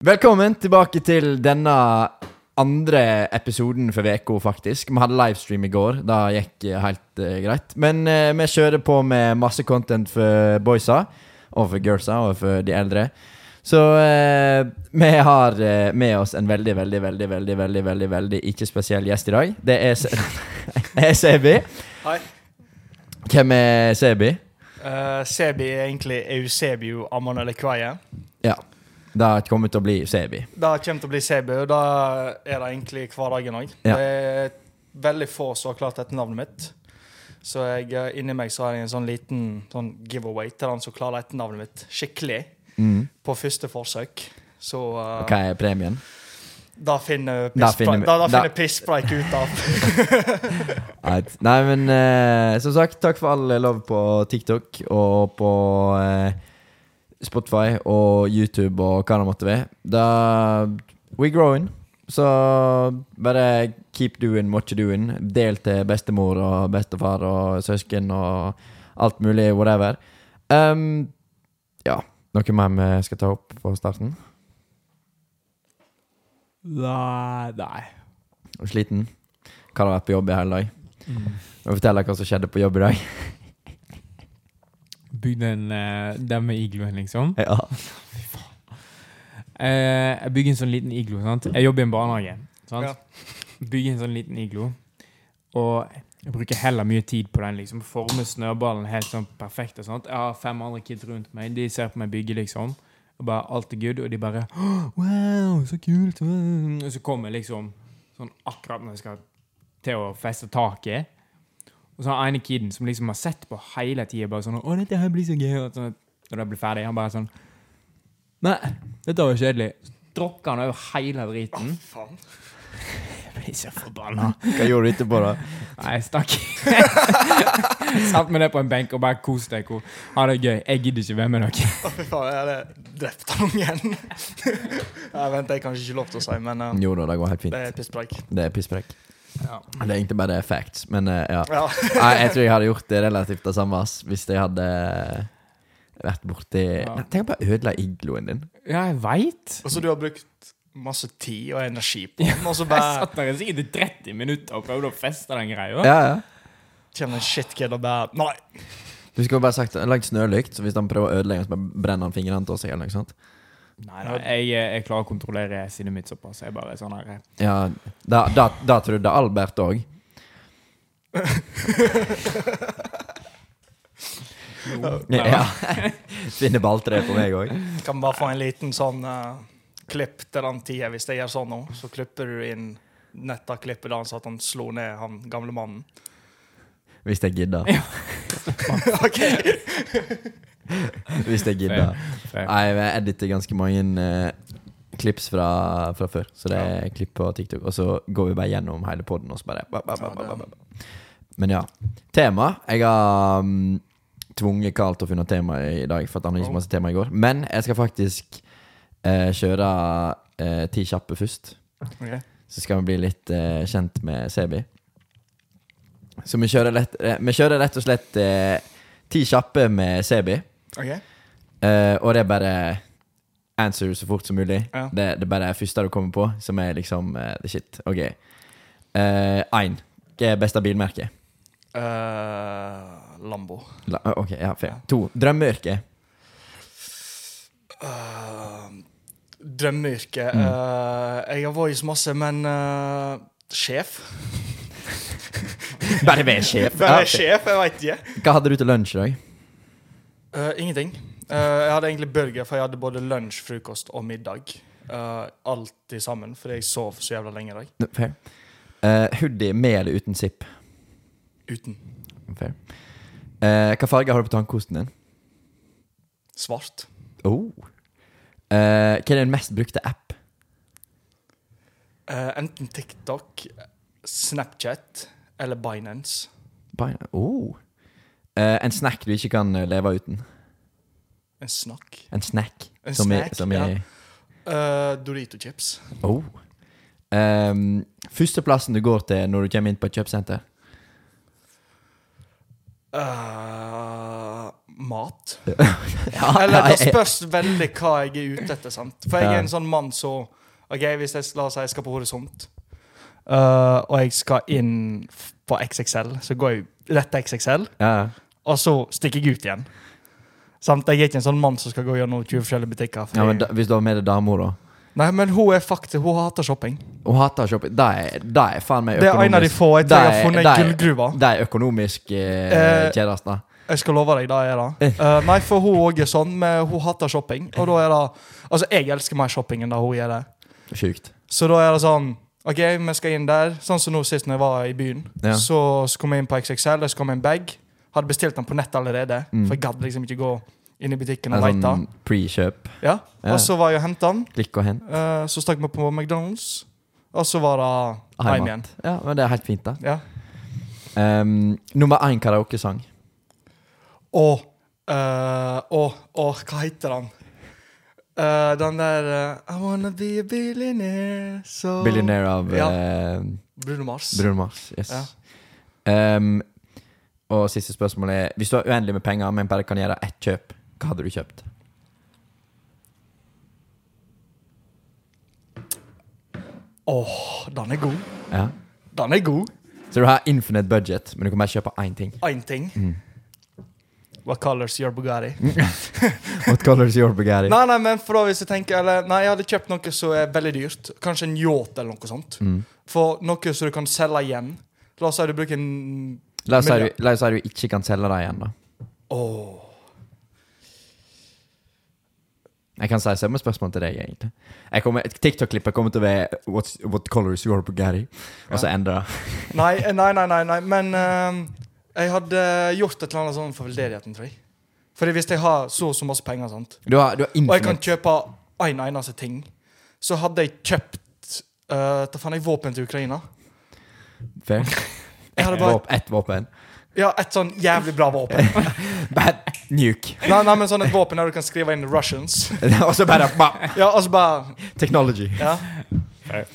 Velkommen tilbake til denne andre episoden for VK, faktisk. Vi hadde livestream i går. Da gikk eh, helt uh, greit. Men uh, vi kjører på med masse content for boysa, og for girlsa, og for de eldre. Så uh, vi har med oss en veldig, veldig, veldig, veldig, veldig, veldig, veldig ikke spesiell gjest i dag. Det er, Se er Sebi. Hei. Hvem er Sebi? Sebi er egentlig Eusebio Amanele Kvaye. Ja. Det har kommet til å bli Sebi. Det kommer til å bli Sebi, og da er det egentlig hverdagen òg. Ja. Det er veldig få som har klart dette navnet mitt. Så jeg, eh, inni meg så har jeg en sånn liten sånn giveaway til den som klarer dette navnet mitt skikkelig Mm. på første forsøk. Så uh, Hva er premien? da finner Da finner da da- finner pisspreik ut av. Nei, men eh, som sagt, takk for all love på TikTok og på eh, Spotify og YouTube og hva det måtte være. Da We growing. Så bare keep doing what you're doing. Del til bestemor og bestefar og søsken og alt mulig, whatever. Um, ja. Noe mer vi skal ta opp på starten? Nei, nei. Er du sliten? Hva har vært på jobb i hele dag? Mm. Fortell hva som skjedde på jobb i dag? Bygde en uh, med igloen, liksom. Ja. Eh, jeg bygger en sånn liten iglo. sant? Jeg jobber i en barnehage. sant? Ja. Bygger en sånn liten iglo. Og jeg bruker heller mye tid på den. liksom. Former snøballen helt sånn perfekt. og sånt. Jeg har fem andre kids rundt meg. De ser på meg bygge, liksom. Og bare alt er good. Og de bare Wow, så kult! Og så kommer jeg liksom sånn akkurat når jeg skal til å feste taket. Og så har ene kiden som liksom har sett på hele tida bare sånn 'Å, dette her blir så gøy.' Og så, når det blir ferdig, han bare sånn Nei, dette var jo kjedelig. Så tråkker han over hele driten. Faen. Jeg blir så forbanna. Hva gjorde du etterpå, da? Nei, jeg stakk. Satt meg ned på en benk og bare kos deg. Ha det gøy. Jeg gidder ikke være med dere. Å, fy faen, jeg hadde drept han ungen. jeg venter jeg kanskje ikke lov til å si, men uh, Jo da, det går helt fint. det er pisspreik. Det er pisspreik. Ja. Det er egentlig bare facts, men eh, ja. Ja. Jeg tror jeg hadde gjort det relativt det samme hvis jeg hadde vært borti Ja. Tenk å bare ødela igloen din. ja, jeg veit. Og så du har brukt masse tid og energi på den, og så bare Jeg satt der sikkert i 30 minutter og prøvde å feste den greia. Ja, ja. Kjenner en shitkid og bare Nei! Du skulle bare sagt lagd snølykt, så hvis han prøver å ødelegge, så bare brenner han fingrene til seg. eller noe sånt Nei, nei, jeg, jeg klarer å kontrollere sinnet mitt såpass. Jeg bare sånn her Ja, Da, da, da trodde Albert òg. Ja. Finner balltre på meg òg. Kan bare få en liten sånn uh, klipp til den tida hvis jeg gjør sånn nå. Så klipper du inn nettaklippet der så at han slo ned han gamle mannen. Hvis jeg gidder. ok! Hvis jeg gidder. Jeg editer ganske mange uh, klips fra, fra før. Så det er klipp på TikTok. Og så går vi bare gjennom hele poden, og så bare ba, ba, ba, ba, ba, ba. Men ja. Tema. Jeg har um, tvunget Carl til å finne tema i dag, for han hadde ikke så masse tema i går. Men jeg skal faktisk uh, kjøre uh, ti kjappe først. Okay. Så skal vi bli litt uh, kjent med Sebi. Så vi kjører, lett, eh, vi kjører rett og slett eh, ti kjappe med Sebi. Ok. Uh, og det er bare answer så fort som mulig. Ja. Det, det er bare det første du kommer på, som er liksom uh, the shit. Ok. Én. Hva er beste bilmerke? Uh, Lambo. La, eh, ok, ja, fair. To. Drømmeyrke. Uh, drømmeyrke Mm. Eh, Jeg har i masse, men eh, sjef. Bare vær sjef. Bare Ja, er sjef? Jeg veit ikke. Hva hadde du til lunsj i dag? Eh, ingenting. Uh, jeg hadde egentlig burger, for jeg hadde både lunsj, frokost og middag. Uh, alt i sammen, fordi jeg sov så jævla lenge i dag. Fair. Hoodie med eller uten zipp? Uten. Fair. Hva farge har du på tannkosten din? Svart. Oh. Hva er din mest brukte app? Enten TikTok, Snapchat eller Binance. Bi- Oh. Eh, en snack du ikke kan eh, leve uten? En snakk. En snack? En som snack, er, som i ja. Eh, Dorito chips. Oh. Um, Førsteplassen du går til når du kommer inn på et kjøpesenter? Eh, mat. Ja, Eller det spørs veldig hva jeg er ute etter. sant? For jeg er en sånn mann så Ok, Hvis jeg la oss si jeg skal på Horisont, øh, og jeg skal inn f- på XXL, så går jeg rett til XXL, ja. og så stikker jeg ut igjen. Samt Jeg er ikke en sånn mann som skal gå gjennom 20 forskjellige butikker. fordi- ja, men da, Hvis du har med deg dama, da? Nei, men hun er faktisk Hun hater shopping. Hun hater shopping. Det er, det er faen meg Det er en av de få jeg tror jeg har funnet gullgruva. Det er økonomisk eh, Eh, kjedest, da. Jeg skal love deg, det er det. Uh, nei, for hun òg er sånn, men hun hater shopping. Og da er det Altså, jeg elsker mer shopping enn det hun gjør det. Sjukt. Så da er det sånn OK, vi skal inn der. Sånn som nå sist når jeg var i byen. Ja. Så, så kom jeg inn på XXL, og så kom jeg en bag. Hadde bestilt den på nett allerede, Mm. for jeg gadd liksom ikke gå inn i butikken og leite. sånn pre-kjøp. Ja. Ja. Og så var jeg og henta den. Klikk og hent. Eh, så stakk vi på McDonald's, og så var det Hjem igjen. Ja, men det er helt fint, da. Ja. Um, nummer én karaokesang. Og uh, og, og hva heter den? Eh, den der uh, I wanna be a billionaire so Billionaire av Ja. uh, Bruno Mars. Bruno Mars. Yes. Um, og siste spørsmål er Hvis du har uendelig med penger, men bare kan gjøre ett kjøp, hva hadde du kjøpt? Åh, den er god. Ja. Den er god. Så du har infinite budget, men du kan bare kjøpe én ting. Én ting. Mm. What colors your Bugatti? What color is your Bugatti? nei, nei, men for da hvis jeg tenker eller, Nei, jeg hadde kjøpt noe som er veldig dyrt. Kanskje en yacht eller noe sånt. Mm. For noe som du kan selge igjen. La oss si du bruker en La oss si du, la oss si du ikke kan selge det igjen, da. Åh. Jeg kan si samme spørsmål til deg, egentlig. TikTok-klippet kommer til å være What color is your Bugatti? Og så endre det. Nei, eh, nei, nei, nei, nei. men ehm, jeg hadde gjort et eller annet sånn for veldedigheten, tror jeg. Fordi hvis jeg har så og så masse penger, sant? Du har, du har og jeg kan infinite kjøpe en eneste ting, så hadde jeg kjøpt uh, Da fant jeg våpen til Ukraina. Fair. Jeg hadde Ett bare, våp, ett våpen. ja, et sånn jævlig bra våpen. Bad nuke. Nei, nei, men sånn et våpen der du kan skrive inn 'Russians'. og så bare ba, Ja, så bare Technology. ja.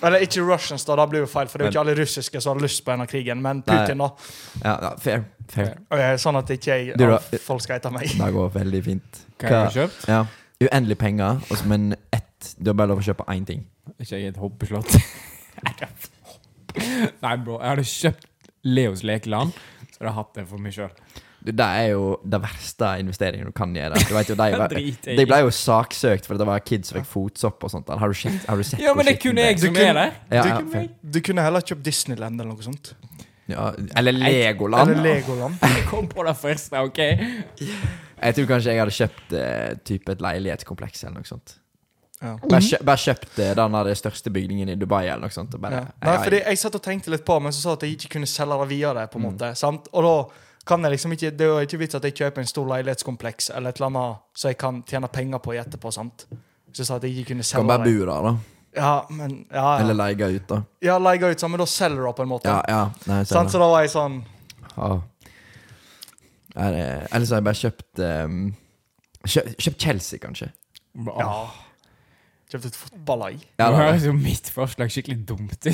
Eller ikke Russians, da. Det blir jo feil, for det er jo ikke alle russiske som har lyst på denne krigen. Men Putin, da. Ja, ja, fair. fair. Okay, sånn at ikke jeg, Du da? folk skal etter meg. Det går veldig fint. Hva har du kjøpt? Ja. Uendelig penger, og så- men ett Du har bare lov å kjøpe én ting. Ikke jeg et hoppeslott? Nei, bro. Jeg hadde kjøpt Leos lekeland, så hadde jeg hatt det for meg sjøl. Det er jo det verste investeringen du kan gjøre. Du vet jo, de, de ble jo saksøkt fordi det var kids som fikk fotsopp og sånt. Har du sett, har du sett Ja, men det kunne jeg? Som er der. Du ja, fair. Du kunne heller kjøpt Disneyland eller noe sånt. ja, eller Legoland. Eller Legoland. Jeg kom på det første, OK? Jeg tror kanskje jeg hadde kjøpt eh, type et leilighetskompleks eller noe sånt. Ja. Bare, kjø bare kjøpt eh, den der største bygningen i Dubai eller noe sånt. Og bare, Ja. Nei, fordi jeg satt og tenkte litt på, men så sa at jeg ikke kunne selge det videre. på en måte, sant? Og da kan jeg liksom ikke, Det er jo ikke vits at jeg kjøper en stor leilighetskompleks eller et eller annet så jeg kan tjene penger på i etterpå. sant? Så jeg sa at jeg ikke kunne selge kan bare bo der, da. Ja, men, ja, Eller ja. leie ut, da. ja leie ut, sånn, men da selger du det på en måte. Ja, ja. Nei, jeg sånn. Så da var jeg sånn Ja. Er Ellers har jeg bare kjøpt um, kjøpt, kjøpt Chelsea, kanskje. Ja. Kjøpt et fotballag. Ja, Nå høres jo mitt forslag skikkelig dumt ut.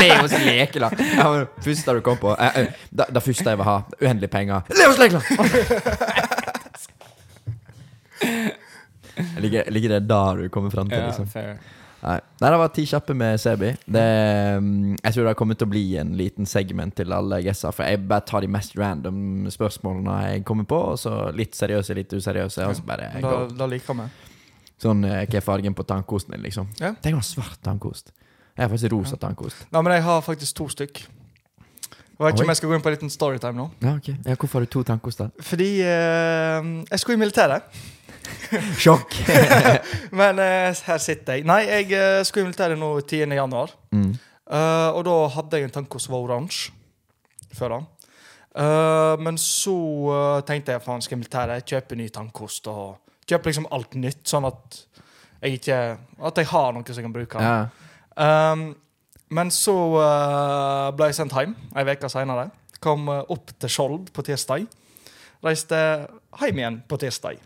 Leos lekeland. Ja, men første du kom på eh, eh, det, det første jeg vil ha. Uendelig penger. Leos lekeland! ligger, ligger det der du kommer fram til. Ja, liksom. fair. Nei. Nei, det var ti kjappe med Sebi. Det, mm, jeg tror det kommer til å bli en liten segment til alle gjester. For jeg bare tar de mest random spørsmålene jeg kommer på, og så litt seriøse, litt useriøse. Og så bare Da, go. da liker vi. Sånn eh, hva er fargen på tannkosten din, liksom. Ja. Tenk om svart tannkost. Jeg har faktisk rosa tannkost. Nei, men jeg har faktisk to stykk. Jeg vet ikke Oi. om jeg skal gå inn på en liten storytime nå. Ja, ok. Ja, hvorfor har du to tannkoster? Fordi eh, jeg skulle i militæret. Sjokk! Men eh, her sitter jeg. Nei, jeg eh, skulle i militæret nå 10. januar. mm. Eh, og da hadde jeg en tannkost som var oransje. Før da. Eh, men så eh, tenkte jeg faen, skal jeg i militæret, kjøpe ny tannkost og kjøpe liksom alt nytt, sånn at jeg ikke At jeg har noe som jeg kan bruke. Ja. Um, men så uh, ble jeg sendt hjem ei uke seinere. Kom eh, opp til Skjold på tirsdag. Reiste hjem igjen på tirsdag.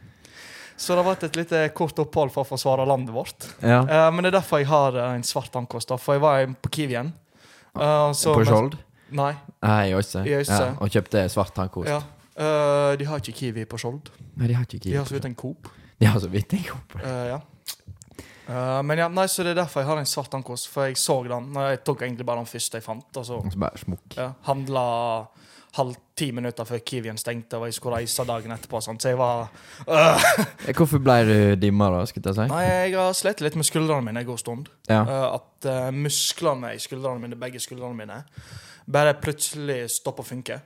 Så det har vært et lite kort opphold for å forsvare landet vårt. ja. Uh, men det er derfor jeg har en svart tannkost. da, For jeg var på Kiwien. Uh, så- på Skjold? Nei. Nei, i Øyse. Ja, og kjøpte svart tannkost. Ja. Eh, de har ikke Kiwi på Skjold. Nei, de har ikke Kiwi De har så vidt en Coop. De har så vidt en Coop. Uh, ja. Uh, men ja, nei, så det er derfor jeg har en svart ankos, for jeg så den. Når jeg tok egentlig bare den første jeg fant, og så Og så bare smukk. ja, handla halv ti minutter før Kiwien stengte, og jeg skulle reise dagen etterpå. Sånn, Så jeg var. Eh, Hvorfor ble du dimma, da? skulle jeg si? Nei, jeg har slitt litt med skuldrene mine en god stund. Ja. Uh, at musklene i skuldrene mine, begge skuldrene mine, bare plutselig stopper å funke.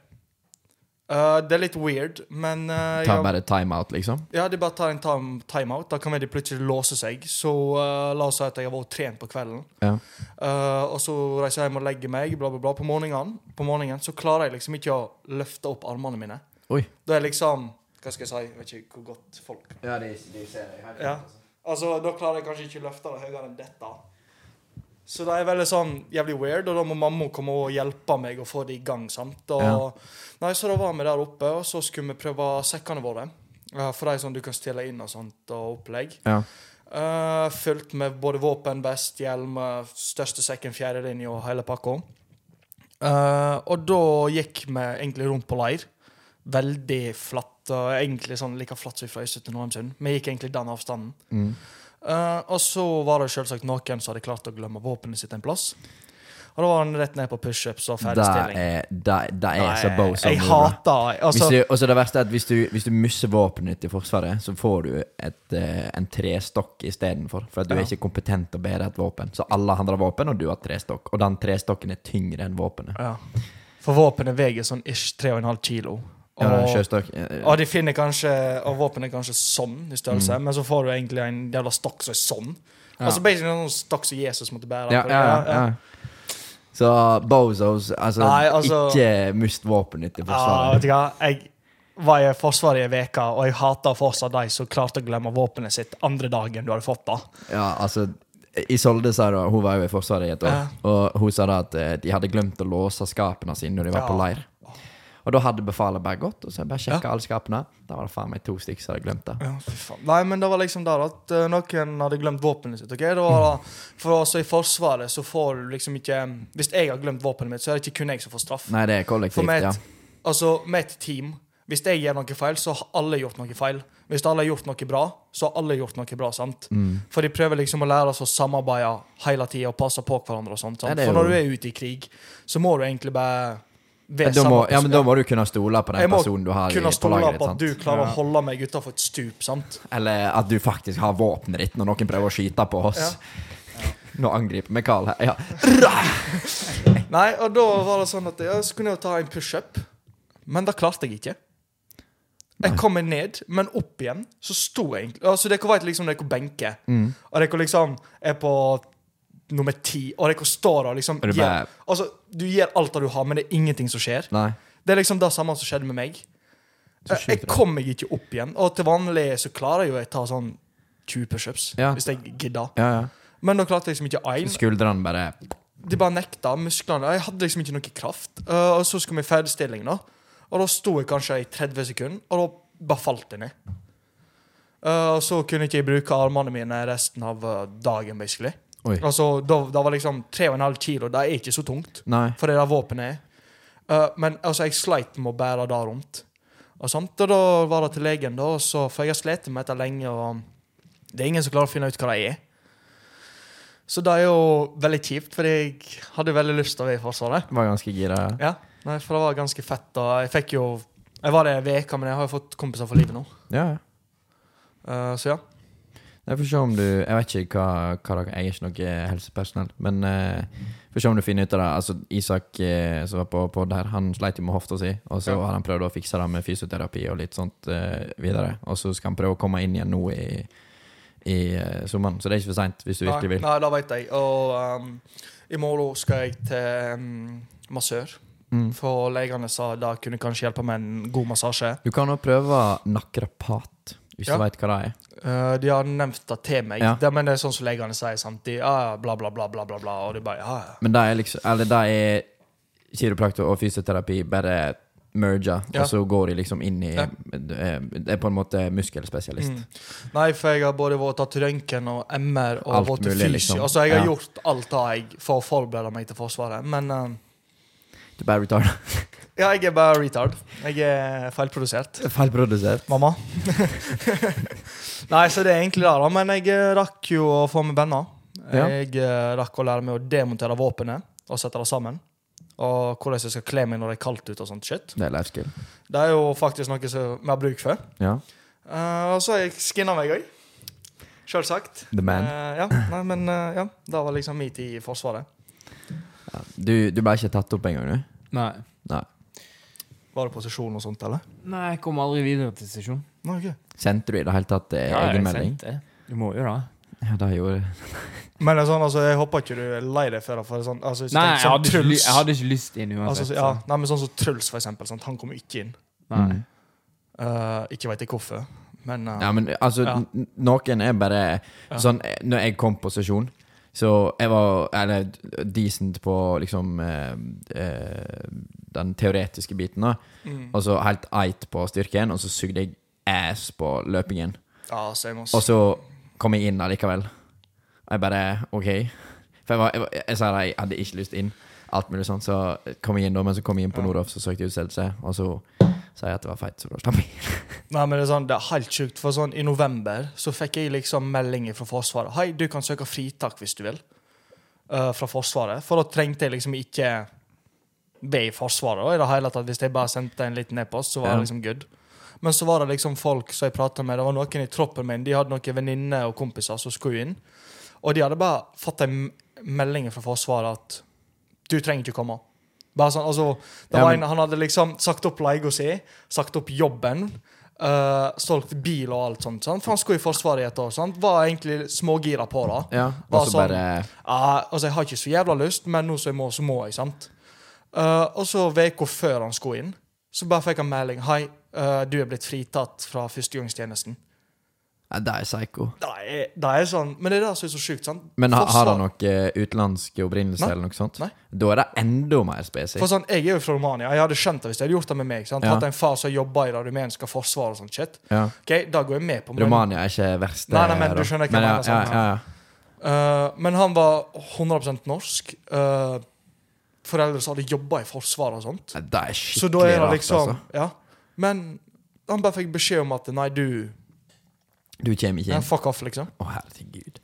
Eh, det er litt weird, men uh, Ta bare timeout, liksom? Ja, de bare tar en time- timeout. Da kan de plutselig låse seg. Så uh, la oss si at jeg har vært trent på kvelden. Ja. Eh, og så reiser jeg hjem og legger meg, bla, bla, bla. På morgenen, på morgenen så klarer jeg liksom ikke å løfte opp armene mine. Oi. Da er liksom Hva skal jeg si? Jeg vet ikke hvor godt folk Ja, de, ser deg her. Ja. Altså, Da klarer jeg kanskje ikke å løfte det høyere enn dette. Så det er veldig sånn jævlig weird, og da må mamma komme og hjelpe meg å få det i gang. sant? Og, Ja. Nei, Så da var vi der oppe, og så skulle vi prøve sekkene våre. For de som du kan stille inn og sånt, og opplegg. Ja. Uh, fylt med både våpen, vest, hjelm, eh, største sekken, fjerdelinje og hele pakka. Uh, og da gikk vi egentlig rundt på leir. Veldig flatt, og egentlig sånn like flatt som fra Øystein til Nordheimsund. Vi gikk egentlig den avstanden. Mm. Uh, og så var det selvsagt noen som hadde klart å glemme våpenet sitt en plass. Og da var han rett ned på pushups og Det ferdigstilling. er, det, det er så bozo. Jeg hater altså, Hvis du, også det verste er at hvis du, hvis du mister våpenet i Forsvaret, så får du et, eh, en trestokk istedenfor. For at du Ja. er ikke kompetent til å bære et våpen. Så alle andre har våpen, og du har trestokk. Og den trestokken er tyngre enn våpenet. ja. For våpenet veier sånn ish 3,5 kilo. Og, Ja, sjøstokk eh, og de finner kanskje Og våpenet er kanskje sånn i størrelse, Mm. men så får du egentlig en jævla stokk som er sånn. Ja. Altså basically en sånn stokk som Jesus måtte bære. ja, ja, ja, ja. Så bozos Altså, Nei, altså- ikke mist våpenet ditt i Ja, vet du hva? Jeg var i Forsvaret i uke, og jeg hater fortsatt de som klarte å glemme våpenet sitt andre dagen du hadde fått det. Ja, altså Isolde sa da, hun var jo i Forsvaret i et år, Ja. og hun sa da at eh, de hadde glemt å låse skapene sine når de var Ja. på leir. Og da hadde befalet bare gått, og så jeg bare sjekka Ja. alle skapene. Da var det faen meg to stykker som hadde glemt det. Ja, fy faen. Nei, men det var liksom der at uh, noen hadde glemt våpenet sitt. ok? Det var da, for også i Forsvaret så får du liksom ikke Hvis jeg har glemt våpenet mitt, så er det ikke kun jeg som får straff. Nei, det er For kollektivt, med ja. altså, med et team Hvis jeg gjør noe feil, så har alle gjort noe feil. Hvis alle har gjort noe bra, så har alle gjort noe bra. sant? Mm. For de prøver liksom å lære oss å samarbeide hele tida og passe på hverandre. og sånt, sant? det jo... For når du er ute i krig, så må du egentlig bare Ja, være da må, ja, men da må du kunne stole på den Jeg personen du har i, kunne på stole laget ditt. på at du klarer Ja. å holde meg utafor et stup. sant? Eller at du faktisk har våpenet ditt når noen prøver å skyte på oss. Nå angriper vi Carl her. Ja. Nei, og da var det sånn at jeg skulle jo ta en pushup, men det klarte jeg ikke. Jeg kom meg ned, men opp igjen så sto jeg egentlig Altså, Dere vet liksom dere benker, Mm. og dere liksom er på nummer ti, og dere står og liksom du gir, Altså, du gir alt det du har, men det er ingenting som skjer. Nei. Det er liksom det samme som skjedde med meg. Jeg, jeg kom meg ikke opp igjen, og til vanlig så klarer jeg jo å ta sånn 20 pushups Ja. hvis jeg gidder. Ja, ja. Men da klarte jeg liksom ikke én. Skuldrene bare De bare nekta. Musklene Jeg hadde liksom ikke noe kraft. Uh, og så skulle vi i ferdigstilling, da. Og da sto jeg kanskje i 30 sekunder, og da bare falt jeg ned. Uh, og så kunne ikke jeg bruke armene mine resten av uh, dagen, basically. Altså, da var liksom 3,5 kilo. Det er ikke så tungt, Nei. for det der våpenet er. Uh, men altså, jeg sleit med å bære det rundt. Og, sånt, og da var det til legen, da, så, for jeg har slitt med dette lenge, og det er ingen som klarer å finne ut hva det er. Så det er jo veldig kjipt, for jeg hadde veldig lyst til å være i Forsvaret. Var ganske gira. Ja, nei, for det var ganske fett. Og jeg fikk jo Jeg var der ei uke, men jeg har jo fått kompiser for livet nå. Ja, ja. Uh, så ja. Jeg får se om du Jeg vet ikke hva, hva dere Jeg er ikke noe helsepersonell, men uh, får se om du finner ut av det. Altså, Isak uh, som var på pod her, han sleit jo med hofta si, og så Ja. har han prøvd å fikse det med fysioterapi og litt sånt uh, videre. Og så skal han prøve å komme inn igjen nå i, i uh, sommeren, så det er ikke for seint hvis du Nei, virkelig vil. nei, det vet jeg. Og um, i morgen skal jeg til um, massør. Mm. For legene sa det kunne kanskje hjelpe med en god massasje. Du kan også prøve nakrapat, hvis Ja. du veit hva det er. Uh, de har nevnt det til meg, Ja. det, men det er sånn som legene sier. Sant? De, ah, bla, bla, bla, bla, bla. Og de bare ja, ja. Men det er liksom Eller det er kiropraktor og fysioterapi bare merger, Ja. og så går de liksom inn i Ja. Det er på en måte muskelspesialist. Mm. Nei, for jeg har både vært tatt røntgen og MR og Alt vært mulig, fysio. liksom. Altså, jeg har gjort alt det jeg for å forberede meg til Forsvaret. Men uh, Du bare retarder. Ja, jeg er bare retard. Jeg er feilprodusert. Feilprodusert. Mamma. Nei, så det er egentlig det, da. Men jeg eh, rakk jo å få med venner. Ja. Jeg eh, rakk å lære meg å demontere våpenet og sette det sammen. Og hvordan jeg skal kle meg når det er kaldt ute og sånt shit. Det er life skill. Det er jo faktisk noe som vi har bruk for. Ja. Uh, og så har jeg skinna meg òg. Sjølsagt. The man. Uh, ja, nei, men uh, ja, det var liksom min tid i Forsvaret. Ja. Du, du ble ikke tatt opp engang, du? Nei. Nei. Var det posisjon og sånt, eller? Nei, jeg kom aldri videre til sesjon. Nei, ok. Sendte du i det hele tatt eh, Ja, jeg egenmelding? sendte. Du må jo da. Ja, det gjorde jeg. Men det er sånn, altså, jeg håper ikke du er lei deg for det. For det er sånn, altså, hvis du Nei, tenker jeg sånn hadde, ikke, ly- Truls- jeg hadde ikke lyst inn uansett. Altså, ja, nei, men sånn som Truls, for eksempel. Sant? Han kommer ikke inn. Nei. Mm. Eh, ikke veit jeg hvorfor, men eh, Ja, men altså, Ja. n- noen er bare Ja. Sånn, eh, når jeg kom på sesjon, så jeg var Eller decent på liksom eh, eh, den teoretiske biten, da. mm. Og så helt eit på styrken, og så sugde jeg ass på løpingen. Ja, same. Og så kom jeg inn allikevel. Og jeg bare OK. For jeg, var, jeg, jeg, jeg sa jeg hadde ikke lyst inn. Alt mulig sånn, Så kom jeg inn da, men så kom jeg inn på Ja. Nordhoff, så søkte jeg utstedelse. Og så sa jeg at det var feit, så da slapp jeg. Nei, men det er sånn, det er helt sjukt, for sånn i november så fikk jeg liksom melding fra Forsvaret. Hei, du kan søke fritak hvis du vil. Uh, fra Forsvaret. For da trengte jeg liksom ikke be i Forsvaret. i det hele tatt. Hvis jeg bare sendte en liten e-post, så var det liksom good. Men så var det liksom folk som jeg prata med. Det var noen i troppen min. De hadde noen venninner og kompiser som skulle inn. Og de hadde bare fått en melding fra Forsvaret at du trenger ikke komme. Bare sånn, altså, Ja, men- en, Han hadde liksom sagt opp leia si, sagt opp jobben, uh, solgt bil og alt sånt. Sant? For han skulle i Forsvaret i et år. Sant? Var egentlig smågira på det. Ja, og så sånn- bare uh, altså, jeg har ikke så jævla lyst, men nå som jeg må, så må jeg. sant? Eh, og så uka før han skulle inn, så bare fikk han melding. Hei, uh, du er blitt fritatt fra førstegangstjenesten. ja, Det er psycho. Det er, det er sånn, Men det er det som er så sjukt. sant? Men ha, har han noe eh, utenlandsk opprinnelse eller noe sånt? Nei. Da er det enda mer spesifikt. For sånn, Jeg er jo fra Romania. Jeg hadde skjønt det hvis jeg hadde gjort det med meg. sant? Ja. Hatt en far som jobba i det rumenske forsvaret og sånt shit. Ja. Ok, Da går jeg med på men, Romania er ikke verst. Nei, nei, men du skjønner hva men, jeg mener, sånn, ja, ja, ja. Men han var 100% norsk. Uh, foreldre som hadde jobba i Forsvaret og sånt. Nei, Det er Så da skikkelig er det rart, liksom altså. Ja. Men han bare fikk beskjed om at nei, du Du kommer ikke ja, inn. Fuck off, liksom. Å, herregud.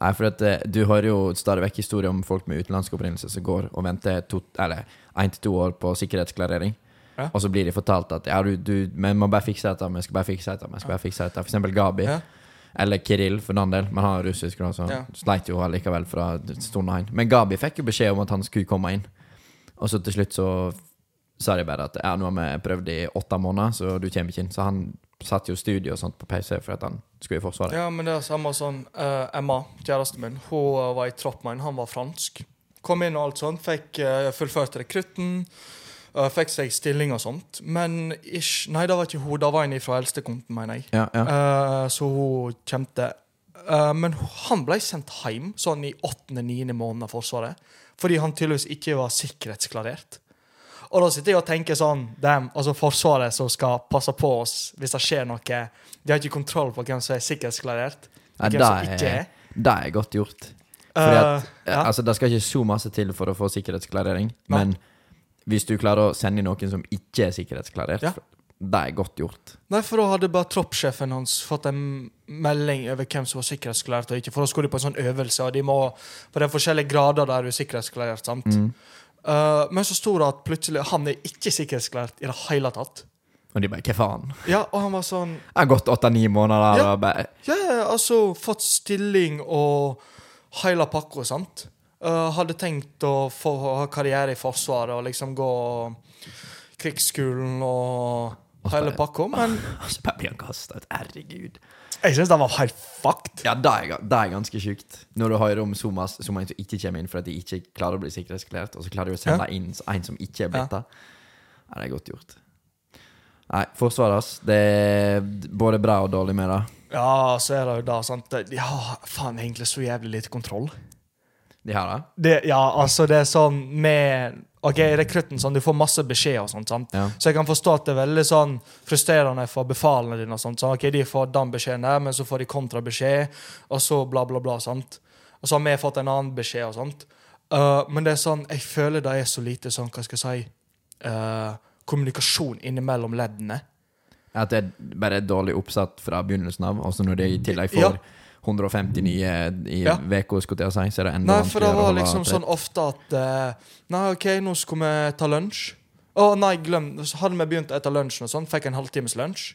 Nei, for at eh, Du hører jo stadig vekk historier om folk med utenlandsk opprinnelse som går og venter to, eller én til to år på sikkerhetsklarering. Ja. Og så blir de fortalt at ja, du, du men må bare fikse dette, vi skal bare fikse dette. Vi skal bare fikse dette. For eksempel Gabi. Ja. Eller Kirill, for den del. Men han er russisk, da, så Ja. sleit jo allikevel fra Storneheim. Men Gabi fikk jo beskjed om at han skulle komme inn. Og så til slutt så sa de bare at ja, nå har vi prøvd i åtte måneder, så du kommer ikke inn. Så han satt jo studio og sånt på PC for at han skulle i Forsvaret. Ja, men det er samme sånn uh, Emma, kjæresten min, hun eh, var i tropp med en, han var fransk. Kom inn og alt sånt, fikk uh, fullført rekrutten. Eh, fikk seg stilling og sånt. Men ish, Nei, det var ikke hun, det var en fra eldstekonten, mener jeg. Ja, ja. Uh, så hun kjente Uh, Men han ble sendt hjem sånn i åttende-niende måned av Forsvaret. Fordi han tydeligvis ikke var sikkerhetsklarert. Og da sitter jeg og tenker sånn Damn, altså Forsvaret som skal passe på oss hvis det skjer noe. De har ikke kontroll på hvem som er sikkerhetsklarert. Nei, hvem det, som ikke er, det er godt gjort. Fordi at, uh, ja. altså, det skal ikke så masse til for å få sikkerhetsklarering, Nei. men hvis du klarer å sende noen som ikke er sikkerhetsklarert, Ja. det er godt gjort. Nei, for da hadde bare troppssjefen hans fått en melding over hvem som var sikkerhetsklarert og ikke. For da skulle de på en sånn øvelse, og de må For det er forskjellige grader der du er sikkerhetsklarert. sant? Mm. Uh, men så sto det at plutselig han er ikke sikkerhetsklarert i det hele tatt. Og de bare Hva faen? Ja, og han var sånn Jeg har gått åtte-ni måneder Ja. og bare Ja, ja, altså fått stilling og heila pakka, sant? Eh, hadde tenkt å få ha karriere i Forsvaret og liksom gå krigsskolen og Og hele pakka, men Og så bare blir han kasta ut. Herregud. jeg syns det var helt fucked. Ja, det er, det er ganske sjukt. Når du hører om så mange som ikke kommer inn fordi de ikke klarer å bli sikkerhetsklært, og så klarer de å sende inn en som ikke er blitt det. Ja, det er godt gjort. Nei, Forsvaret, ass. Det er både bra og dårlig med det. Ja, så er det jo da sant De har faen egentlig så jævlig lite kontroll. De her, da? Det, ja, altså, det er sånn med OK, rekrutten, sånn, du får masse beskjed og sånt, sant? Ja. Så jeg kan forstå at det er veldig sånn frustrerende for befalene dine. og sånt. sånn, ok, De får den beskjeden der, men så får de kontrabeskjed, og så bla, bla, bla. sant? Og så har vi fått en annen beskjed og sånt. Uh, men det er sånn, jeg føler det er så lite sånn, hva skal jeg si, uh, kommunikasjon innimellom leddene. At det er bare dårlig oppsatt fra begynnelsen av, også når de i tillegg får Ja. 150 nye i Ja. skulle jeg si, så er det enda Nei, for det var liksom sånn ofte at uh, Nei, OK, nå skal vi ta lunsj. Å nei, glem hadde vi begynt etter lunsjen og sånn, fikk en halvtimes lunsj.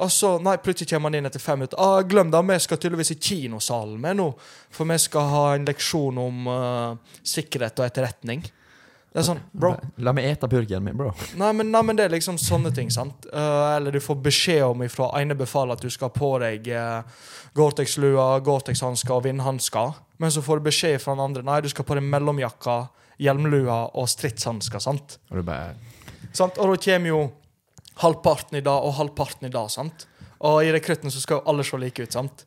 Og så, nei, plutselig kommer han inn etter fem minutter. Ah, glem det, vi skal tydeligvis i kinosalen med nå. For vi skal ha en leksjon om uh, sikkerhet og etterretning. Det er sånn, bro. La meg ete burgeren min, bro. Nei men, nei, men det er liksom sånne ting, sant? Uh, eller du får beskjed om ifra ene befal at du skal på deg uh, Gore-Tex-lua, Gore-Tex-hansker og vindhansker. Men så får du beskjed fra den andre Nei, du skal på deg mellomjakka, hjelmlua og stridshansker. sant? Og du bare sant? Og da kommer jo halvparten i dag og halvparten i dag. sant? Og i rekrutten så skal jo alle se like ut. sant?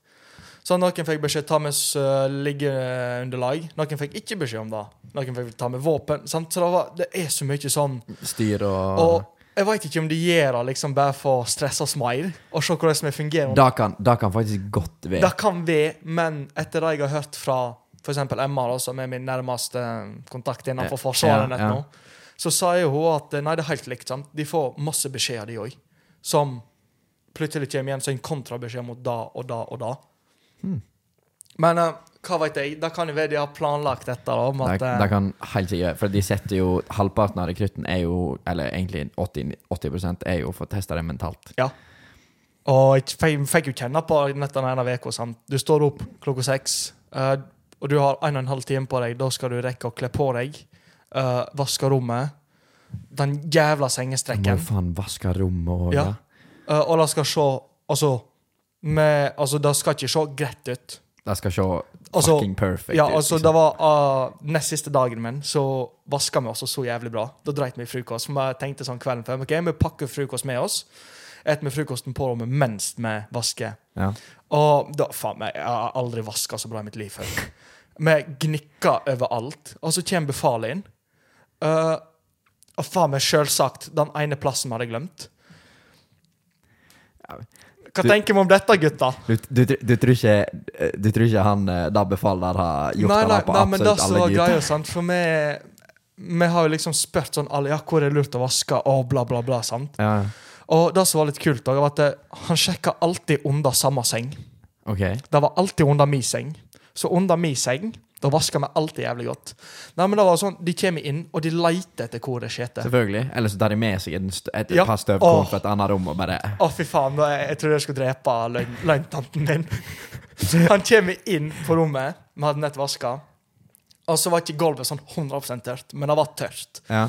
Så noen fikk beskjed ta med uh, liggeunderlag. Noen fikk ikke beskjed om det. Noen fikk ta med våpen. sant? Så det, var, det er så mye sånn styr og, og jeg veit ikke om de gjør det liksom bare for å stresse oss mer, og se hvordan vi fungerer. Da kan, kan faktisk godt være. Det kan vi, men etter det jeg har hørt fra f.eks. Emma, da, som er min nærmeste kontakt innenfor Forsvaret ja, ja. nå, så sier hun at nei, det er helt likt. sant? De får masse beskjeder, de òg, som plutselig kommer igjen som en kontrabeskjed mot da og da og da. Hmm. Men uh, hva veit jeg? Da kan jo være de har planlagt dette. da, om at, det, det kan helt sikkert For de setter jo Halvparten av rekrutten er jo Eller egentlig 80, 80% er jo for å teste det mentalt. Ja. Og jeg fikk, fikk jo kjenne på nett den ene uka. Du står opp klokka seks, uh, og du har en og en halv time på deg. Da skal du rekke å kle på deg, uh, vaske rommet. Den jævla sengestrekken. Du må jo faen vaske rommet og Ja. Eh, og det skal se Altså, med, altså, det skal ikke se greit ut. Det skal se Altså, fucking perfect ja, ut. altså, liksom. det var uh, nest siste dagen min, så vaska vi oss så jævlig bra. Da dreit vi i frokost. Jeg tenkte sånn kvelden før ok, vi pakker frokost med oss. Et med frokosten på rommet mens vi vasker. Ja. Og da, faen meg, jeg har aldri vaska så bra i mitt liv før. Vi gnikker overalt, og så kommer befalet inn. Uh, og faen meg selvsagt den ene plassen vi hadde glemt. Ja, Hva du- tenker vi om dette, gutta? Du, du, du, tror ikke, du tror ikke han eh, da befaler der har gjort Nei, det nei, der på nei, men det absolutt som alle var gutter? greia, sant? For vi, vi har jo liksom spurt sånn alle, ja, hvor er det lurt å vaske, og bla, bla, bla. sant? Ja, Og det som var litt kult, var at eh, han sjekka alltid under samme seng. ok. Det var alltid under min seng. Så under min seng, da vasker vi alltid jævlig godt. Nei, men det var sånn, De kommer inn, og de leter etter hvor det skjedde Selvfølgelig. Eller så tar de med seg et, et Ja. par støvkorn fra et annet rom og bare Å, fy faen. Jeg, jeg tror jeg skulle drepe løgn- løgntanten min. Han kommer inn på rommet, vi hadde nett vaska. Og så var ikke gulvet sånn 100 tørt, men det var tørt. Ja.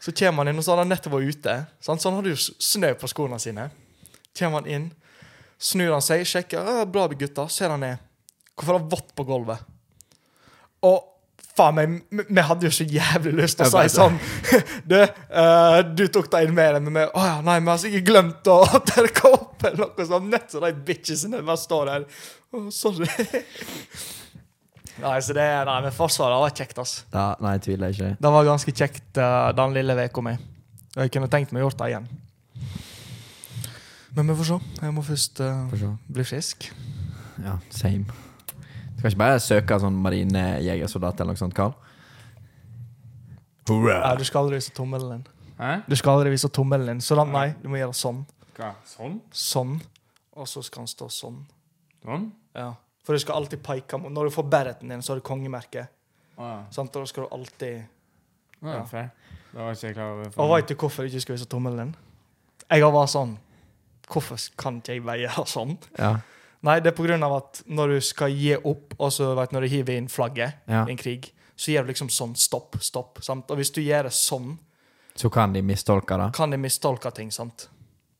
Så kommer han inn, og så hadde han nettopp vært ute. Sant? Så han hadde jo snø på skoene sine. Kommer han inn, snur han seg, sjekker. «Å, 'Bra, gutter.' Ser han ned. Hvorfor er det vått på gulvet? Og faen meg, vi- hadde jo så jævlig lyst til å si sånn Du, uh, du tok det inn med deg, men vi Å ja, nei, vi har sikkert glemt å tørke opp, eller noe sånt. Nett så de bitchesene bare står der. Oh, sorry. nei, så det Nei, men Forsvaret var kjekt, ass. Da, nei, jeg tviler ikke. Det var ganske kjekt uh, den lille uka mi. Jeg kunne tenkt meg å gjort det igjen. Men vi får se. Jeg må først uh, bli frisk. Ja, same. Skal ikke bare søke sånn marinejegersoldat eller noe sånt, Carl? Nei, du skal aldri vise tommelen din. Hæ? Du skal aldri vise tommelen din. Så da, nei, du må gjøre sånn. Hva? Sånn? Sånn. Og så skal han stå sånn. Sånn? Ja. For du skal alltid peke mot Når du får bereten din, så har du kongemerket. Å ja. Sant? Og da skal du alltid ja. fair. Da var ikke jeg klar over Og veit du hvorfor du ikke skal vise tommelen din? Jeg har vært sånn Hvorfor kan ikke jeg veie sånn? Ja. Nei, det er på grunn av at når du skal gi opp, og så vet, når du hiver inn flagget ja. i en krig, så gjør du liksom sånn stopp, stopp. sant? Og hvis du gjør det sånn, Så kan de mistolke det. kan de mistolke ting. sant?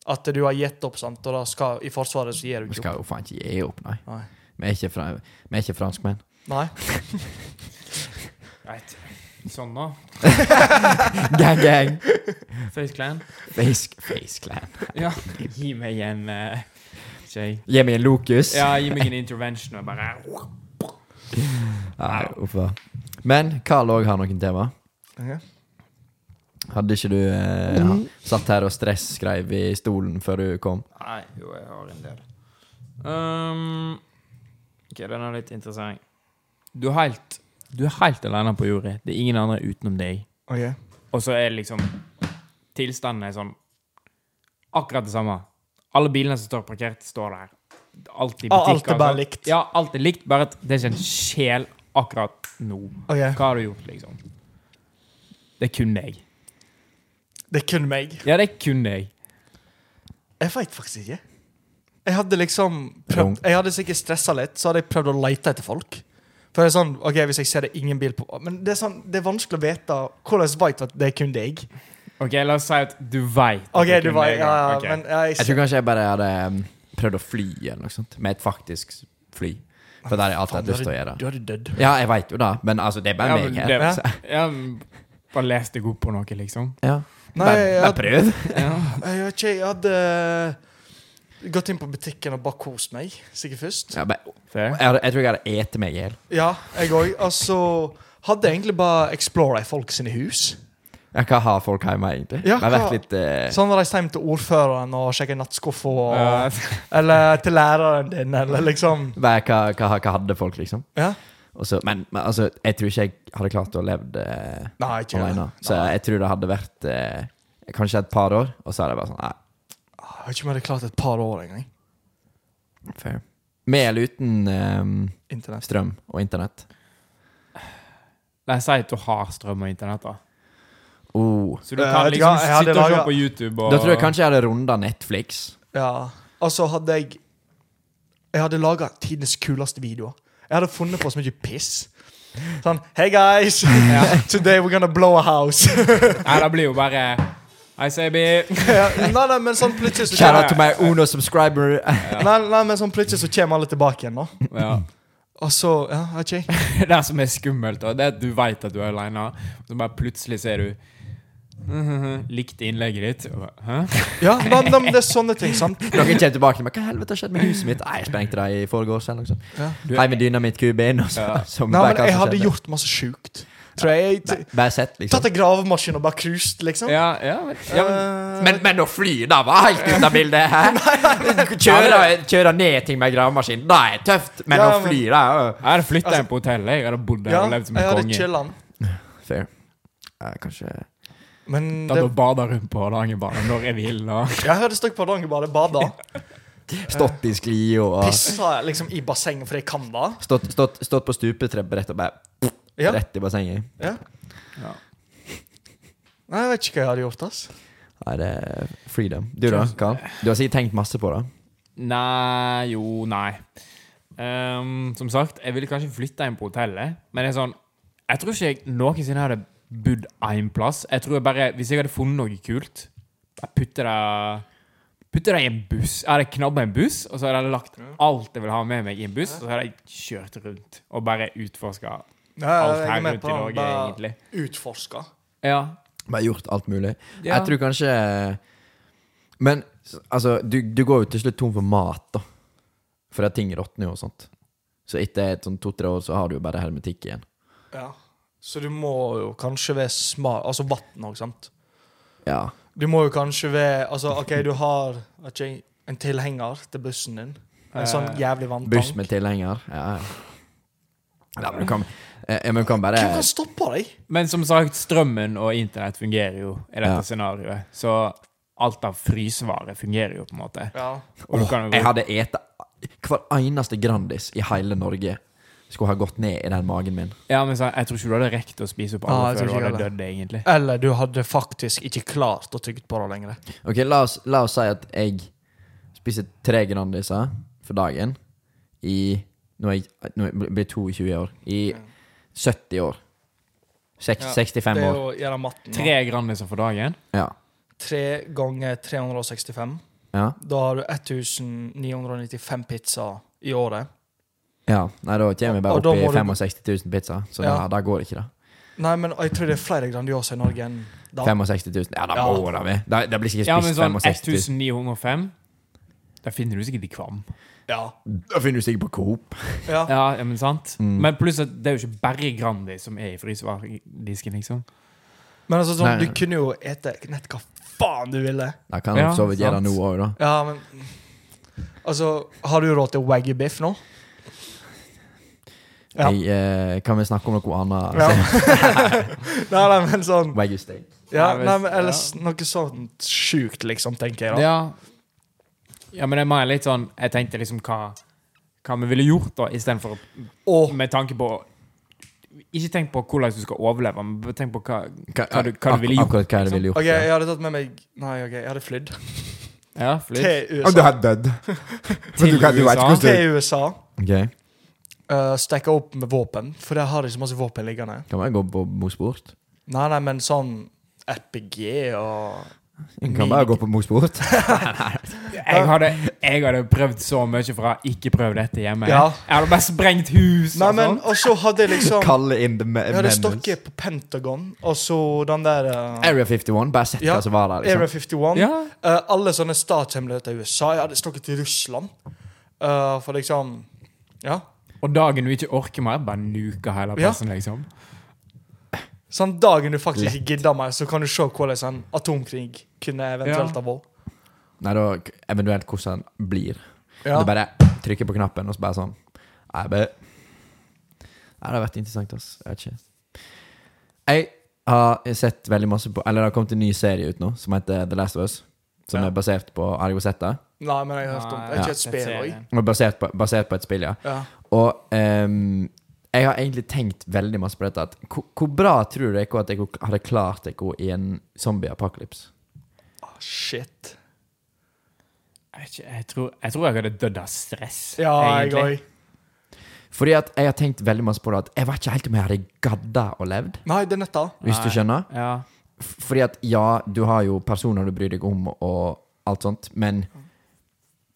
At du har gitt opp, sant? og da skal, i Forsvaret så gir du ikke opp. Vi skal jo faen ikke gi opp, nei. Nei. Vi er ikke, fra, vi er ikke franskmenn. Nei. Greit. Sånn, da. Gang, gang! Face Clan. Face, face clan. Ja. Gi meg en uh, Skje. Gi meg en lokus. Ja, gi meg en intervention og bare Nei, uff da. Men Carl òg har noen tema. Ok. Hadde ikke du eh, ha- satt her og stresskrev i stolen før du kom? Nei, jo, jeg har en del. Um, ok, den er litt interessant. Du er helt Du er helt alene på jordet. Det er ingen andre utenom deg. Ok. Og så er det liksom tilstanden er sånn akkurat det samme. Alle bilene som står parkert, står der. Alt i Ah, alt er bare sånn. likt. Ja, alt er likt, bare at det er ikke en sjel akkurat nå. Okay. Hva har du gjort, liksom? Det er kun deg. Det er kun meg. Ja, det er kun deg. Jeg veit faktisk ikke. Jeg hadde liksom prøvd Jeg hadde sikkert stressa litt, så hadde jeg prøvd å lete etter folk. For det er sånn, ok, Hvis jeg ser det ingen bil på Men det er sånn, det er vanskelig å vite Hvordan vet du at det er kun deg? Ok, la oss si at du veit. Ok, du vet, ja, ja, men ja, jeg, Jeg tror kanskje jeg bare hadde um, prøvd å fly eller noe sånt. Med et faktisk fly. For det har jeg alltid hatt lyst til å gjøre. Du hadde dødd. Ja, jeg veit jo det, men altså, det er bare Ja, meg men her. det- Ja, bare les deg opp på noe, liksom. Ja. Nei, Bare, jeg bare prøv. Ja. Jeg ikke, jeg hadde gått inn på butikken og bare kost meg, sikkert først. Ja, bare, jeg, jeg tror jeg hadde ete meg i hjel. Ja, jeg òg. Altså hadde jeg egentlig bare explora i folk sine hus. Ja, hva har folk hjemme, egentlig? Ja, hva- litt eh, Sånn reist hjem til ordføreren og sjekke nattskuffa, Ja, eller til læreren din, eller liksom hva, hva, hva hadde folk, liksom? Ja. Så- men, men altså, jeg tror ikke jeg hadde klart å leve eh, Nei, ikke alene. Så Nei. jeg tror det hadde vært eh, kanskje et par år, og så hadde jeg bare sånn Nei, Jeg vet ikke om jeg hadde klart et par år engang. fair. Med eller uten eh, strøm og internett. La oss si at du har strøm og internett, da. Oh. Så du Eh, kan liksom hva, jeg sitte og se på YouTube og Da tror jeg kanskje jeg hadde runda Netflix. Ja. Altså hadde jeg Jeg hadde laga tidenes kuleste videoer. Jeg hadde funnet på så mye piss. Sånn Hey guys! Today we're gonna blow a house. Nei, det blir jo bare I say ja, nei, nei, men sånn plutselig så Shout out to my Uno subscriber. nei, nei, men sånn plutselig så kommer alle tilbake igjen, da. Ja. Og så Ja, OK. Det som er skummelt, og det er at du veit at du er aleine, så bare plutselig ser du Likte innlegget ditt. Hæ? Ja, men det er sånne ting, sant? Noen kommer tilbake med hva helvete har skjedd med huset mitt. Nei, jeg sprengte det i forgårs. Ja. Hei med dynamittkuben. Ja. Nei, men jeg hadde gjort masse sjukt. Tror jeg. Jeg Bare sett, liksom. Tatt en gravemaskin og bare cruiset, liksom. Ja, ja, men, ja, men Eh, Men, men å fly, da var helt ut av bildet. Kjøre, kjøre ned ting med gravemaskin, det er tøft. Men Ja, å fly, da er Jeg hadde flytta inn på hotellet. Jeg hadde bodd der og levd som jeg en konge. Fair. Ja, kanskje Men Da det, bader rundt på Hardangerbanen når jeg vil. Og jeg hadde stått på Hardangerbadet, bada, stått i skli og pissa liksom i bassenget fordi jeg kan det. stått, stått, stått på stupetrebrett og bare Ja. rett i bassenget. ja. ja. Nei, jeg vet ikke hva jeg hadde gjort. ass Nei, det er freedom. Du da, Karl? Du har sikkert tenkt masse på det. Nei Jo, nei. Um, som sagt, jeg ville kanskje flytta inn på hotellet, men det er sånn Jeg tror ikke jeg noensinne hadde bodd én plass. Jeg tror jeg bare Hvis jeg hadde funnet noe kult, Jeg putter det Putter det i en buss. Jeg hadde knabba en buss, og så hadde jeg lagt alt jeg ville ha med meg i en buss, og så hadde jeg kjørt rundt og bare utforska alt er her rundt i Norge, egentlig. Utforska. Ja. Bare gjort alt mulig. ja. Jeg tror kanskje Men altså, du, du går jo til slutt tom for mat, da. For ting råtner jo og sånt. Så etter et sånn to-tre år så har du jo bare hermetikk igjen. Ja. Så du må jo kanskje være smart Altså vann òg, sant? Ja. Du må jo kanskje være Altså, OK, du har ikke, en tilhenger til bussen din. En sånn Eh, jævlig vanntank. Buss med tilhenger. Ja, ja. men du kan, jeg, men du kan bare Hvem kan stoppe deg? Men som sagt, strømmen og internett fungerer jo i dette Ja. scenarioet. Så alt av frysevarer fungerer jo, på en måte. Ja. Og du kan jo Jeg hadde ete Hver eneste Grandis i hele Norge skulle ha gått ned i den magen min. Ja, men så, jeg tror ikke du hadde rekt å spise opp alle jeg før du hadde dødd, egentlig. Eller du hadde faktisk ikke klart å tygge på det lenger. Ok, la oss, la oss si at jeg spiser tre Grandiser for dagen i Nå jeg, nå jeg blir 22 år. I 70 år. Sek, Ja, 65 Det er år. gjøre matten. Tre Grandiser for dagen. Ja. Tre ganger 365. Ja. Da har du 1995 pizzaer i året. Ja. Nei, da kommer vi bare opp i må du- 65 000 pizza. Så Ja. da, da går ikke da. Nei, men jeg tror det er flere Grandiosa i Norge enn da. 65 000. Ja, da Ja. må det vi. Da, da blir sikkert Ja, men spist sånn 1905 Da finner du sikkert i Kvam. Ja. Da finner du sikkert på Coop. ja. Ja, ja, men sant? Mm. Men pluss at det er jo ikke bare Grandi som er i frysevaredisken, liksom. Men altså, sånn, Nei, du kunne jo ete nett hva faen du ville. Da kan du Ja, så vidt gjøre det nå òg, da. Ja, men Altså, har du råd til waggy biff nå? Ja. Jeg, eh, kan vi snakke om noe annet? Ja. nei, nei, men sånn Wagyu steak. ja, Nei, men Eller ja. noe sånt sjukt, liksom, tenker jeg da. Ja. ja, men det er mer litt sånn Jeg tenkte liksom hva, hva vi ville gjort, da, istedenfor Og Med tanke på Ikke tenk på hvordan du skal overleve, men tenk på hva Hva, du- hva du ville gjort, Akkurat hva du ville gjort. OK, jeg hadde tatt med meg Nei, ok, jeg hadde flydd Ja, flytt. til USA. Og du hadde dødd. Til USA. Til USA. Ok, Uh, Stacka opp med våpen, for jeg har ikke så masse våpen liggende. Kan vi gå på Mosport? Nei, nei, men sånn RPG og Vi kan bare gå på Mosport. Jeg hadde, jeg hadde prøvd så mye for å ikke prøve dette hjemme. Ja. Jeg hadde bare sprengt hus Nei, og men, sånn. og så hadde jeg liksom Kalle inn the Jeg hadde stokket på Pentagon, og så den der uh, Area 51. Bare sett Ja, hva som var der. Area Liksom. 51. Ja. Uh, alle sånne statshemmeligheter i USA. Jeg hadde stokket til Russland. Uh, for liksom Ja. Og dagen du ikke orker mer, bare nuker hele Ja. liksom. Sånn dagen du faktisk ikke gidder mer, så kan du se hvordan en atomkrig kunne eventuelt ha vært. Nei, da eventuelt hvordan den blir. Ja. Du bare trykker på knappen, og så bare sånn Nei, bare Nei, det har vært interessant, ass. Jeg vet ikke. Jeg har sett veldig masse på Eller det har kommet en ny serie ut nå som heter The Last of Us. Som Ja. er basert på Har sett det? Nei, men jeg har hørt om det. Er ikke et spill òg? Basert på, basert på et spill, ja. Ja. Og um, jeg har egentlig tenkt veldig masse på dette. At, hvor, hvor bra tror dere at jeg hadde klart dere i en zombie-apocalypse? Oh, shit. Jeg, ikke, jeg, tror, jeg tror jeg hadde dødd av stress. Ja, jeg egentlig. òg. Fordi at jeg har tenkt veldig masse på det at jeg vet ikke helt om jeg hadde gadda og levd. Nei, det er netta. Hvis du skjønner? Ja. Fordi at ja, du har jo personer du bryr deg om og alt sånt, men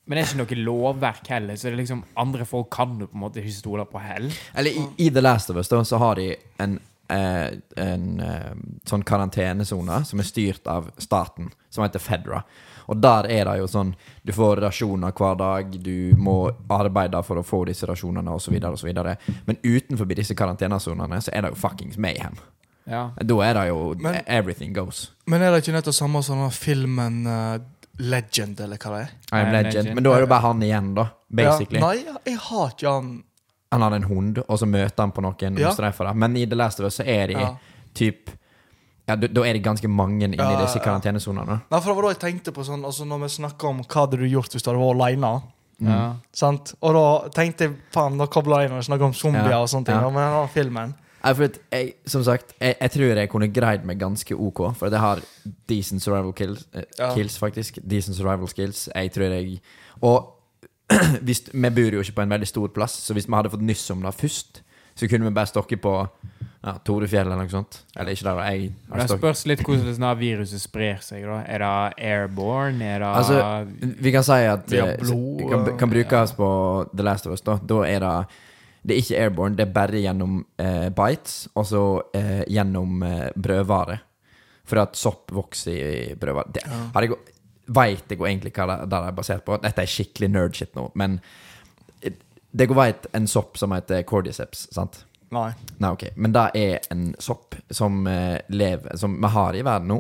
Men det er ikke noe lovverk heller, så det er liksom andre folk kan du på en måte ikke stole på heller. Eller i, i The Last of Us da, så har de en, eh, en eh, sånn karantenesone som er styrt av staten, som heter Fedra. Og der er det jo sånn Du får rasjoner hver dag, du må arbeide for å få disse rasjonene, osv., osv. Men utenfor disse karantenesonene så er det jo fuckings mayhem. Ja. Da er det jo Men- Everything goes. Men er det ikke nettopp samme som filmen eh, Legend, eller hva det er? I am legend. legend. Men da er det bare han igjen, da. Basically. Ja. Nei, jeg har ikke han Han hadde en hund, og så møter han på noen Ja. Men i The Last of Us så er de Ja. typ Ja, da er det ganske mange inni Ja, disse ja. karantenesonene. Nei, for det var da jeg tenkte på sånn Altså Når vi snakker om hva hadde du gjort hvis du hadde vært aleine. Ja. Og da tenkte jeg faen, da kobla jeg inn og snakka om zombier Ja, og sånne ting. ja. Ja. Men den filmen Nei, for jeg, som sagt, jeg, jeg tror jeg kunne greid meg ganske OK. For jeg har decent survival kills, eh, Ja. kills faktisk. Decent survival skills. Jeg tror jeg Og hvis, vi bor jo ikke på en veldig stor plass, så hvis vi hadde fått nyss om det først, så kunne vi bare stokke på ja, Torefjell eller noe sånt. Eller ikke der jeg har Det spørs litt hvordan sånn viruset sprer seg. da. Er det airborne? Er det Altså, Vi kan si at Vi har eh, blod, så- kan, brukes ja. på The Last of Us. Da Da er det Det er ikke airborne, det er bare gjennom eh, bites, og så eh, gjennom eh, brødvare. For at sopp vokser i brødvare. Det, Ja. har jeg, vet jeg jo egentlig hva det, det er basert på. Dette er skikkelig nerdshit nå, men det går veit en sopp som heter cordyceps, sant? Nei. Nei, ok. Men det er en sopp som eh, lever Som vi har i verden nå.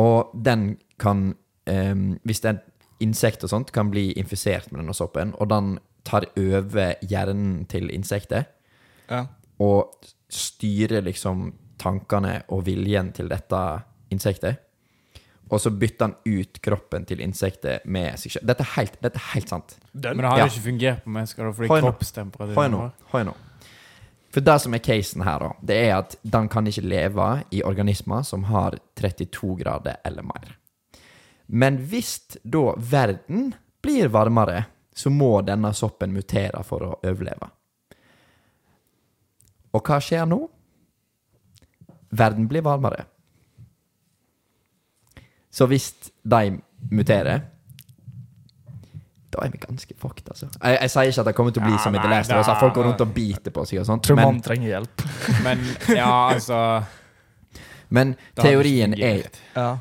Og den kan eh, Hvis det er insekt og sånt, kan bli infisert med denne soppen, og den tar over hjernen til insektet Ja. og styrer liksom tankene og viljen til dette insektet. Og så bytter han ut kroppen til insektet med seg sjøl. Dette helt, dette er helt sant. Den. Men det har Ja. jo ikke fungert på mennesker, fordi kroppstemperaturen høy Hør nå. For det som er casen her, da, det er at den kan ikke leve i organismer som har 32 grader eller mer. Men hvis da verden blir varmere, så må denne soppen mutere for å overleve. Og hva skjer nå? Verden blir varmere. Så hvis de muterer da er vi ganske fucked, altså. Jeg, jeg sier ikke at det kommer til å bli Ja, som i The Last of folk går rundt og biter på seg og sånt. Tror man trenger hjelp. Men ja, altså men teorien er. Ja.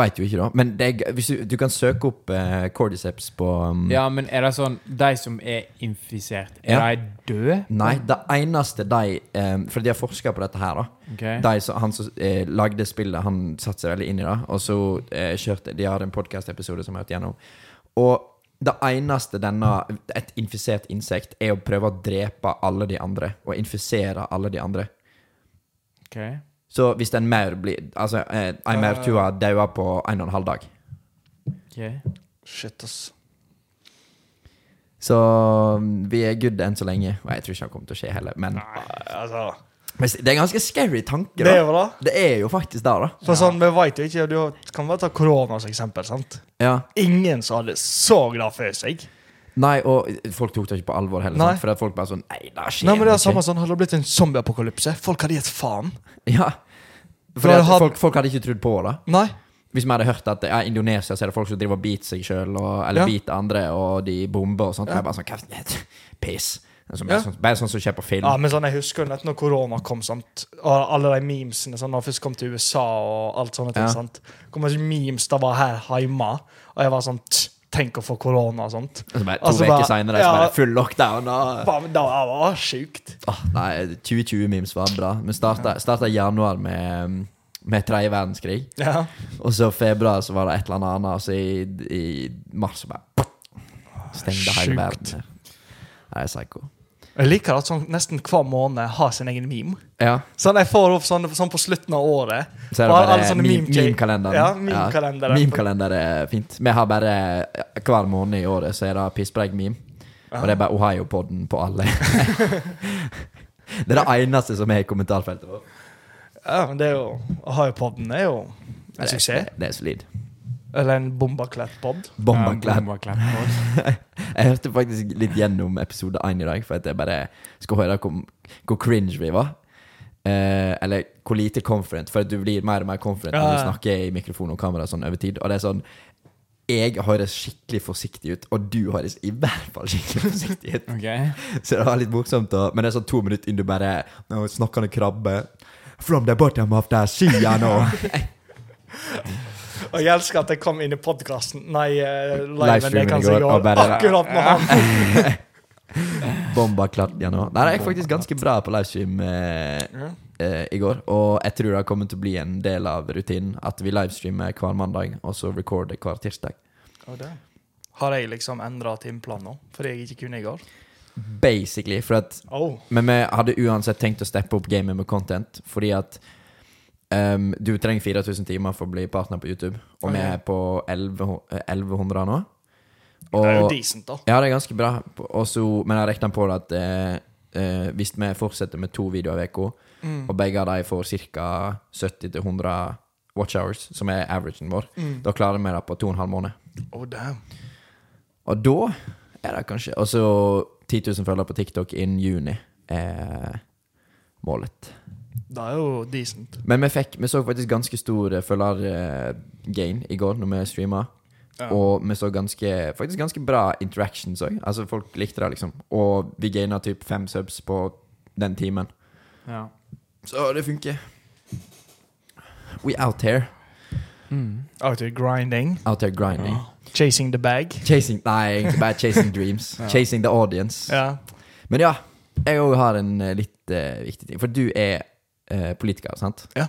Veit jo ikke, da. Men det hvis du, du kan søke opp uh, cordyceps på um, Ja, men er det sånn De som er infisert, er Ja. de døde? Nei, det eneste de um, For de har forska på dette her, da. Ok. De, som- han som eh, lagde spillet, han satte seg veldig inn i det. Og så eh, kjørte De har en podkast-episode som jeg har hørt gjennom. Og Det eneste denne, et infisert insekt er å prøve å drepe alle de andre, og infisere alle de andre. Ok. Så hvis en maur blir Altså, ei en maurtue dauer på en og en halv dag. ok. Shit, ass. Så mm, vi er good enn så lenge. Og jeg tror ikke det kommer til å skje heller. Men, Nei, Altså, men det er en ganske scary tanke, det er jo det. Det er jo faktisk det, da. For sånn, Vi vet jo ikke, Du kan bare ta korona som eksempel. sant? Ja. Ingen som hadde så glad for seg. Nei, og folk tok det ikke på alvor heller. Nei. Sant? For at folk bare sånn Nei, det skjer Nei, men det er samme sånn, Hadde det blitt en zombieapokalypse, folk hadde gitt faen. Ja. For Fordi at had- folk, folk hadde ikke trodd på det. Nei. Hvis vi hadde hørt at ja, i Indonesia så er det folk som driver og biter seg sjøl, eller Ja. biter andre, og de bomber og sånt. Ja. Jeg bare sånn Piss. Det er sånn- Ja. Bare, sånn, bare sånn som skjer på film. Ja, men sånn, Jeg husker jo nett når korona kom, sant? og alle de memesene sånn, når jeg først kom til USA og alt sånne ting. Ja. sant? Kom det memes da var her hjemme, og jeg var sånn «Tsk, Tenk å få korona og sånt. Og så bare, to Altså, uker seinere ja. full lockdown. Og, Bare, Det var sjukt. Oh, nei, 2020-memes var bra. Vi starta, i januar med, med tredje verdenskrig. Ja. Og så februar så var det et eller annet, og så i, i mars så bare stengte hele verden Nei, psycho. Jeg liker at sånn, nesten hver måned har sin egen meme. Ja, Sånn, Jeg får opp sånn, sånn på slutten av året. så er det Bare meme- meme- meme-kalenderen. Ja. Meme-kalender er fint. Vi har bare hver måned i året så er det pisspreik-meme. Og det er bare Ohio-podden på alle. det er det eneste som er i kommentarfeltet vårt. Ja, men det er jo Ohio-podden er jo en Det, suksess. det, det er solid. Eller en. Bombaklett. Bombakledd. Jeg hørte faktisk litt gjennom episode 1 i dag, for at jeg bare skulle høre hvor, hvor cringe vi var. Eh, eller hvor lite confident, for at du blir mer og mer confident Ja, når du snakker i mikrofon og kamera sånn over tid. Og det er sånn Jeg høres skikkelig forsiktig ut, og du høres i hvert fall skikkelig forsiktig ut. okay. Så det var litt morsomt, men det er sånn to minutter inn du bare Snakkende krabbe. From the bottom of the sea nå. Og jeg elsker at jeg kom inn i podkasten Nei, uh, liven jeg kan si Akkurat med han Bomba klart nå. Nei, det er faktisk ganske bra på livestream eh, eh, i går. Og jeg tror det kommer til å bli en del av rutinen at vi livestreamer hver mandag, og så recorder hver tirsdag. Det. Har jeg liksom endra timeplan nå, fordi jeg ikke kunne i går? Basically. For at Oh. Men vi hadde uansett tenkt å steppe opp gamet med content, fordi at ehm, du trenger 4000 timer for å bli partner på YouTube, og vi er på 1100 eh, 1100 nå. Det er jo decent, da. ja, det er ganske bra. Også, men jeg regner på det at eh, eh, hvis vi fortsetter med to videoer i uka, Mm. og begge av de får ca. 70-100 watch hours, som er averagen vår, Mm. da klarer vi det på to og en halv måned. Oh, damn. Og da er det kanskje Og så 10 000 følgere på TikTok innen juni er målet. Det er jo decent. Men vi, fikk, vi så faktisk ganske stor eh, følgergain i går når vi streama. Ja. Og vi så ganske, faktisk ganske bra interactions òg. Altså, folk likte det, liksom. Og vi gaina typ fem subs på den timen. Ja. Så det funker. We out here. Mm. Out here grinding. Out here grinding. Chasing the bag. Chasing Nei, egentlig bare chasing dreams. Ja. Chasing the audience. Ja. Men ja, jeg òg har en eh, litt uh, viktig ting. For du er eh, politiker, sant? Ja.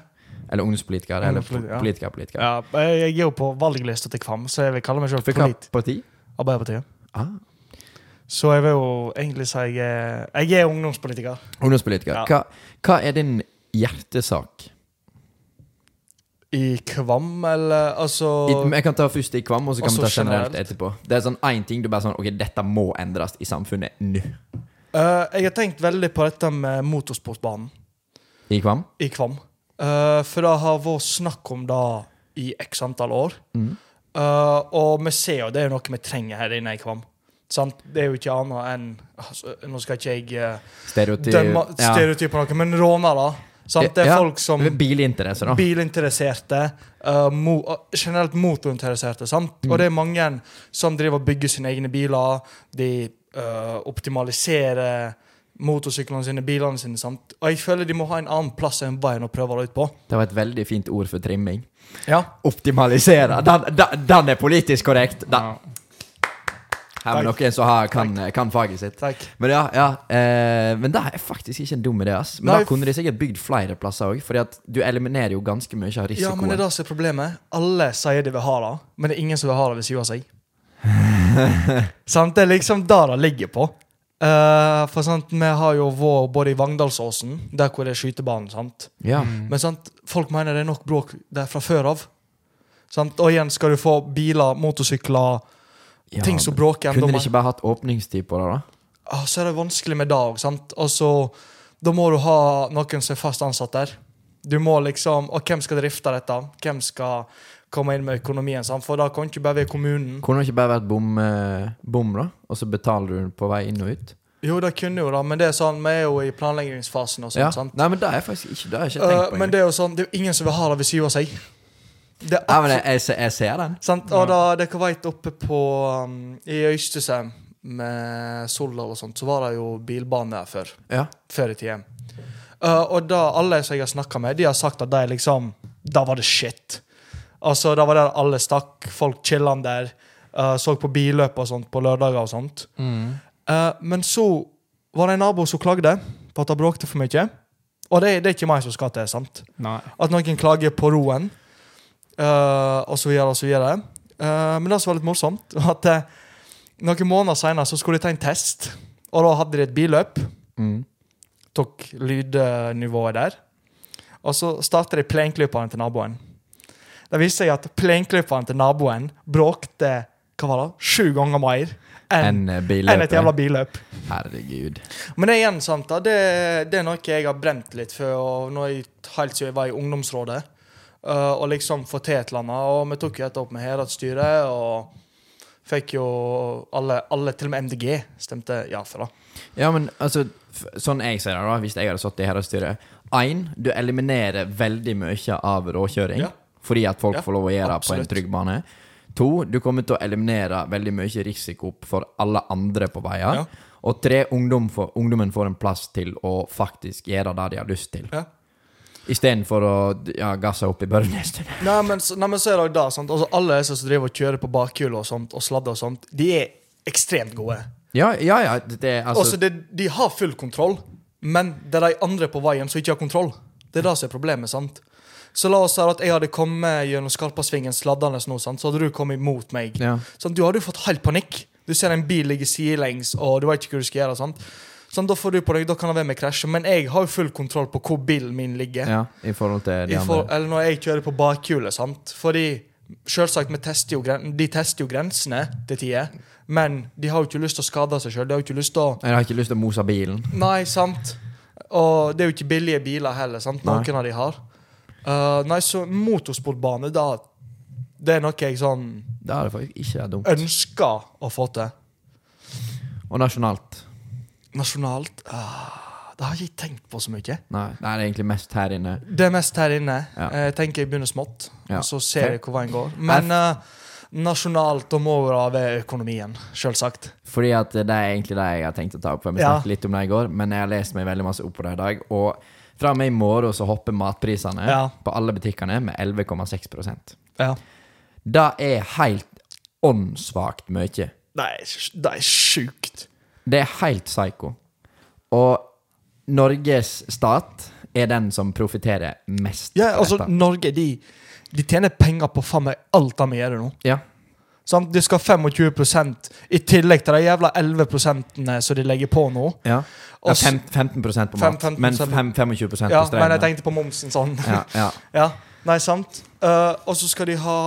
Eller ungdomspolitiker. Eller Ungdomspolitiker, ja. politiker, politiker. ja. Jeg er jo på valglista til Kvam, så jeg vil kalle meg selv For hva polit. parti? Arbeiderpartiet. Ah. Så jeg vil jo egentlig si jeg er, jeg er ungdomspolitiker. Ungdomspolitiker. Ja. Hva, hva er din hjertesak? I Kvam, eller altså I, jeg kan ta først i Kvam, og så kan vi Også ta generelt generelt. etterpå. Det er sånn én ting du bare sånn Ok, dette må endres i samfunnet nå. Eh, Jeg har tenkt veldig på dette med motorsportbanen I Kvam? i Kvam. Uh, for det har vært snakk om det i x antall år. Mm. Uh, og vi ser jo det er noe vi trenger her inne i Kvam. Sant? Det er jo ikke annet enn altså, Nå skal ikke jeg uh, Stereotyp dømme ja. stereotyper noe, men rånere. Sant? Det er Ja, folk som Bilinteresser, da. bilinteresserte, Uh, mo uh, generelt motorinteresserte. Sant? Mm. Og det er mange som driver og bygger sine egne biler. De uh, optimaliserer motorsyklene sine, bilene sine. Sant? Og jeg føler de må ha en annen plass enn veien å prøve det ut på. Det var et veldig fint ord for trimming. Ja. Optimalisere. Den, den, den er politisk korrekt. Den. Ja. Her er noen som har, kan, kan faget sitt. Takk. Men ja, ja eh, Men det er faktisk ikke en dum idé. ass Men Nei, da kunne de sikkert bygd flere plasser òg, Fordi at du eliminerer jo ganske mye av Ja, men det er det som er problemet. Alle sier de vil ha det, men det er ingen som vil ha det ved siden av seg. sant? Det er liksom der det ligger på. Eh, for sant, vi har jo vår både i Vangdalsåsen, der hvor det er skytebanen, sant. Ja. Mm. Men sant, folk mener det er nok bråk der fra før av. Sant? Og igjen skal du få biler, motorsykler, ja. ting som bråker. enda Kunne de mer. ikke bare hatt åpningstid på det, da? Ah, så er det vanskelig med det òg. Da må du ha noen som er fast ansatt der. Du må liksom Og hvem skal drifte dette? Hvem skal komme inn med økonomien? Sant? For da kan ikke bare være kommunen. Kunne det ikke bare vært bom, eh, bom, da? Og så betaler du på vei inn og ut? Jo, det kunne jo da, men det er sånn, vi er jo i planleggingsfasen og sånt. Ja. sant? Nei, men det er faktisk ikke Det har jeg ikke tenkt på. på. men det er jo sånn, det er jo ingen som vil ha det ved siden av seg. Det er ja, men jeg, jeg, jeg ser den. Sant? Og da dere vet oppe på um, I Øystesheim med Soldal og sånt, så var det jo bilbane der før. Ja. Før i tida. Uh, og da alle som jeg har snakka med, de har sagt at de liksom Da var det shit. Altså, Da var der alle stakk, folk chillan der, uh, så på billøp og sånt på lørdager og sånt. Mm. Uh, men så var det en nabo som klagde på at det bråkte for mye. Og det, det er ikke meg som skal til, sant? Nei. At noen klager på roen, uh, og så videre og så videre. Uh, men det som var litt morsomt, at uh, noen måneder senere så skulle de ta en test, og da hadde de et billøp. Mm. Tok lydnivået der. Og så startet de plenklypene til naboen. Det viste seg at plenklipperen til naboen bråkte hva var det, sju ganger mer enn en en et jævla billøp. Herregud. Men det er igjen sant da, det, det er noe jeg har brent litt for når jeg, helt siden jeg var i ungdomsrådet. Uh, og liksom få til et eller annet. Og vi tok jo dette opp med heradsstyret, og fikk jo alle, alle, til og med MDG, stemte ja for det. Ja, men altså, sånn jeg ser det, da, hvis jeg hadde sittet i herredsstyret Én, du eliminerer veldig mye av råkjøring. Ja. Fordi at folk Ja, får lov å gjøre det på en trygg bane. To, du kommer til å eliminere veldig mye risiko for alle andre på veier. Ja. Og tre, ungdom får, ungdommen får en plass til å faktisk gjøre det de har lyst til. Ja. Istedenfor å ja, gasse opp i Børnestunet. Nei, men, så- nei, men så er det jo da, sant? Altså, alle disse som driver og kjører på bakhjul og sånt, og sladder og sånt, de er ekstremt gode. Ja, ja, ja. Det, altså, Også, det, de har full kontroll, men det er de andre på veien som ikke har kontroll. Det er det som er problemet. sant? Så la oss si at jeg hadde kommet gjennom Skarpasvingen sladdende nå, sant? så hadde du kommet mot meg. ja. Sånn, du hadde jo fått helt panikk. Du ser en bil ligge sidelengs, og du vet ikke hva du skal gjøre. sant? Sånn, Da får du på deg, da kan det være med krasje, men jeg har jo full kontroll på hvor bilen min ligger. ja, i forhold til de for, andre. eller når jeg kjører på bakhjulet. sant? Fordi selvsagt, tester jo, de tester jo grensene til tider, men de har jo ikke lyst til å skade seg sjøl. De har jo ikke lyst til å Jeg har ikke lyst til å mose bilen. Nei, sant. Og det er jo ikke billige biler heller. sant? Noen Nei. av de har. Uh, nei, så motorsportbane, da Det er noe jeg sånn Det er faktisk ikke dumt. ønsker å få til. Og nasjonalt. Nasjonalt uh, Det har jeg ikke tenkt på så mye. Nei, det er egentlig mest her inne. Det er mest her inne. Ja. Jeg tenker jeg begynner smått, Ja. og så ser jeg hvor veien går. Men uh, nasjonalt, og må ved økonomien, sjølsagt. Fordi at det er egentlig det jeg har tenkt å ta opp. Vi snakket Ja. litt om det i går, men jeg har lest meg veldig masse opp på det i dag. Og fra og med i morgen så hopper matprisene Ja. på alle butikkene med 11,6 Ja. Det er helt åndssvakt mye. Det er, det er sjukt. Det er helt psyko. Og Norges stat er den som profitterer mest. Ja, på altså, dette. Norge de, de tjener penger på faen meg alt de gjør nå. Ja. Sant? De skal ha 25% i tillegg til de jævla 11 som de legger på nå. ja. ja fem, 15% på mat, 5, 15% men 5, 25 på Ja, men jeg tenkte på momsen sånn. ja, ja. Ja, Nei, sant. Uh, og så skal de ha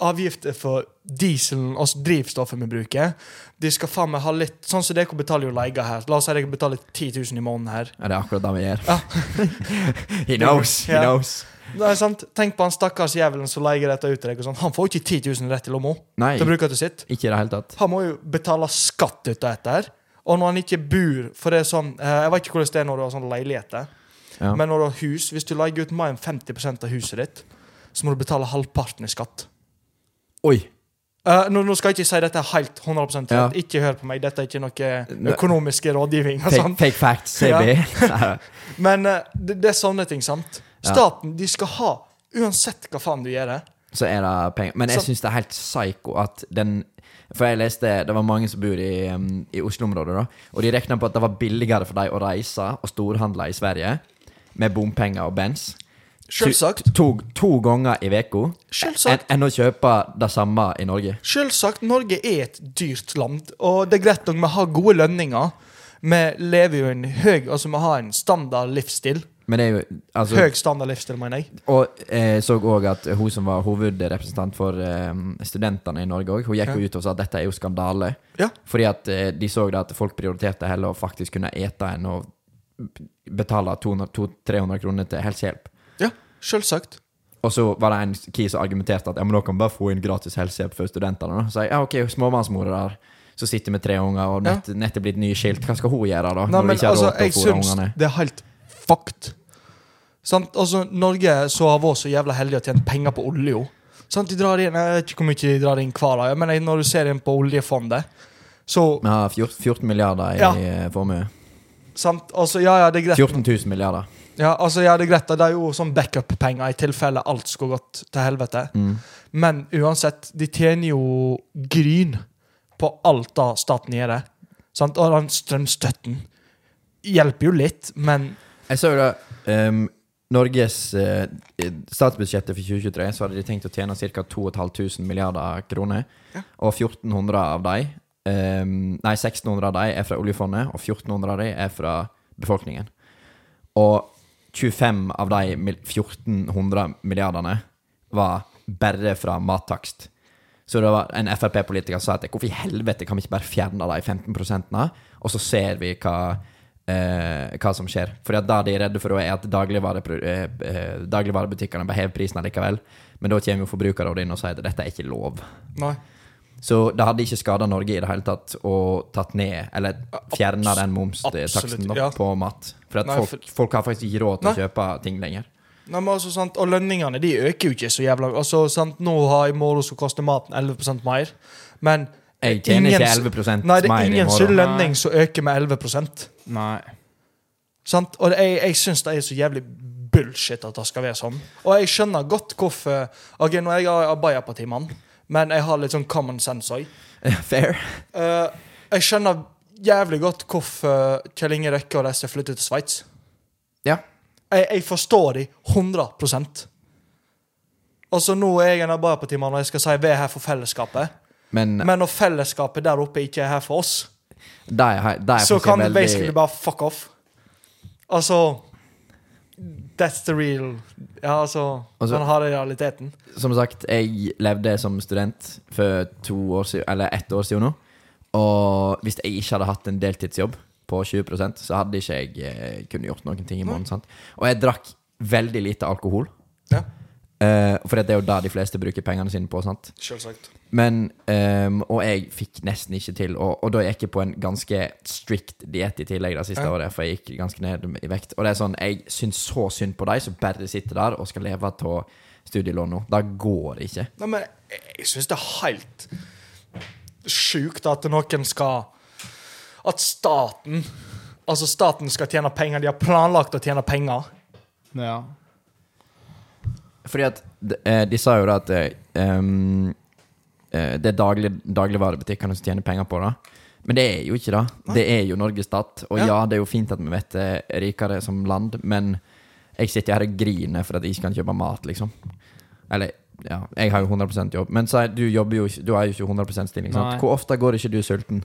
avgifter for dieselen, altså drivstoffet vi bruker. De skal faen meg ha litt Sånn som dere betaler jo leie her. La oss si dere betaler 10 000 i måneden her. ja, det er akkurat det vi gjør. Ja. he knows, he knows. Nei, sant? Tenk på han stakkars jævelen som leier dette ut til deg. sånn. Han får ikke 10 000 rett i lomma til å bruke til sitt. ikke i det hele tatt. Han må jo betale skatt ut av dette. her. Og når han ikke bor For det er sånn eh, Jeg vet ikke hvordan det er når du har sånn leiligheter. Ja. Men når du har hus, hvis du leier ut mer enn 50% av huset ditt, så må du betale halvparten i skatt. Oi! Uh, nå, nå skal jeg ikke si dette helt 100 rett. Ja. Ikke hør på meg. Dette er ikke noe økonomisk rådgivning. Fake, sånn. fake facts, CB. Ja. Men uh, det, det er sånne ting, sant? Staten de skal ha, uansett hva faen du gjør. så er det penger. Men jeg syns det er helt psycho at den For jeg leste Det var mange som bor i, um, i Oslo-området, da. Og de regna på at det var billigere for dem å reise og storhandle i Sverige med bompenger og bens. Selvsagt. To, to ganger i uka enn enn å kjøpe det samme i Norge. Selvsagt. Norge er et dyrt land, og det er greit nok vi har gode lønninger. Vi lever jo i en høy Altså, vi har en standard livsstil. Men det er jo altså, Høy standard livsstil, mener jeg. Og jeg så òg at hun som var hovedrepresentant for um, studentene i Norge, også, hun gikk jo ut og sa at dette er jo skandale. Ja. Fordi at eh, de så det at folk prioriterte heller å faktisk kunne ete enn å betale 200-300 kroner til helsehjelp. Ja, selvsagt. Og så var det en key som argumenterte at ja, men da kan bare få inn gratis helsehjelp for studentene. Da. Så jeg, ja, ok, småbarnsmorer som sitter med tre unger og nett, nettopp blitt nyskilt, hva skal hun gjøre da? Nei, men altså, jeg syns det er helt fucked. Sant? Altså, Norge så har vært så jævla heldig å tjene penger på olje. Sant? De drar inn, Jeg vet ikke hvor mye de drar inn hver dag, men når du ser inn på oljefondet, så Vi har 14, 14 milliarder i Ja. formue. sant? Altså, ja, ja, det er greit. 14 000 milliarder. Ja, altså, ja, det er greit. Det er jo sånn backup-penger i tilfelle alt skulle gått til helvete. Mm. Men uansett, de tjener jo gryn på alt da staten gjør. Sant? Og den strømstøtten hjelper jo litt, men Jeg så jo da ehm, Norges eh, statsbudsjettet for 2023 så hadde de tenkt å tjene ca. 2500 milliarder kroner. Ja. Og 1400 av de ehm, Nei, 1600 av de er fra oljefondet, og 1400 av de er fra befolkningen. Og 25 av de 1400 milliardene var bare fra mattakst. Så det var en Frp-politiker som sa at hvorfor i helvete kan vi ikke bare fjerne de 15 prosentene, og så ser vi hva, eh, hva som skjer. At det de er redde for, er at dagligvare, eh, eh, dagligvarebutikkene bare hever prisen likevel. Men da kommer jo Forbrukerrådet inn og sier at dette er ikke lov. Nei. Så det hadde ikke skada Norge i det hele tatt å tatt ned, eller fjerna den momstaksten ja. på mat. For Nei, folk, folk har faktisk ikke råd til å kjøpe ting lenger. Nei, men altså, sant? Og lønningene de øker jo ikke så jævla altså, sant? Nå har i morgen så koster maten 11 mer, men Jeg tjener ingen- ikke 11 Nei, det er ingen sin lønning som øker med 11% Nei. Sant? Og jeg, jeg syns det er så jævlig bullshit at det skal være sånn. Og jeg skjønner godt hvorfor Ok, nå er jeg Arbeiderpartimann, men jeg har litt sånn common sense òg. Fair. jeg skjønner jævlig godt hvorfor Kjell Inge Røkke og disse flytter til Sveits. Ja. Jeg, jeg forstår de 100% Altså, nå er jeg en Arbeiderpartimann, og jeg skal si vi er her for fellesskapet. Men, Men når fellesskapet der oppe ikke er her for oss, det er, det er så kan det basically bare fuck off. Altså That's the real Ja, altså Altså- Den harde realiteten. Som sagt, jeg levde som student for to år siden, eller ett år siden nå. Og hvis jeg ikke hadde hatt en deltidsjobb på 20% så hadde ikke jeg eh, kunne gjort noen ting i måneden. sant? Og jeg drakk veldig lite alkohol. Ja, Eh, for det er jo det de fleste bruker pengene sine på. sant? selvsagt. Men, um, Og jeg fikk nesten ikke til. Og, og da gikk jeg på en ganske strict diett i tillegg det siste Ja. året, for jeg gikk ganske ned i vekt. Og det er sånn, jeg syns så synd på de som bare sitter der og skal leve av studielån nå. Det går ikke. Nei, men jeg, syns det er helt sjukt at noen skal At staten Altså, staten skal tjene penger. De har planlagt å tjene penger. Ja. Fordi at de, eh, de sa jo da at eh, det er daglig, dagligvarebutikkene som tjener penger på det. Men det er jo ikke det. Det er jo Norges stat. Og Ja. ja, det er jo fint at vi vet det er rikere som land, men jeg sitter her og griner for at jeg ikke kan kjøpe mat, liksom. Eller ja, jeg har jo 100% jobb. Men si, du jobber jo Du har jo ikke 100 stilling. Sant? Nei. Hvor ofte går ikke du sulten?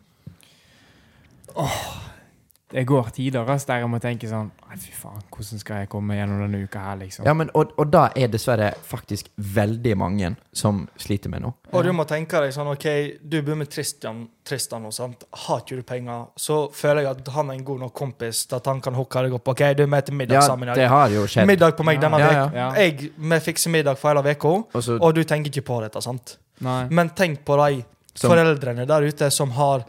Det går tider altså, der jeg må tenke sånn Nei, fy faen, hvordan skal jeg komme gjennom denne uka her, liksom? Ja, men, og, og da er dessverre faktisk veldig mange som sliter med noe. Og du må tenke deg sånn OK, du bor med Tristan, Tristan og sånt. Har ikke du penger, så føler jeg at han er en god nok kompis til at han kan hooke deg opp. OK, du er med til middag Ja, sammen i det har jo skjedd. Middag på meg denne Ja, ja. Jeg, Vi fikser middag for hele uka, Og og du tenker ikke på dette, sant? Nei. Men tenk på de Som- foreldrene der ute som har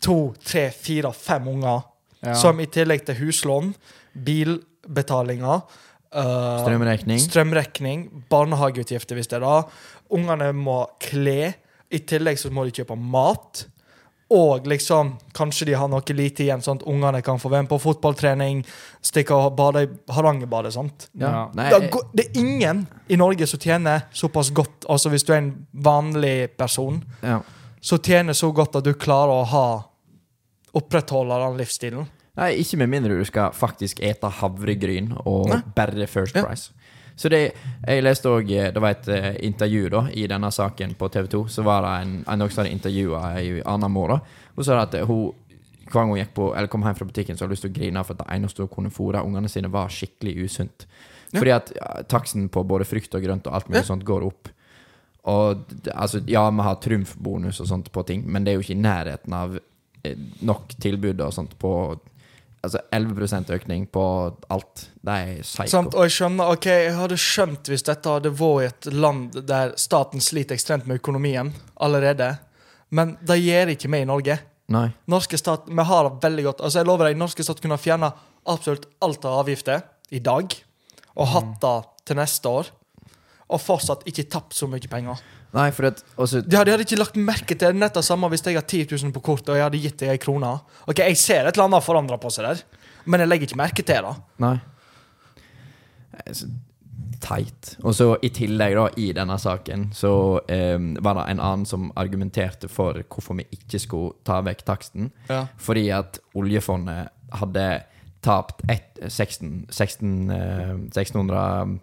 to, tre, fire, fem unger, Ja. som i tillegg til huslån, bilbetalinger Uh, strømrekning. strømrekning. barnehageutgifter hvis det er det. Ungene må kle. I tillegg så må de kjøpe mat. Og liksom, kanskje de har noe lite igjen, sånn at ungene kan få være med på fotballtrening, stikke og bade i Hardangerbadet. Ja. Ja. Det, er det er ingen i Norge som tjener såpass godt, altså hvis du er en vanlig person, ja. som tjener så godt at du klarer å ha opprettholde den livsstilen. Nei, ikke med mindre du skal faktisk ete havregryn og Nei. bare First Ja. Price. Så det, jeg leste òg Det var et eh, intervju da i denne saken på TV 2. Så var det en, en som hadde intervjua ei anna mor. Hun sa at hun hver gang hun gikk på, eller kom hjem fra butikken, så hadde hun lyst til å grine for at det eneste hun kunne fôre ungene sine, var skikkelig usunt. Ja. Fordi at ja, taksten på både frukt og grønt og alt mulig Ja. sånt går opp. Og altså, ja, vi har trumfbonus og sånt på ting, men det er jo ikke i nærheten av eh, nok tilbud og sånt på Altså 11% økning på alt. Det er psycho. Sant? Og jeg skjønner, ok, jeg hadde skjønt hvis dette hadde vært i et land der staten sliter ekstremt med økonomien allerede. Men det gjør ikke vi i Norge. Nei. Norske stat, Vi har det veldig godt. Altså jeg lover deg, Norske stat kunne fjerna absolutt alt av avgifter i dag. Og hatt det til neste år. Og fortsatt ikke tapt så mye penger. Nei, for at også, De hadde, de hadde ikke lagt merke til nett det samme hvis jeg har 10 000 på kortet og jeg hadde gitt deg ei krone. Ok, Jeg ser et eller annet forandra på seg der, men jeg legger ikke merke til det. Nei. Så Teit. Og så i tillegg, da, i denne saken, så eh, var det en annen som argumenterte for hvorfor vi ikke skulle ta vekk taksten. Ja. Fordi at oljefondet hadde tapt et, 16, 16, eh, 1600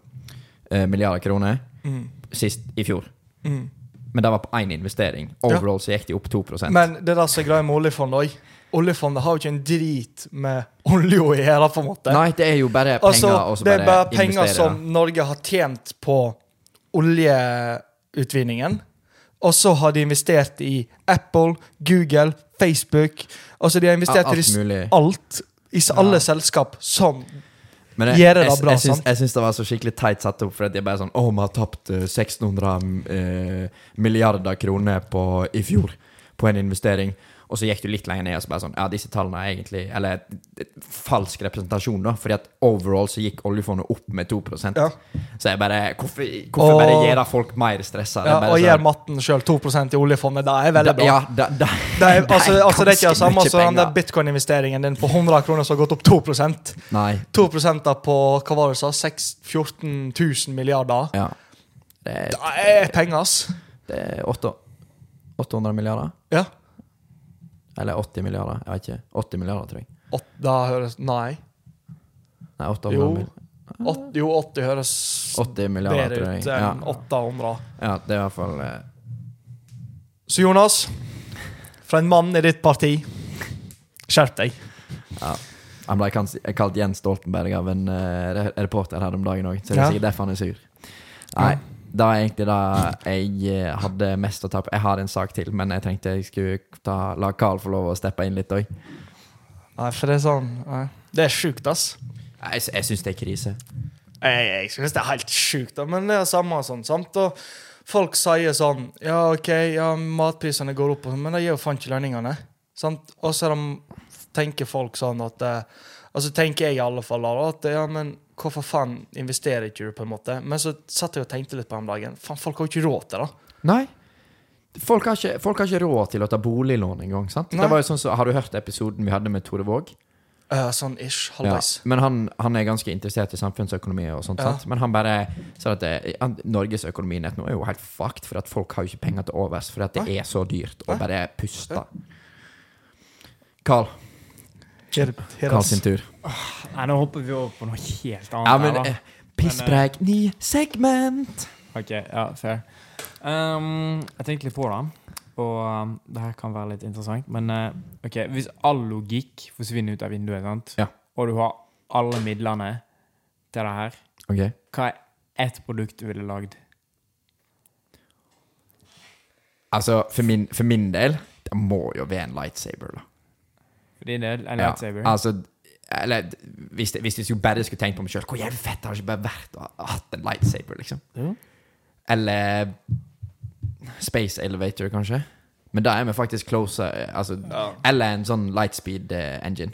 eh, milliarder kroner Mm. sist i fjor. Mm. Men det var på én investering. Overall så gikk de opp 2% Men det der som er greia med oljefondet òg Oljefondet har jo ikke en drit med olje å gjøre, på en måte. Nei, det er jo bare penger, altså, og det er bare, bare penger som Norge har tjent på oljeutvinningen. Og så har de investert i Apple, Google, Facebook. Altså, de har investert Ja, i alt alt. I alle alle selskap som Men jeg, jeg, det jeg, jeg, syns, jeg syns det var så skikkelig teit satt opp, for at er bare sånn Å, vi har tapt eh, 1600 eh, milliarder kroner på, i fjor på en investering. Og så gikk du litt lenger ned og så bare sånn Ja, disse tallene er egentlig Eller falsk representasjon, da. Fordi at overall så gikk oljefondet opp med 2 Ja. Så jeg bare Hvorfor, hvorfor Og- bare gjøre folk mer stressa? ja, Og gjør matten sjøl 2% i oljefondet. Det er veldig bra. Ja, da, da, Det er, altså, altså, det er ikke det samme som den der bitcoin-investeringen din på 100 kroner som har gått opp 2 Nei. 2 da på hva var det sa, 6 14 000 milliarder. Ja. Det er, Det er penger, ass. det er åtte- 800 milliarder? Ja. Eller 80 milliarder? Jeg vet ikke. 80 milliarder, tror jeg. Åt, da høres Nei. Nei, 800 Jo. mil- Åt, jo, 80 høres 80 milliarder, bedre ut enn Ja. 800. ja, det er i hvert fall eh, Så Jonas, fra en mann i ditt parti, skjerp deg. ja. Han ble kalt Jens Stoltenberg av en uh, reporter her om dagen òg, så det er Ja. sikkert derfor han er sur. Nei, det er egentlig det jeg eh, hadde mest å ta på. Jeg har en sak til, men jeg tenkte jeg skulle ta, la Carl få lov å steppe inn litt òg. Nei, for det er sånn nei. Det er sjukt, ass. Jeg, jeg syns det er krise. Jeg, jeg synes det er helt sjukt, da, men det er samme sånn, sant? Og folk sier sånn Ja, OK, ja, matprisene går opp, sånn, men det gir jo faen ikke lønningene. Sant? Og så er tenker folk sånn at eh, Altså tenker jeg i alle fall at ja, men hvorfor faen investerer ikke du, på en måte? Men så satt jeg og tenkte litt på den dagen. Faen, folk har jo ikke råd til det. Nei. Folk har, ikke, folk har ikke råd til å ta boliglån engang. sant? Nei. Det var jo sånn så, Har du hørt episoden vi hadde med Tore Våg? Uh, sånn ish, Ja, halvveis. men han, han er ganske interessert i samfunnsøkonomi og sånt, Ja. sant? Men han bare sa at det, han, Norges økonomi nett nå er jo helt fucked, for at folk har jo ikke penger til overs, for at det Nei. er så dyrt å bare puste. Carl, Ass. sin tur. Nei, nå hopper vi over på noe helt annet. Ja, men her, da. eh, Pisspreik, ny segment! Ok, ja, fair. Um, jeg tenkte litt på det, og um, det her kan være litt interessant. Men uh, ok, hvis all logikk forsvinner ut av vinduet, sant? Ja. og du har alle midlene til det her, Ok. hva er ett produkt du ville lagd? Altså, for min, for min del, det må jo være en lightsaber, da. For din del, en Ja, lightsaber? altså, eller hvis, det, hvis jeg skulle bare skulle tenkt på meg sjøl, hvor jævlig fett har det ikke bare vært å ha hatt en lightsaber, liksom? Jo. Eller Space Elevator, kanskje. Men da er vi faktisk close. eh, Altså, Ja. Eller en sånn lightspeed eh, engine.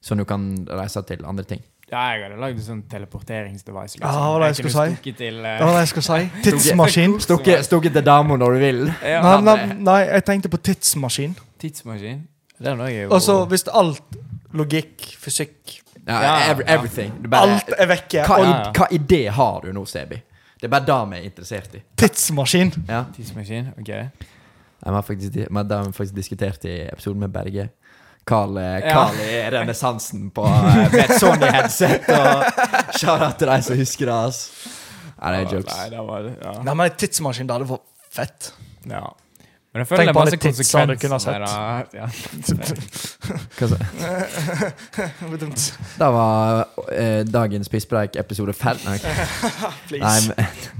Som du kan reise til andre ting. Ja, jeg hadde lagd en sånn teleporteringsdevice. Liksom. Ja, det jeg kunne si? Til, uh... Det var det jeg skulle si. Tidsmaskin. Stukket stukket til dama når du vil. ja, Nei, nei, nei, jeg tenkte på tidsmaskin. Tidsmaskin. Det er noe jeg Og så hvis alt logikk, fysikk Ja, Ja, every, everything. Bare, Alt er vekke. hva, Ja, ja. hva idé har du nå, Sebi? Det er bare det vi er interessert i. tidsmaskin. Ja. Tidsmaskin, ok. Vi har faktisk, har faktisk diskutert i episoden med Berge Carl, eh, Ja. I renessansen på eh, med et Sony-headset. Og shout-out til de som husker det. ass. Ja, det er jokes. Nei, det var. Ja. Nei, men en tidsmaskin, det hadde vært fett. ja. Men jeg føler Tenk det er på masse alle tidser du kunne ha konsekvenser. Ja. Det var eh, dagens pisspreik episode fem. Nei, Please. Nei, men,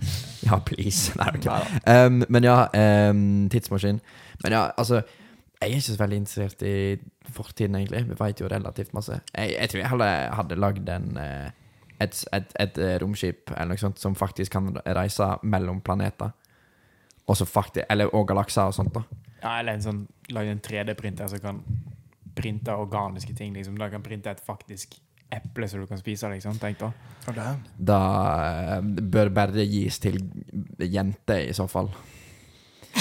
ja, please. Nei, okay. Um, men ja, um, tidsmaskin. Men ja, altså Jeg er ikke så veldig interessert i fortiden, egentlig. Vi vet jo relativt masse. Jeg, jeg tror jeg heller hadde lagd en eh, et, et, et eh, romskip eller noe sånt som faktisk kan reise mellom planeter. Og så faktisk, eller, og galakser og sånt. da Ja, eller en sånn Lage en 3D-printer som kan printe organiske ting. liksom. Da kan printe et faktisk eple som du kan spise. liksom, tenk da. Det er- Da eh, bør bare gis til jenter, i så fall.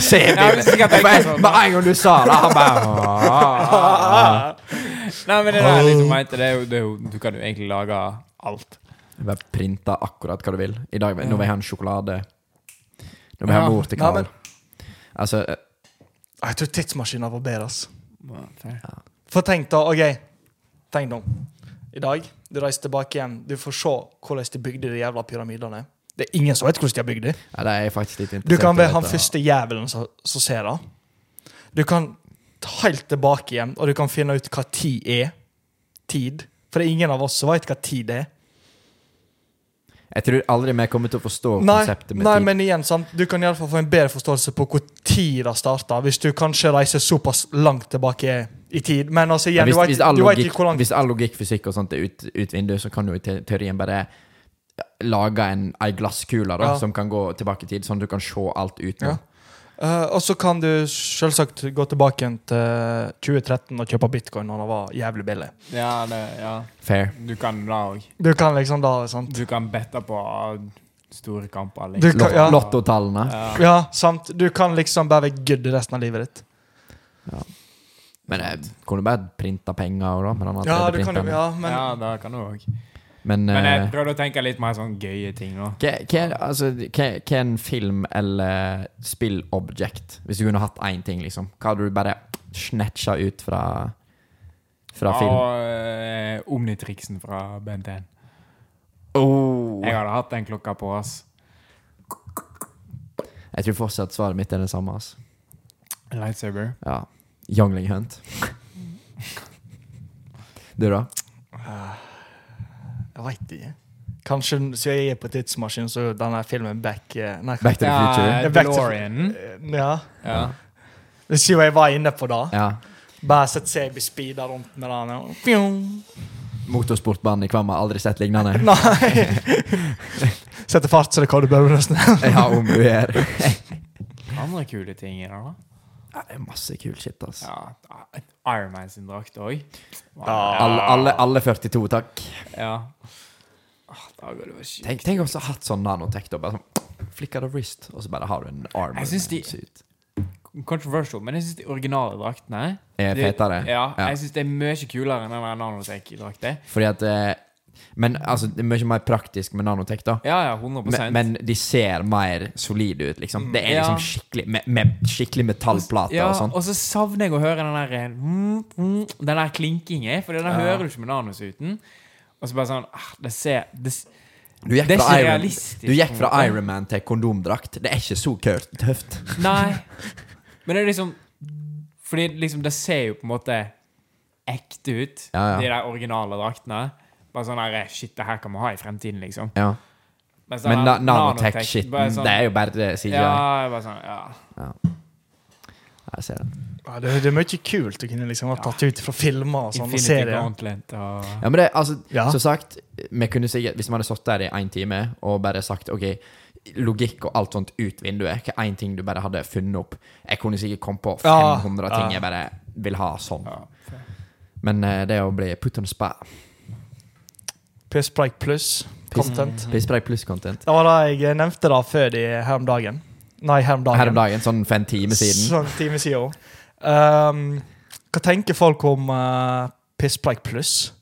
Se Ja, hvis jeg skal tenke med, sånn, med en gang du sa det, han bare Nei, men det der liksom, mente, det er jo, det er jo, Du kan jo egentlig lage alt. Bare printa akkurat hva du vil. I dag, Nå vil jeg ha en sjokolade. Nå vil jeg ha mor til Karl. Altså, eh, Jeg tror tidsmaskinen var bedre. ass. Ja. For tenk da, ok Tenk nå I dag, du reiser tilbake igjen Du får se hvordan de bygde de jævla pyramidene Det er ingen som vet hvordan de har bygd de ja, det er faktisk litt Du kan være han første jævelen som, som ser det Du kan ta helt tilbake igjen Og du kan finne ut hva tid er Tid For det er ingen av oss som vet hva tid er Jeg tror aldri vi kommer til å forstå Nei, konseptet med nei tid. men igjen, sant? du kan i alle fall få en bedre forståelse på hvor tid det starta, hvis du kanskje reiser såpass langt tilbake i tid. Men altså, Ja, igjen, hvis, du, hvis, vet, all du vet ikke hvor langt hvis all logikk, fysikk og sånt er ut, ut vinduet, så kan du i te teorien bare lage en, ei glasskule da, Ja. som kan gå tilbake i tid, sånn at du kan se alt utenom. Ja. Eh, og så kan du selvsagt gå tilbake igjen til 2013 og kjøpe bitcoin når det var jævlig billig. Ja, det, ja. Fair. Du kan da òg. Du kan liksom da, sant? Du kan bette på store kamper. Liksom. kan- ja. Lottotallene. Ja. Ja, sant. Du kan liksom bare være good resten av livet ditt. Men jeg kunne bare printa penger òg, da. Med Ja, du kan jo, ja, men ja, det kan du òg. Men, Men jeg eh, prøvde å tenke litt mer sånn gøye ting hva er- altså, hva- er en film- eller spillobjekt? Hvis du kunne hatt én ting, liksom. Hva hadde du bare snatcha ut fra, fra film? Og eh, Omnitriksen fra BNT. Oh. Jeg hadde hatt den klokka på ass. Jeg tror fortsatt svaret mitt er det samme. ass. Lightsaber. Ja. Youngling Hunt. Du, da? Jeg veit ikke. Kanskje siden jeg er på tidsmaskin, så denne filmen Back eh, Nei, Back to the Future? Ja, Back to- DeLorean. ja. Ja. Siden jeg var inne på det. Ja. Bare sett seg bli speeda rundt med den. og. Motorsportbanen i Kvamma. Aldri sett lignende. Nei! Setter fart så det kan du bør nesten. Ja, om du er Andre kule ting i den, da. Ja, det er masse kul shit, altså. Ja, et Iron Man sin drakt òg. Alle, alle, alle 42, takk. Ja. Åh, da går det bare sjukt. Tenk, tenk også du har hatt sånn nanotech. da, Bare sånn Flikker of wrist, og så bare har du en arm. Jeg synes de-. Controversial, men jeg syns de originale draktene Er fetere. Ja, Ja. jeg syns det er mye kulere enn den nanotech-drakta. Fordi at eh, Men altså, det er mye mer praktisk med nanotech, da. Ja, ja, 100 Men, men de ser mer solide ut, liksom. Det er Ja. liksom skikkelig med, med skikkelig metallplater ja, og sånn. og så savner jeg å høre den der eh, mm, mm, Den der klinkingen, for den Ja. hører du ikke med nanosuten. Og så bare sånn ah, Det ser det, s- Du gikk det er fra ikke Iron, realistisk. du gikk på en fra måte. Iron Man til kondomdrakt. Det er ikke så kørt, tøft. Nei. Men det er liksom Fordi liksom det ser jo på en måte ekte ut, Ja, ja. de der originale draktene. Bare sånn der Shit, det her kan vi ha i fremtiden, liksom. Ja. Men, den Men na nanotech-shit, sånn- det er jo bare det, sier Ja, bare sånn Ja. Jeg ser det. Ja, det, det er mye kult du kunne liksom ha tatt ut fra filmer og sånn, og Infinity serier. Gauntlet og Ja, men det, altså, Ja. som sagt, vi kunne sikkert, hvis vi hadde sittet der i én time og bare sagt OK, logikk og alt sånt ut vinduet, hva er én ting du bare hadde funnet opp? Jeg kunne sikkert kommet på 500 ja. ting jeg bare vil ha sånn. ja. Men uh, det å bli put on spa Pisspreik pluss content. Pisspreik pluss-content. Det var det jeg nevnte da før de her om dagen. Nei, her om dagen. Her om dagen, sånn for en time siden. Sånn time siden. Um, hva tenker folk om uh, Pisspreik pluss?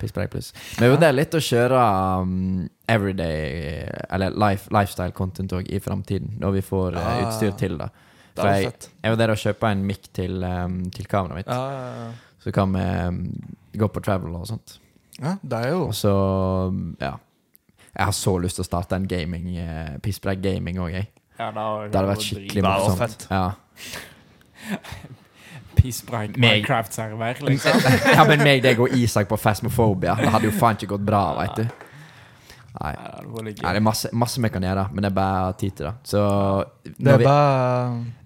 Pisspreik pluss. Vi vurderer litt å kjøre um, everyday, eller life, lifestyle content òg, i framtiden. Når vi får eh, Ah. utstyr til det. For jeg, jeg vurderer å kjøpe en mic til, um, til kameraet mitt. Ja. Så kan vi um, gå på travel og sånt. Ja, det er jo Og så, ja Jeg har så lyst til å starte en gaming uh, Pisspreik gaming òg, jeg. Ja, det, har- Det hadde vært skikkelig Det morsomt. fett. Ja. Pisspreik Minecraft-server, liksom. ja, men meg, deg og Isak på Phasmophobia, det hadde jo faen ikke gått bra, veit du. Nei. Det Nei, det er masse, masse vi kan gjøre, men det er bare tid til det. Så når er vi,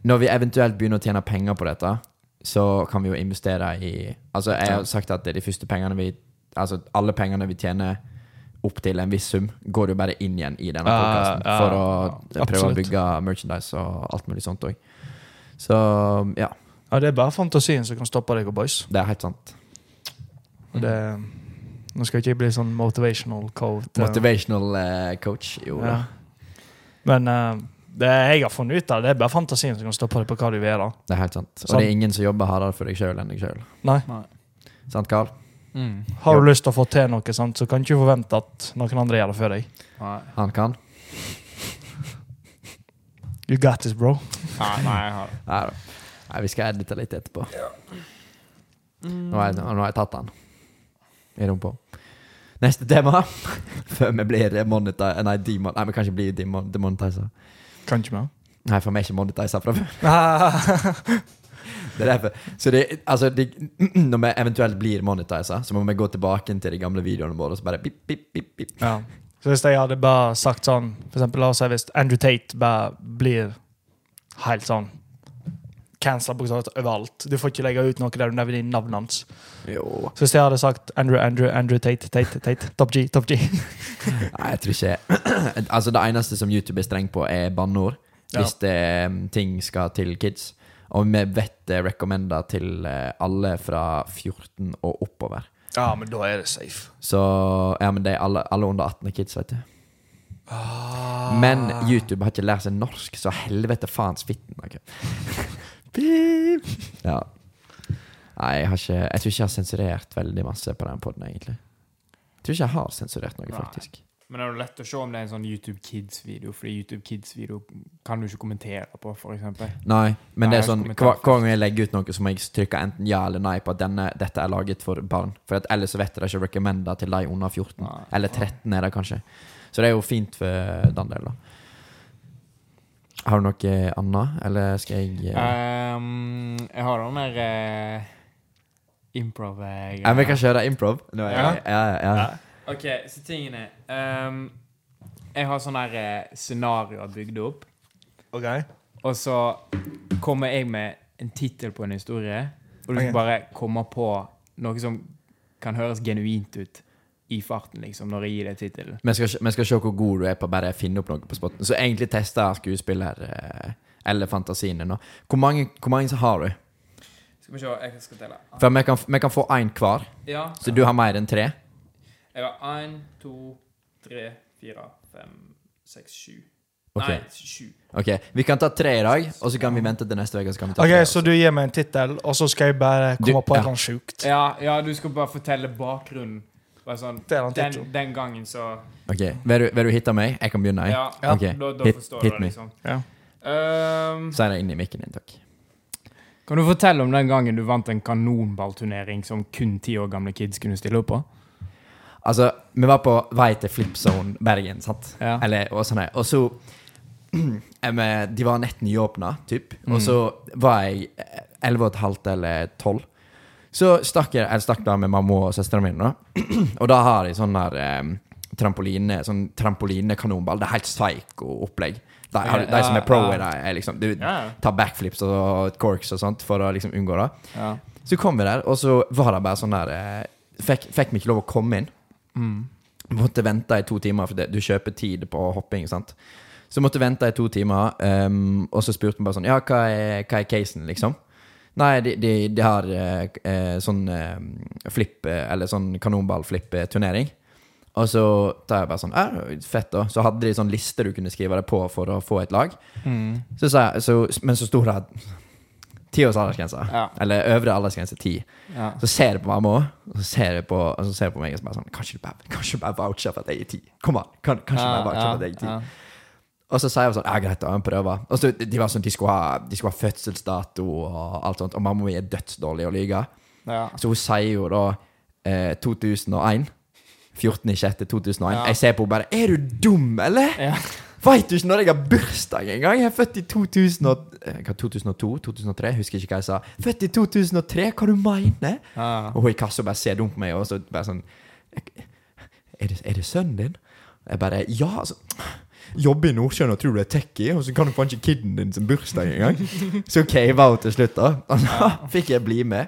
når vi eventuelt begynner å tjene penger på dette, så kan vi jo investere i Altså, jeg har sagt at de første pengene vi Altså, alle pengene vi tjener opp til en viss sum, går jo bare inn igjen i denne podkasten uh, uh, for å prøve å bygge merchandise og alt mulig sånt òg. Så ja, Ja, det er bare fantasien som kan stoppe deg, boys. det er helt sant. Mm. det Nå skal jeg ikke jeg bli sånn motivational coach. eh, Motivational uh, coach. Jo da. Ja. Men eh, det jeg har funnet ut av, det er bare fantasien som kan stoppe deg på hva du vil Da. Det er helt sant. Og sånn. det er ingen som jobber hardere for deg sjøl enn deg sjøl. Sant, Carl? Mm. Har Ja. du lyst til å få til noe, sant, så kan du ikke forvente at noen andre gjør det for deg. Nei. Han kan? You got this, bro. Nei, nei, jeg har Nei. Nei, vi skal edite litt etterpå. Nå, har jeg, nå har jeg tatt den. I rumpa. Neste tema, før vi blir monetizer Nei, demon, nei vi kan ikke bli demon, demonetizer. Kan ikke vi? Nei, for vi er ikke monetizer fra før. Det er derfor. Så det, altså, det, når vi eventuelt blir monetisa, så må vi gå tilbake til de gamle videoene våre og så bare pip, pip, pip, pip. ja. Så hvis jeg hadde bare sagt sånn For eksempel, la oss si hvis Andrew Tate bare blir helt sånn Cancela bokstavelig overalt. Du får ikke legge ut noe der du nevner navnet hans. Jo. Så hvis jeg hadde sagt Andrew, Andrew, Andrew Tate, Tate, Tate, Top G, Top G Nei, jeg tror ikke Altså, det eneste som YouTube er streng på, er banneord. Ja. Hvis det, um, ting skal til kids. Og vi vet det recommenda til eh, alle fra 14 og oppover. Ja, men da er det safe. Så Ja, men det er alle, alle under 18 er kids, vet du. Ah. Men YouTube har ikke lært seg norsk, så helvete faens fitten. Okay. Ja. Nei, jeg, har ikke, jeg tror ikke jeg har sensurert veldig masse på den poden, egentlig. Jeg tror ikke jeg har sensurert noe, faktisk. Men det er jo lett å se om det er en sånn YouTube Kids-video, fordi YouTube Kids-video kan du ikke kommentere på, eksempel. Nei, men Nei, det er sånn hver, hver gang jeg legger ut noe, så må jeg trykke enten ja eller nei på at denne, dette er laget for barn. For ellers så vet jeg det ikke recommenda til de under 14. Nei. Eller 13 er det kanskje. Så det er jo fint for den delen. da. Har du noe annet, eller skal jeg Ehm, jeg har den der uh, improv-greia. Vi kan kjøre improv. Nå Ja. ja, ja, ja. Ok, så tingene um, Jeg har sånne her, eh, scenarioer bygd opp. OK? Og så kommer jeg med en tittel på en historie, og du Ok. skal bare komme på noe som kan høres genuint ut i farten, liksom, når jeg gir deg tittelen. Vi skal, vi skal se hvor god du er på å bare finne opp noe på spotten. Så egentlig tester skuespiller eh, eller fantasien din. nå. Hvor mange, hvor mange har du? Skal vi se, jeg skal telle. For vi kan, vi kan få én hver. Ja. Så du har mer enn tre? Jeg har én, to, tre, fire, fem, seks, sju. Ok. Nei, sju. Ok, Vi kan ta tre i dag, og så kan vi vente til neste uke. Så kan Ok, tre Så du gir meg en tittel, og så skal jeg bare komme Du- på ja. eller sjukt? Ja, ja, du skal bare fortelle bakgrunnen. Bare sånn, den, den gangen så Ok, Vil du, vil du hitte meg? Jeg kan begynne. jeg. Ja, okay. Da, da hit, forstår hit du det, me. liksom. Ja. Um, Si det inn i mikken din, takk. kan du fortelle om den gangen du vant en kanonballturnering som kun ti år gamle kids kunne stille opp på? Altså, vi var på vei til Flipzone Bergen, sant? Ja. Eller, og sånn her. Og så eh, De var nett nyåpna, typ. Mm. Og så var jeg eh, 11 og et halvt eller 12. Så stakk jeg, jeg stakk da med mamma og søstera mi, og da har de sånn der um, trampoline Sånn trampolinekanonball. Det er helt psycho opplegg. De, Ja, de som er pro i det, er liksom Du tar backflips og corks og sånt for å liksom unngå det. ja. Så kom vi der, og så var det bare sånn der eh, Fikk, fikk vi ikke lov å komme inn. Mm. Måtte vente i to timer, for det, du kjøper tid på hopping. sant? Så måtte vente i to timer, um, og så spurte han bare sånn Ja, hva er, hva er casen, liksom? Nei, de, de, de har eh, eh, sånn eh, flipp, eh, eller sånn kanonball-flipp-turnering. Og så tar jeg bare sånn fett, da. Så hadde de sånn liste du kunne skrive deg på for å få et lag. Mm. Så sa jeg, så, men så sto det ti års aldersgrense. Ja. Eller øvre aldersgrense ti. Ja. Så ser jeg på mamma, og så ser jeg på, og så ser jeg på meg og så bare sånn Kanskje du bare, kanskje du bare voucher for at jeg er ti? Kom an, kan, kanskje du bare voucher for at jeg er ti? ja. Og så sier hun sånn Ja, greit, da, en prøve. Og så de var sånn, de skulle ha, de skulle ha fødselsdato og alt sånt, og mamma mi er dødsdårlig å lyge. Ja. Så hun sier jo da eh, 2001. 14.06.2001. Ja. Jeg ser på henne bare Er du dum, eller? Ja. Veit du ikke når jeg har bursdag engang? Jeg er født i 2000 og, eh, 2002? 2003? Husker ikke hva jeg sa. Født i 2003? Hva du mener? Ah. Og hun i kassa bare ser dumt på meg, og så bare sånn Er det, er det sønnen din? Jeg bare Ja, altså Jobber i Nordsjøen og tror du er techie, og så kan du faen ikke kiden din sin bursdag engang. Så cava hun til slutt, da. Og så fikk jeg bli med.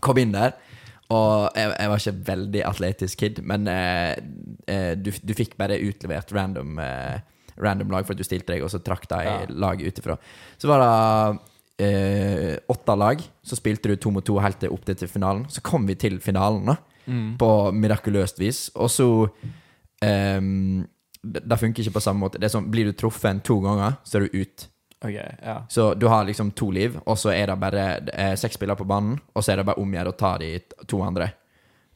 Kom inn der. Og jeg, jeg var ikke veldig atletisk kid, men eh, eh, du, du fikk bare utlevert random, eh, random lag for at du stilte deg, og så trakk de Ja. lag ut ifra. Så var det eh, åtte lag. Så spilte du to mot to helt til opp til finalen. Så kom vi til finalen, da Mm. på mirakuløst vis. Og så ehm, det, det funker ikke på samme måte. Det er sånn, Blir du truffet to ganger, så er du ut. Ok, ja. Så du har liksom to liv, og så er det bare er seks spillere på banen, og så er det bare om å gjøre å ta de to andre.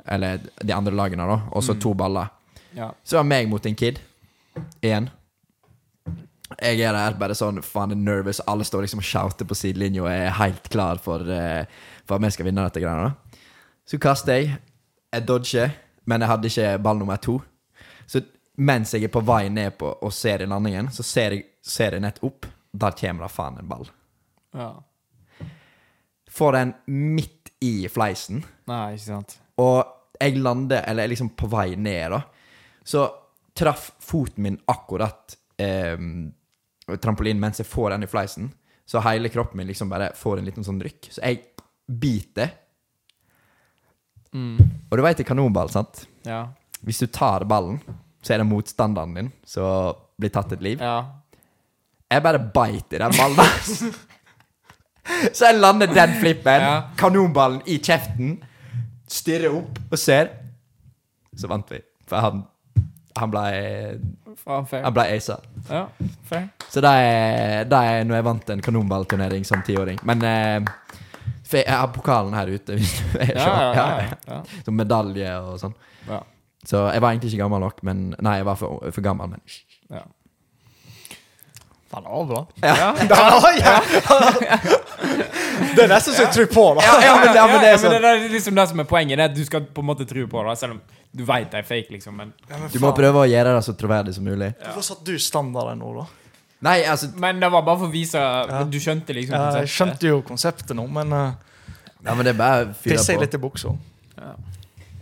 Eller de andre lagene, da. Og så Mm. to baller. ja. Så det var meg mot en kid. Igjen. Jeg er der bare sånn faen er nervous. Alle står liksom og shouter på sidelinja og er helt klar for, eh, for at vi skal vinne dette greiene. Så kaster jeg. Jeg dodger, men jeg hadde ikke ball nummer to. Så mens jeg er på vei ned på og ser i landingen, så ser jeg, ser jeg nett opp. Der kommer det faen en ball. ja. Får den midt i fleisen. Nei, ikke sant. Og jeg lander, eller er liksom på vei ned, da. Så traff foten min akkurat eh, trampolinen mens jeg får den i fleisen. Så hele kroppen min liksom bare får en liten sånn rykk. Så jeg biter. Mm. Og du veit er kanonball, sant? Ja. Hvis du tar ballen, så er det motstanderen din som blir tatt et liv. Ja. Jeg bare beit i den ballen. så jeg lander den flippen, Ja. kanonballen i kjeften, stirrer opp og ser. Så vant vi. For han, han ble Han ble aisa. Ja, fair. Så det er, det er når jeg vant en kanonballturnering som tiåring. Men eh, jeg har pokalen her ute, hvis du vil se. Ja, ja, ja. ja. Som medalje og sånn. ja. Så jeg var egentlig ikke gammel nok, men Nei, jeg var for, for gammel, men ja. Faen, det var bra. Ja. Ja, ja. Det er nesten så jeg tror på, det. Ja, men, ja, men det er sånn men det er liksom det som er poenget. Det er at du skal på en måte tro på det, selv om du vet det er fake, liksom. Men, Ja, men Du må prøve å gjøre det så troverdig som mulig. Hvorfor satte du standarden nå, da? Nei, altså men det var bare for å vise Du skjønte liksom Ja, jeg skjønte jo konseptet nå, men uh, Ja, men det er bare å fyre pisser jeg på. litt i buksa. Ja.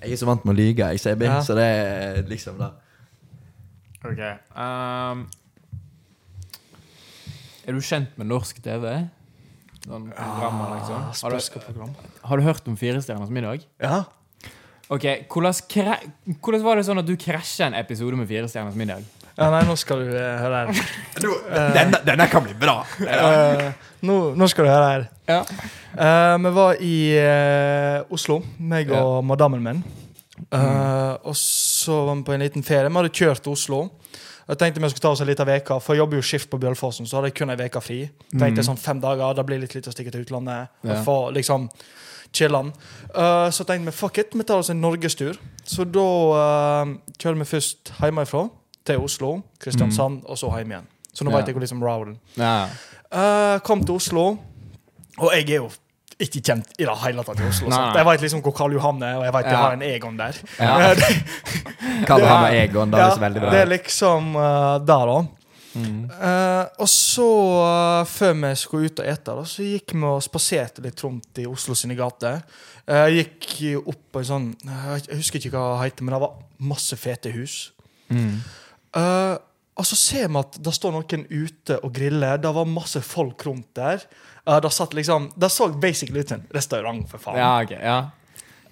Jeg er så vant med å lyge, jeg, Sebi, Ja. så det er liksom det. Ok. ehm, er du kjent med norsk TV? Sånn programmer, liksom. Har du, har du hørt om Fire stjerners middag? Ja. Ok, hvordan, hvordan var det sånn at du krasja en episode med Fire stjerners middag? ja, nei, nå skal du eh, høre her. Denne, denne kan bli bra! Uh, nå, nå skal du høre her. Ja. Eh, vi var i eh, Oslo, meg Ja. og madammen min. Mm. og så var vi på en liten ferie. Vi hadde kjørt til Oslo. Jeg tenkte vi skulle ta oss en liten uke, for jeg jobber jo skift på Bjølfossen. Så hadde jeg kun ei uke fri. Tenkte sånn fem dager, da blir det litt lite å stikke til utlandet. Og få liksom chille'n. Uh, så tenkte vi fuck it, vi tar oss en norgestur. Så da uh, kjører vi først hjemmefra til Oslo, Kristiansand, og så hjem igjen. Så nå Ja. vet jeg hvor liksom routen. Ja. Uh, kom til Oslo, og jeg er jo ikke kjent i det hele tatt i Oslo. Nei, nei. Jeg vet liksom hvor Karl Johan er, og jeg vet ja. jeg har en Egon der. Ja. Det, Kall Det- Egon, det ja, veldig bra det er liksom uh, der, da. Mm. Uh, og så, uh, før vi skulle ut og ete, da, så gikk vi og spaserte litt rundt i Oslo sine gater. Uh, gikk opp på en sånn Jeg husker ikke hva det heter, men det var masse fete hus. Mm. Eh, og så ser vi at det står noen ute og griller. Det var masse folk rundt der. Uh, det, satt liksom, det så basically ut som en restaurant, for faen. Ja, ok. Ja.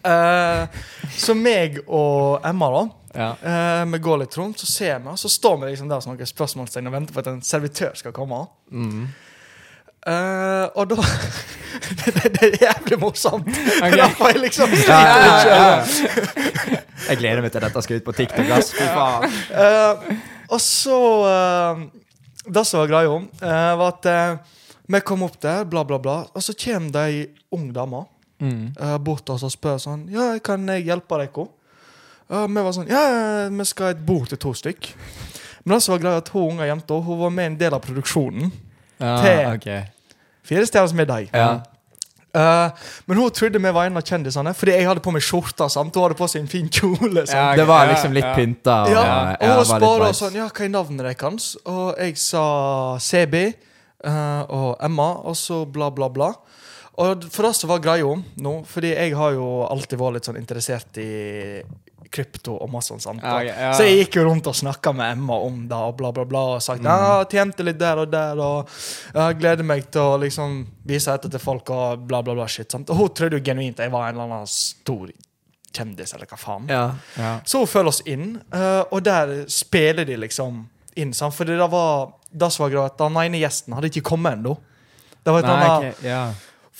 Uh, så meg og Emma, da, Ja. uh, vi går litt rundt, så ser vi, så står vi liksom der som noen spørsmålstegn og venter på at en servitør skal komme. Mm. Uh, og da det, det, det er jævlig morsomt. Ok. Da får jeg liksom Ja, ja, ja. Jeg gleder meg til dette skal ut på TikTok. Ass. Fy faen. Og så Det som var greia, var at vi kom opp der, bla, bla, bla, og så kommer det ei ung dame Mm. eh, bort og spør sånn Ja, kan jeg hjelpe dere? Og vi var sånn Ja, vi skal ha et bord til to stykk. Men det som var greia, at hun unge jenta hun var med en del av produksjonen. ah, til okay. Fire stjerners middag. Ja. Uh, men hun trodde vi var en av kjendisene, fordi jeg hadde på meg skjorta. sant? Hun hadde på seg en fin kjole. Ja, Det var liksom litt ja. pynta. og- Ja, ja, og hun spurte sånn Ja, hva er navnet deres? Og jeg sa CB eh, og Emma, og så bla, bla, bla. Og for oss så var greia nå, fordi jeg har jo alltid vært litt sånn interessert i krypto og masse sånt. Ja, Ja, ja. Så jeg gikk jo rundt og snakka med Emma om det, og bla, bla, bla. Og sagt ja, tjente litt der og der, og jeg gleder meg til å liksom vise dette til folk, og bla, bla, bla. shit, sant? Og hun trodde jo genuint jeg var en eller annen stor kjendis, eller hva faen. Ja. Ja. Så hun følger oss inn, eh, og der spiller de liksom inn. Sant? Fordi det var det som var greit, den ene gjesten hadde ikke kommet ennå. Det var et annet okay, ja.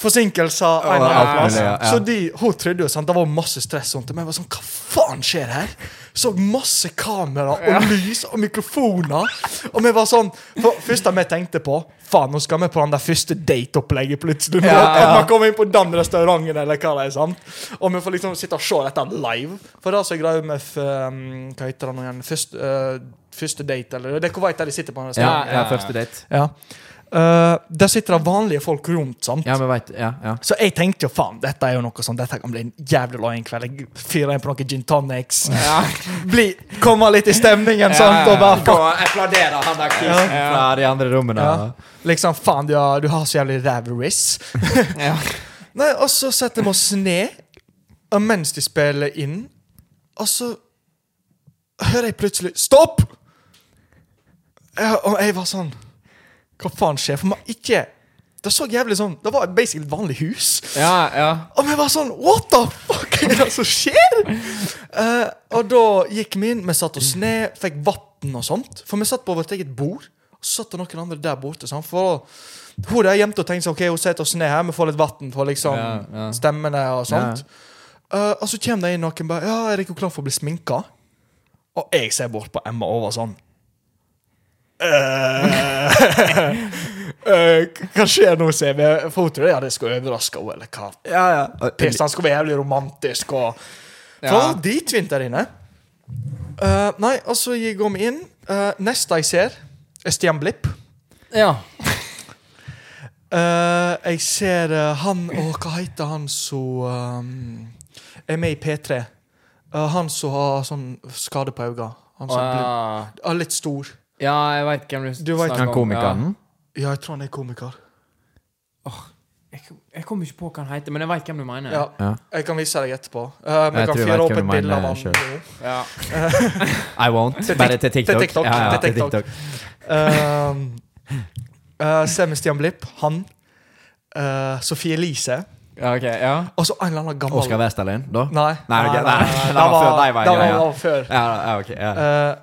forsinkelser. en annen plass. ja, ja. Så de, hun trodde jo sant, det var masse stress rundt det. Men jeg var sånn, hva faen skjer her? Så masse kamera og lys og mikrofoner. Og vi var sånn for Første vi tenkte på Faen, nå skal vi på den der første date-opplegget plutselig. Ja, ja. Man kommer inn på den restauranten, eller hva det er. sant? Og vi får liksom sitte og se dette live. For det som er greia med f- um, Hva heter det nå igjen? Først, uh, første date, eller Det er Kuwait der de sitter på en Ja, ja, første date. Ja. Uh, der sitter det vanlige folk rundt, sant? Ja, men vet, ja, ja. Så jeg tenkte jo faen, dette er jo noe sånn, dette kan bli en jævlig lang kveld. Jeg fyrer inn på noen gin tonics. Bli, komme litt i stemningen, sant? Og bare Gå og applaudere han der kisen Ja. fra de andre rommene. Ja. liksom, faen, du har, du har så jævlig ræv riss. Ja. Nei, og så setter vi oss ned, og mens de spiller inn, og så hører jeg plutselig Stopp! Og jeg var sånn Hva faen skjer? For man ikke Det så jævlig sånn Det var basically et vanlig hus. Ja, ja. Og vi var sånn What the fuck er det som skjer? uh, og da gikk vi inn, vi satte oss ned, fikk vann og sånt. For vi satt på vårt eget bord. Og så satt det noen andre der borte. Sånn. For hun der jenta tenkte sånn, ok, hun setter oss ned her, vi får litt vann for liksom Ja, stemmene og sånt. Uh, og så kommer det inn noen bare Ja, er dere klar for å bli sminka? Og jeg ser bort på Emma og var sånn Hva skjer nå, ser vi? For hun trodde jeg hadde skulle overraske henne, eller hva Ja, ja. Han skulle være jævlig romantisk og For Ja. det var der inne. Uh, nei, og så går vi inn. Uh, neste jeg ser, er Stian Blipp. ja. uh, jeg ser eh, han Å, hva heter han som er med i P3? Eh, han som har sånn skade på øynene. Han som blir ja. ah, litt stor. Ja, jeg veit hvem du Du vet snakker Han om. komikeren? Ja, jeg tror han er komiker. Oh, Jeg, jeg kommer ikke på hva han heter, men jeg veit hvem du mener. Ja, Ja. Jeg kan vise deg etterpå. Uh, Jeg kan tror jeg fyre opp hvem et du bilde av mener han. Ja. I won't. Bare til TikTok. til TikTok, Ja, ja, til TikTok. uh, Um, uh, Semi Stian Blipp, han. Uh, Sofie Elise. ja, ok, ja. Og så en eller annen gammel Oskar Westerlin, da? Nei. Nei, nei, det nei, var før nei, nei, nei, det greia. var før. Ja, ja, ok. Ja. Uh,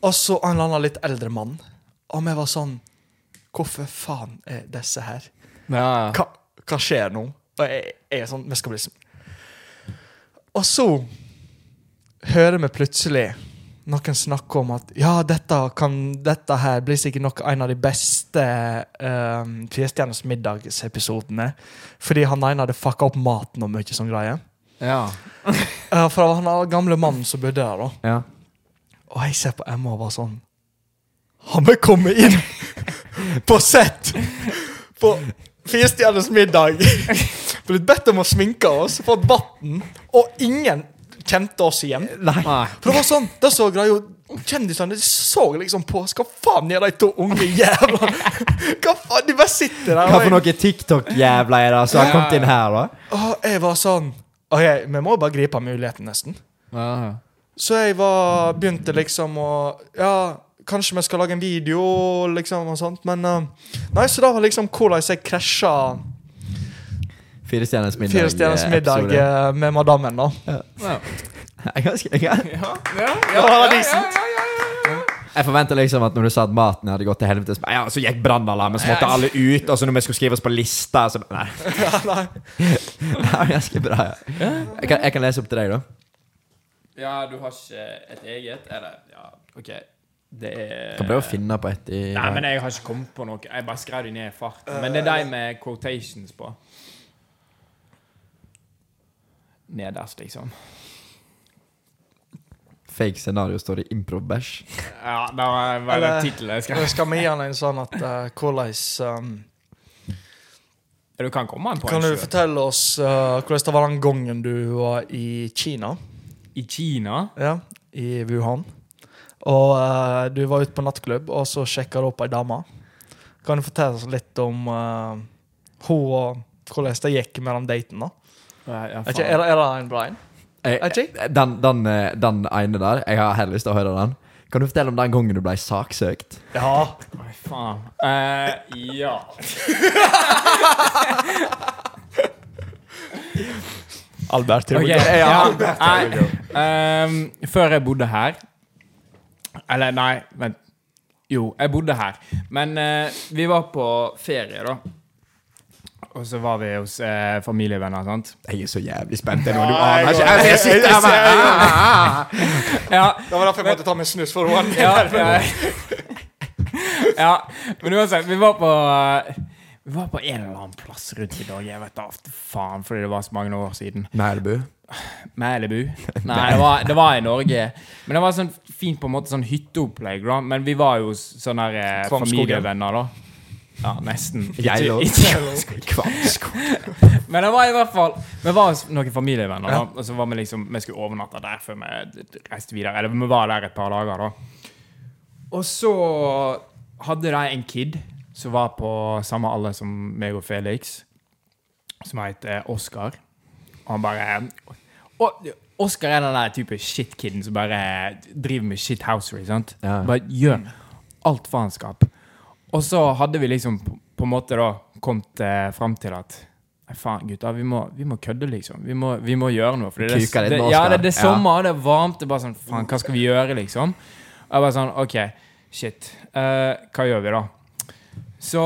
og så en eller annen litt eldre mann. Og vi var sånn Hvorfor faen er disse her? ja. Hva, hva skjer nå? Og jeg, jeg er sånn Vi skal bli sånn Og så hører vi plutselig noen snakke om at ja, dette, kan, dette her blir sikkert nok en av de beste um, Firestjerners middagsepisodene. Fordi han ene hadde fucka opp maten og mye sånn greie. ja. Uh, for det var han gamle mannen som bodde der. da ja. Og jeg ser på Emma og var sånn Har vi kommet inn på sett på Firestjerners middag? Blitt bedt om å sminke oss, fått vann, og ingen kjente oss igjen. Nei. For det var sånn, det så greia Kjendisene de så liksom på Hva faen gjør de to unge jævla Hva faen, De bare sitter der. Hva for noen noe TikTok-jævla er det som har kommet inn her, da? Og jeg var sånn Ok, vi må bare gripe muligheten, nesten. Ja, Ja. Så jeg var, begynte liksom å Ja, kanskje vi skal lage en video, liksom, og sånt, men uh, Nei, så da var liksom hvordan jeg krasja Fire stjerners middag. Fire stjerners eh, middag episode. eh, med madammen, da. Ja. Jeg, ganske, Ja, Ja, ja, ja, ja. decent. jeg forventa liksom at når du sa at maten hadde gått til helvete, så, ja, så gikk brannalarmen, så måtte alle ut, og så når vi skulle skrive oss på lista så, Nei. Ja, nei. Det var ganske bra. Ja. Jeg, kan, jeg kan lese opp til deg, da. Ja, du har ikke et eget? Eller, ja, OK. Det er Kan prøve å finne på et i Nei, men jeg har ikke kommet på noe. Jeg bare skrev det ned i farten. Men det er de med quotations på. Nederst, liksom. fake scenario står i improv-bæsj. Ja, det var Eller- tittelen jeg skrev. Eller skal vi gi han en sånn at eh, hvordan um, Du kan komme an på Kan en du sjøl. fortelle oss eh, hvordan det var den gangen du var i Kina? I Kina Ja, i Wuhan. Og uh, du var ute på nattklubb, og så sjekka du opp ei dame. Kan du fortelle oss litt om uh, hun og hvordan det gikk med den daten? da? Ja, ja, Er, er, det, er det en bra en? Ikke? Den, den, eh, den ene der, jeg har heller lyst til å høre den. Kan du fortelle om den gangen du ble saksøkt? Ja. Oi, faen. Uh, ja. Albert. Okay. ja. Nei, um, før jeg bodde her Eller nei, vent. Jo, jeg bodde her. Men uh, vi var på ferie, da. Og så var vi hos eh, familievenner, sant. Jeg er så jævlig spent. Det er noe du aner ikke. Jeg sitter her med Ja, Det var derfor jeg måtte ta meg snus for å ja, ja. ja, men uansett, vi var på eh, Vi var på en eller annen plass rundt i Norge. Jeg vet da faen, fordi det var så mange år siden. Mælebu. Mælebu? Nei, det var, det var i Norge. Men det var sånn fint på en måte sånn hytteopplegg. Men vi var jo sånne eh, familievenner, da. Ja, nesten. Jeg òg. Men det var i hvert fall Vi var noen familievenner, da. Og så var vi liksom Vi skulle overnatte der før vi reiste videre. Eller vi var der et par dager, da. Og så hadde de en kid som var på samme alder som meg og Felix, som heter Oscar. Og han bare og, Oscar er den der type shitkiden som bare driver med shithousery. sant? Ja. Bare gjør alt faenskap. Og så hadde vi liksom på, en måte da kommet eh, fram til at faen, gutta, vi må, vi må kødde, liksom. Vi må, vi må gjøre noe. Fordi Kuka det, ja, det, det er Ja. det er varmt. Det er bare sånn Faen, hva skal vi gjøre, liksom? Og jeg bare sånn OK, shit. Uh, hva gjør vi, da? Så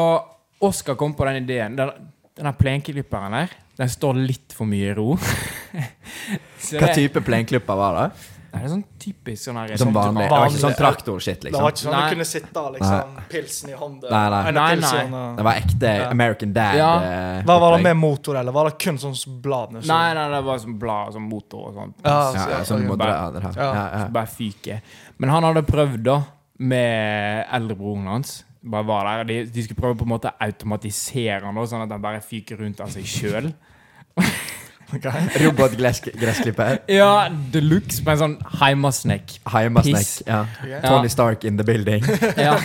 Oscar kom på den ideen. Den, den der plenklipperen der, den står litt for mye i ro. Så Hva det- type plenklipper var det? Nei, det er sånn typisk sånn her Som vanlig. Det var ikke sånn traktorskitt, liksom. Det var liksom. ikke sånn Nei. du kunne sitte liksom, pilsen i hånden. Nei, nei. nei, Nei, nei. Det var ekte American Dad. Ja. eh, Hva var det med motor, eller var det kun sånn blad? Nei, nei, det var sånn blad, sånn motor og sånt. Ja, Ja, ja, sånn du bare- dra. Ja. Ja, ja. Bare fyke. Men han hadde prøvd, da, med eldrebroren hans. Bare var der. De, de skulle prøve på en måte å automatisere da, sånn at han bare fyker rundt av seg sjøl. Ok. Robotgressklipper. Ja, de luxe, med en sånn heimasnekk. Heimasnekk. Ja. Okay. Tony Stark in the building. Ja.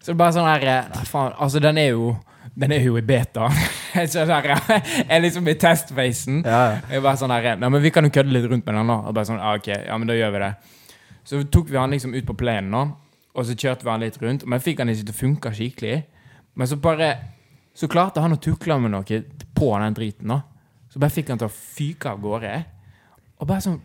Så det er bare sånn her eh, faen. Altså, den er jo Den er jo i beta. Så der, jeg er liksom i testfasen. Ja, ja. Jeg bare sånn her Nei, men vi kan jo kødde litt rundt med den, da. Og bare sånn, ah, ok, ja, men da gjør vi det. Så tok vi han liksom ut på plenen, da. Og så kjørte vi han litt rundt. Men fikk han ikke til å funke skikkelig. Men så bare Så klarte han å tukle med noe på den driten, da. Så bare fikk han til å fyke av gårde. Og bare sånn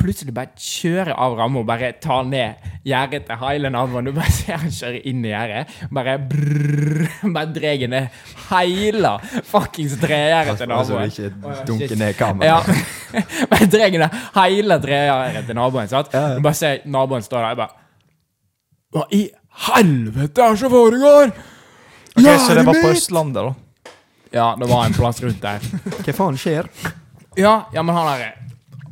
plutselig bare kjøre av ramma og bare ta ned gjerdet til Highland Avon. Du bare ser han kjøre inn i gjerdet. Bare brrr, Bare drar ned hele fuckings tregjerdet til Altså, naboen. ikke Å, ja, dunke ned Ja. kameraet. Bare drar ned hele tregjerdet til naboen. sant? Ja, ja. Du bare ser naboen stå der. Jeg bare Hva i helvete er det som foregår?! Ok, så det var på Østlandet, da? Ja, det var en plass rundt der. Hva faen skjer? Ja, ja men han er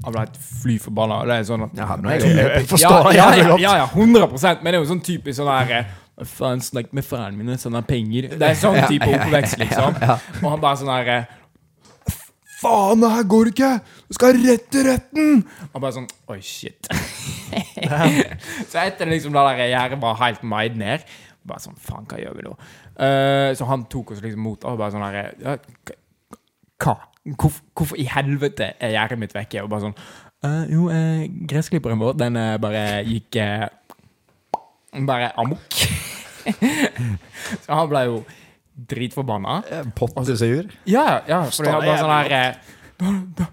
Han ble helt fly forbanna. Det er sånn at Ja, nå er Jeg, jeg forstår det ja, jævlig ja, godt. ja, ja, 100 Men det er jo sånn typisk sånn der eh, faen, snakk med faren min, sånn her penger. Det er sånn type oppvekst, liksom. Og han bare sånn her eh, Faen, det her går ikke! Du skal rett i retten! Og bare sånn Oi, shit. så etter liksom da der gjerdet var helt meid ned, bare sånn Faen, hva gjør vi nå? Uh, så han tok oss liksom mot og bare sånn ja, Hva? Hvorfor, hvorfor i helvete er gjerdet mitt vekke? Og bare sånn uh, Jo, uh, gressklipperen vår, den bare gikk Bare amok. så han ble jo dritforbanna. Pottesur. Ja, ja, for det var sånn her eh, Da, da,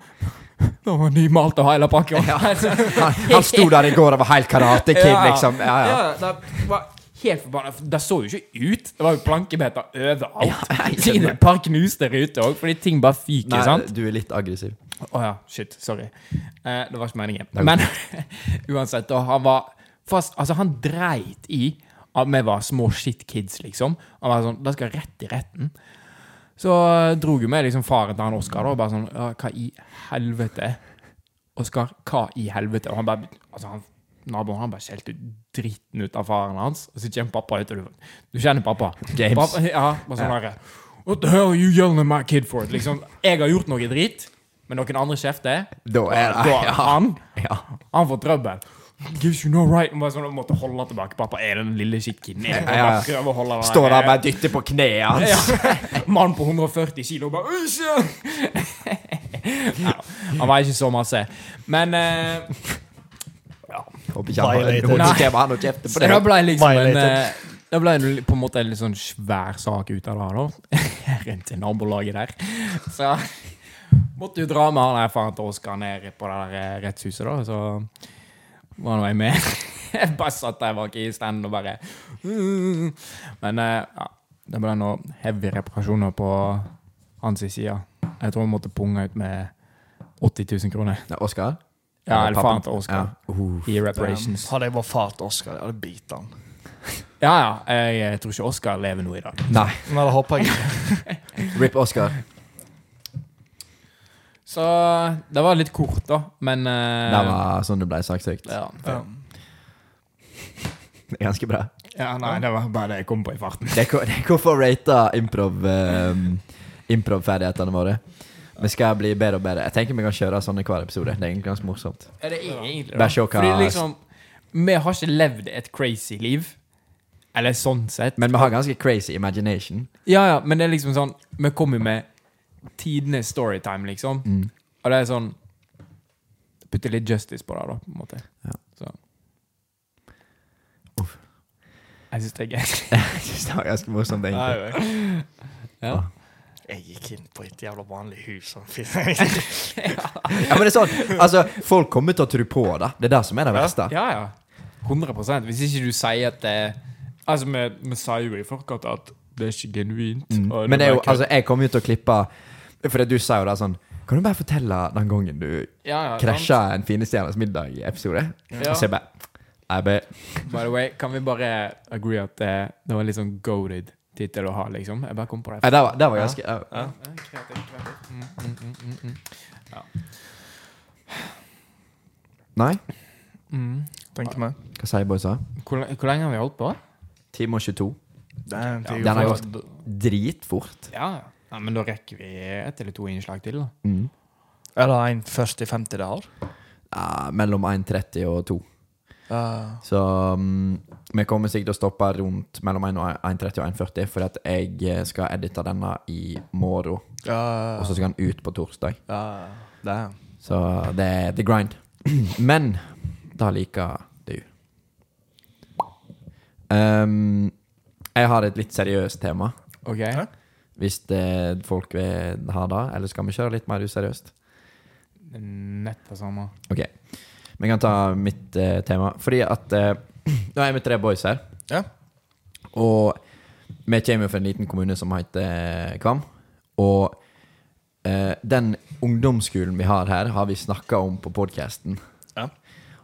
da var nymalt og hele pakka. Han, han sto der i går og var helt karate kid, liksom. Ja, ja. Ja, det var helt forbanna. Det så jo ikke ut. Det var jo plankebeter overalt. Ja, skjønner. et par knuste ruter òg, fordi ting bare fyker. Nei, sant? du er litt aggressiv. Å ja, shit. Sorry. Eh, det var ikke meningen. Men uansett, da, han var fast Altså, han dreit i vi var små shitkids, liksom. Han var sånn Det skal rett i retten. Så dro drog jo vi liksom faren til han Oskar, og bare sånn ja, Hva i helvete Oskar, hva i helvete? Og han bare altså han, Naboen han bare skjelte ut dritten ut av faren hans. Og så kommer pappa ut, og du, du kjenner pappa. James. pappa ja, bare sånn derre What the hell are you yelling at my kid for? Liksom, jeg har gjort noe dritt, men noen andre kjefter. Da er det ja. han, ja. han får trøbbel. Gives you no right. Bare sånn, måtte holde tilbake. Pappa er den lille kikken. Ja, ja. Står der med bare dytter på kneet hans. ja. Mann på 140 kilo bare ja, han veier ikke så masse. Men uh, Violated. håper ikke han har kjeftet på det Da ble liksom en Violated. eh, Det ble en, på en måte en litt sånn svær sak ut av det. da Rundt i nabolaget der. Så måtte jo dra med han der faren til Oskar ned på det der eh, rettshuset, da. Så var nå jeg med. Jeg bare satt der bak i standen og bare mm. Men eh, ja, det ble noe heavy reparasjoner på hans side. Jeg tror han måtte punge ut med 80 000 kroner. Det er Oskar? Ja, eller faren til Oskar. Ja. Uh. I reparations. Hadde jeg vært far til Oscar, jeg hadde bitt han. Ja, ja. Jeg, jeg tror ikke Oskar lever nå i dag. Nei. Men det håper jeg ikke. Rip Oskar. Så det var litt kort, da. Men eh, Det var sånn det ble saksøkt. ja. Ja. Det er ganske bra. ja, nei, det var bare det jeg kom på i farten. Det er, hvor- det er hvorfor rate improv um, Improv-ferdighetene våre. Vi skal bli bedre og bedre. Jeg tenker vi kan kjøre sånn i hver episode. Det er egentlig ganske morsomt. Ja, det er egentlig Bare se hva- Fordi liksom Vi har ikke levd et crazy liv. Eller sånn sett. Men vi har ganske crazy imagination. Ja, ja, men det er liksom sånn Vi kommer med tidenes storytime, liksom. Mm. Og det er sånn Putte litt justice på det, da, på en måte. Ja. Så. Uff. Jeg syns det er gøy. Jeg synes det var ganske morsomt, egentlig. ja. Jeg gikk inn på et jævla vanlig hus som Ja, men det er sånn Altså, folk kommer til å tro på det. Det er det som er det verste. Ja, ja. 100 Hvis ikke du sier at det Altså, vi, vi sier jo i forkant at det er ikke genuint. Mm. og Men det er jo, altså, jeg kommer jo til å klippe For du sa jo da sånn Kan du bare fortelle den gangen du ja, ja, krasja en Finestjernes middag-episode? Ja. Og så jeg bare? By the way, kan vi bare agree at det, det var litt sånn goated tittel å ha, liksom? Jeg bare kom på det. Ja, det var, det var ganske ja. Ja. Ja. Mm, mm, mm, mm, mm. Nei? Mm. Tenker meg. Hva sier boysa? Hvor, hvor lenge har vi holdt på? Time og 22. Den, Den har gått dritfort. Ja, ja. Ja, men da rekker vi ett eller to innslag til, da. Mm. Eller det en 40-50 det har? Ja, mellom 1,30 og 2. Uh, Så um, vi kommer sikkert til å stoppe rundt mellom 1,30 og 1,40, for at jeg skal edite denne i morgen. Uh. Og så skal den ut på torsdag. Uh. Så det er the grind. Men da liker du. Um, jeg har et litt seriøst tema, Ok? Ja. Hvis det, folk vil ha det. Eller skal vi kjøre litt mer useriøst? Nett det samme. Ok, vi kan ta mitt eh, tema. Fordi at eh, Nå er vi tre boys her. Ja. Og vi kommer jo fra en liten kommune som heter eh, Kvam. Og eh, den ungdomsskolen vi har her, har vi snakka om på podkasten. Ja.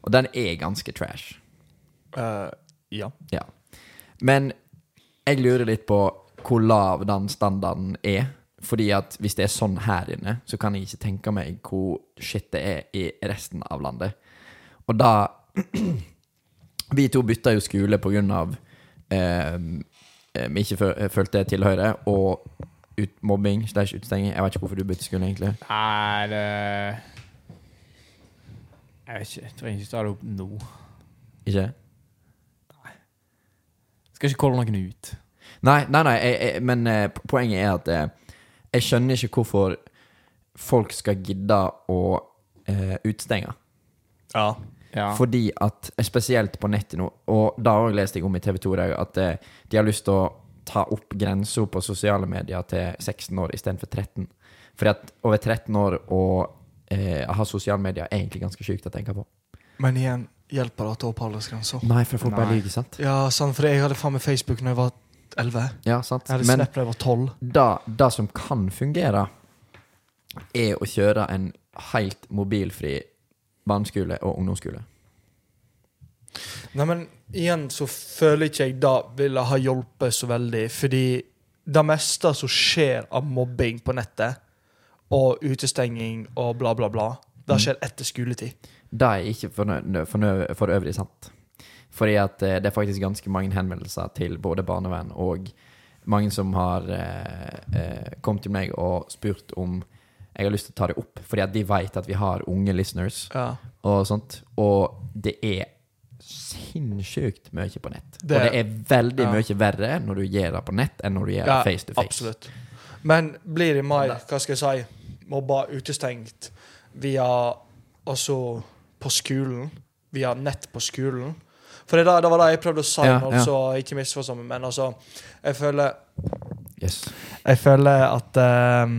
Og den er ganske trash. Uh, ja. Ja. Men jeg lurer litt på hvor lav den standarden er. Fordi at hvis det er sånn her inne, så kan jeg ikke tenke meg hvor shit det er i resten av landet. Og da Vi to bytta jo skole på grunn av eh, eh, vi ikke føl- følte tilhøre, og ut, mobbing slash utestenging. Jeg vet ikke hvorfor du bytta skole, egentlig. Nei, det Jeg vet ikke. Jeg trenger ikke ta det opp nå. Ikke? Nei Skal ikke kalle noen ut. Nei, nei, nei jeg, jeg, men eh, poenget er at eh, jeg skjønner ikke hvorfor folk skal gidde å eh, utstenge. Ja. Ja. Fordi at, spesielt på nettet nå, og da òg leste jeg om i TV 2 at eh, de har lyst til å ta opp grensa på sosiale medier til 16 år istedenfor 13. Fordi at over 13 år å eh, ha sosiale medier er egentlig ganske sjukt å tenke på. Men igjen, hjelper det å ta opp aldersgrensa? Nei, for folk bare lyver, sant? Ja, sant, for jeg hadde faen meg Facebook når jeg var 11. Ja, sant. Jeg hadde Men da jeg var 12. da, det som kan fungere, er å kjøre en helt mobilfri barneskole og ungdomsskole. Nei, men igjen så føler ikke jeg det ville ha hjulpet så veldig, fordi det meste som skjer av mobbing på nettet, og utestenging og bla, bla, bla, Det skjer etter skoletid. Det er ikke for, for, for øvrig sant. Fordi at eh, det er faktisk ganske mange henvendelser til både barnevern og mange som har eh, eh, kommet til meg og spurt om jeg har lyst til å ta det opp, fordi at de vet at vi har unge listeners Ja. og sånt. Og det er sinnssykt mye på nett. Det- og det er veldig ja. mye verre når du gjør det på nett, enn når du gjør Ja, face to face. Absolutt. Men blir det mer, hva skal jeg si, mobba utestengt via Altså på skolen? Via nett på skolen? For det, da- det var det jeg prøvde å si, Ja, altså, ja. så ikke misforstå meg, men altså Jeg føler Yes. Jeg føler at um,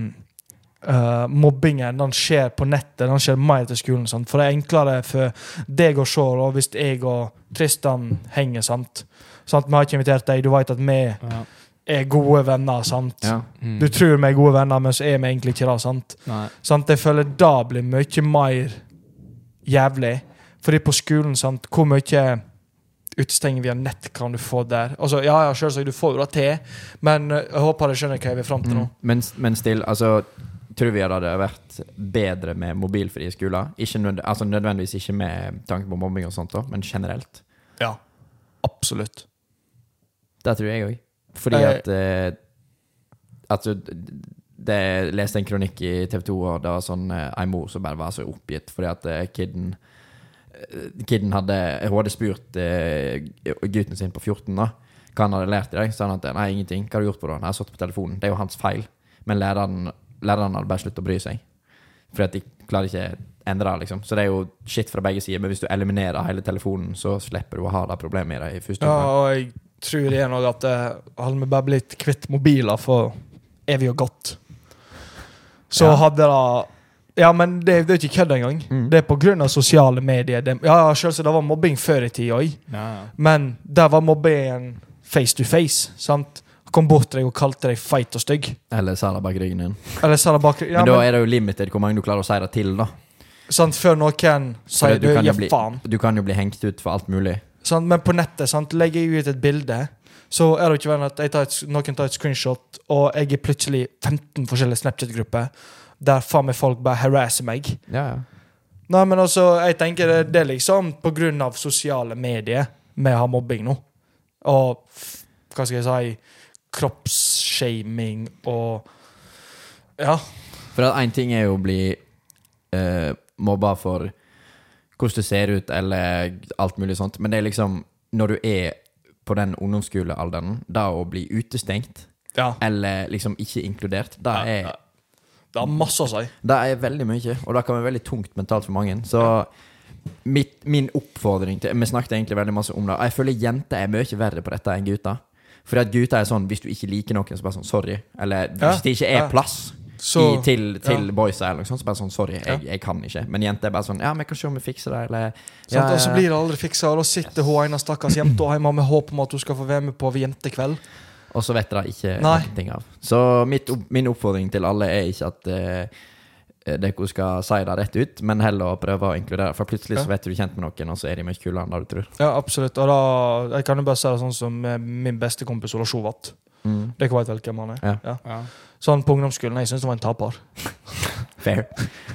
uh, mobbingen den skjer på nettet. Den skjer mer til skolen. Sant? For det er enklere for deg å se og hvis jeg og Tristan henger. sant? sant? Vi har ikke invitert deg. Du vet at vi Ja. er gode venner. sant? Ja. Mm. Du tror vi er gode venner, men så er vi egentlig ikke det. sant? Sant? Jeg føler det blir mye mer jævlig. Fordi på skolen, sant, hvor mye utestenging via nett kan du få der? Altså, Ja, ja, selvsagt, du får jo det til, men eh, jeg håper dere skjønner hva jeg vil fram til nå. Mm. Men, men still, altså Tror vi det hadde vært bedre med mobilfrie skoler? Ikke nød, altså nødvendigvis ikke med tanke på mobbing og sånt, da, men generelt. Ja, absolutt. Det tror jeg òg. Fordi jeg... at eh, Altså, det, jeg leste en kronikk i TV 2, og det var sånn eh, ei mor som bare var så oppgitt fordi at eh, kiden eh, Kiden hadde Hun hadde spurt eh, gutten sin på 14 da hva han hadde lært i dag. Så han at nei, ingenting. Hva har du gjort på det? Nei, Jeg satt på telefonen. Det er jo hans feil. Men læreren, læreren hadde bare sluttet å bry seg. Fordi at de klarer ikke endre det, liksom. Så det er jo shit fra begge sider. Men hvis du eliminerer hele telefonen, så slipper du å ha det problemet i det i første Ja, og jeg tror er noe at eh, hadde vi bare blitt kvitt mobiler for evig og godt, så hadde det Ja, men det, det er ikke kødd engang. Mm. Det er av sosiale medier. Det, ja, selvsagt, det var mobbing før i tida òg, Ja, ja. men der var mobbingen face to face. sant? Kom bort til deg og kalte deg feit og stygg. Eller sa bak ryggen din. Eller sa bak ryggen. ja, men da men, er det jo limited hvor mange du klarer å si det til, da. sant, Før noen sier du du, kan jo ja, bli- faen. Du kan jo bli hengt ut for alt mulig. Sant? Men på nettet sant? legger jeg ut et bilde, så er det ikke verre enn at tar et, noen tar et screenshot, og jeg er plutselig 15 forskjellige Snapchat-grupper der faen meg folk bare harasser meg. Ja, ja. Nei, men altså, jeg tenker det, det er liksom på grunn av sosiale medier vi har mobbing nå. Og hva skal jeg si Kroppsshaming og Ja. For at én ting er jo å bli eh, mobba for hvordan du ser ut, eller alt mulig sånt, men det er liksom Når du er på den ungdomsskolealderen, da å bli utestengt, ja. eller liksom ikke inkludert, det er. Det har masse å si. Det er veldig mye, og det kan være veldig tungt mentalt for mange. Så mitt, min oppfordring til Vi snakket egentlig veldig masse om det. Jeg føler jenter er mye verre på dette enn gutter. Fordi at gutter er sånn hvis du ikke liker noen, så bare sånn sorry. Eller hvis Ja, det ikke er ja. plass Så i, til, til ja. boysa, eller noe sånt, så bare sånn sorry, jeg, jeg kan ikke. Men jenter er bare sånn ja, vi kan se om vi fikser det, eller sånn, Og så blir det aldri fiksa, og da sitter hun ene stakkars jenta hjemme med håp om at hun skal få være med på jentekveld. Og så vet dere ikke Nei. noen ting av. Så mitt, min oppfordring til alle er ikke at eh, dere skal si det rett ut, men heller å prøve å inkludere. For plutselig så vet du kjent med noen, og så er de mye kulere enn det du tror. Ja, absolutt. Og da, jeg kan jo bare si det sånn som min beste kompis Ola Sjovat. Mm. Dere veit vel hvem han er? Ja. Ja. Sånn på ungdomsskolen, jeg syns det var en taper. Fair.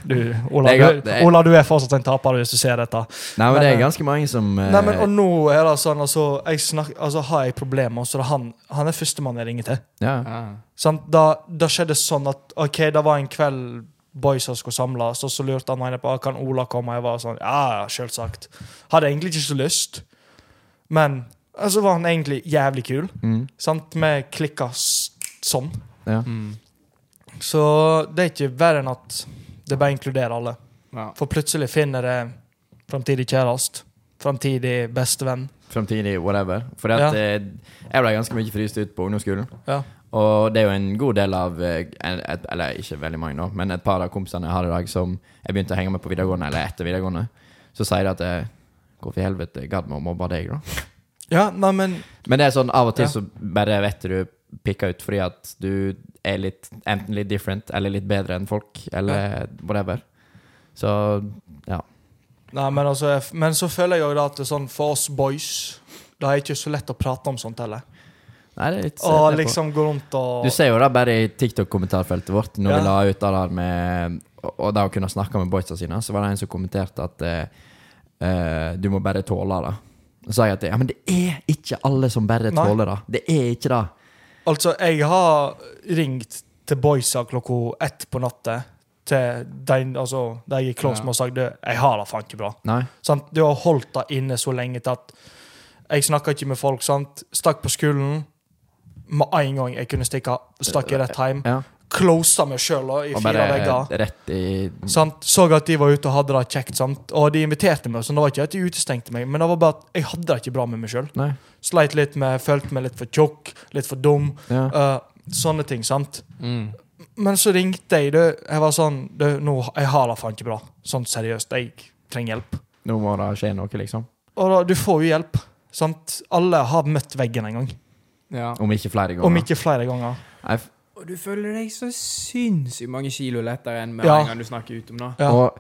Du, Ola, er du, Ola, du er fortsatt en taper hvis du ser dette. Nei, men, Men, det eh, er ganske mange som uh, Nei, men Og nå er det sånn, altså, jeg snak, altså har jeg problemer, så han, han er førstemann jeg ringer til. ja. Ja. Da, da skjedde sånn at OK, det var en kveld boysa skulle samles, og så lurte han meg på «Ah, kan Ola komme. Jeg var sånn Ja, selvsagt. Hadde egentlig ikke så lyst, men så var han egentlig jævlig kul. Mm. Sant? Vi klikka sånn. ja. Mm. Så det er ikke verre enn at det bare inkluderer alle. Ja. For plutselig finner det framtidig kjæreste, framtidig bestevenn. Framtidig whatever. For at, Ja. eh, jeg ble ganske mye fryst ut på ungdomsskolen. Ja. Og det er jo en god del av eh, et, Eller ikke veldig mange, nå, men et par av kompisene jeg har i dag, som jeg begynte å henge med på videregående, eller etter videregående, så sier de at jeg, Hvorfor i helvete gadd vi å mobbe deg, da? Ja, nei, men Men det er sånn av og til Ja. så bare vet du pikka ut fordi at du er litt enten litt different eller litt bedre enn folk, eller whatever. Så ja. Nei, men, altså, men så føler jeg da at det er sånn for oss boys Det er ikke så lett å prate om sånt heller. Nei, det er litt Og liksom gå rundt og Du ser jo det bare i TikTok-kommentarfeltet vårt, når Ja. vi la ut det der med og da å kunne snakke med boysa sine, så var det en som kommenterte at uh, du må bare tåle det. Så sa jeg at ja, men det er ikke alle som bare tåler det. Det er ikke det. Altså, jeg har ringt til boysa klokka ett på natta til de, altså, de jeg er close Ja. med og sagt «Du, jeg har det faen ikke bra. Nei. Sant? Du har holdt det inne så lenge til at jeg snakka ikke med folk. sant? Stakk på skolen med en gang jeg kunne stikke, stakk rett hjem. Ja. Closa meg sjøl i Og fire vegger. Så at de var ute og hadde det kjekt. sant? Og de inviterte meg. Så det var ikke at de utestengte meg, men det var bare at jeg hadde det ikke bra med meg sjøl. Sleit litt med, følte meg litt for tjukk, litt for dum. Ja. Uh, sånne ting. sant? Mm. Men så ringte jeg. Du, jeg var sånn du, nå, Jeg har det faen ikke bra. Sånn seriøst. Jeg trenger hjelp. Nå må det skje noe, liksom. Og da, du får jo hjelp. sant? Alle har møtt veggen en gang. Ja. Om ikke flere ganger. Om ikke flere ganger. F- Og du føler deg så sinnssykt mange kilo lettere enn med Ja. en gang du snakker ut om det. Ja. Og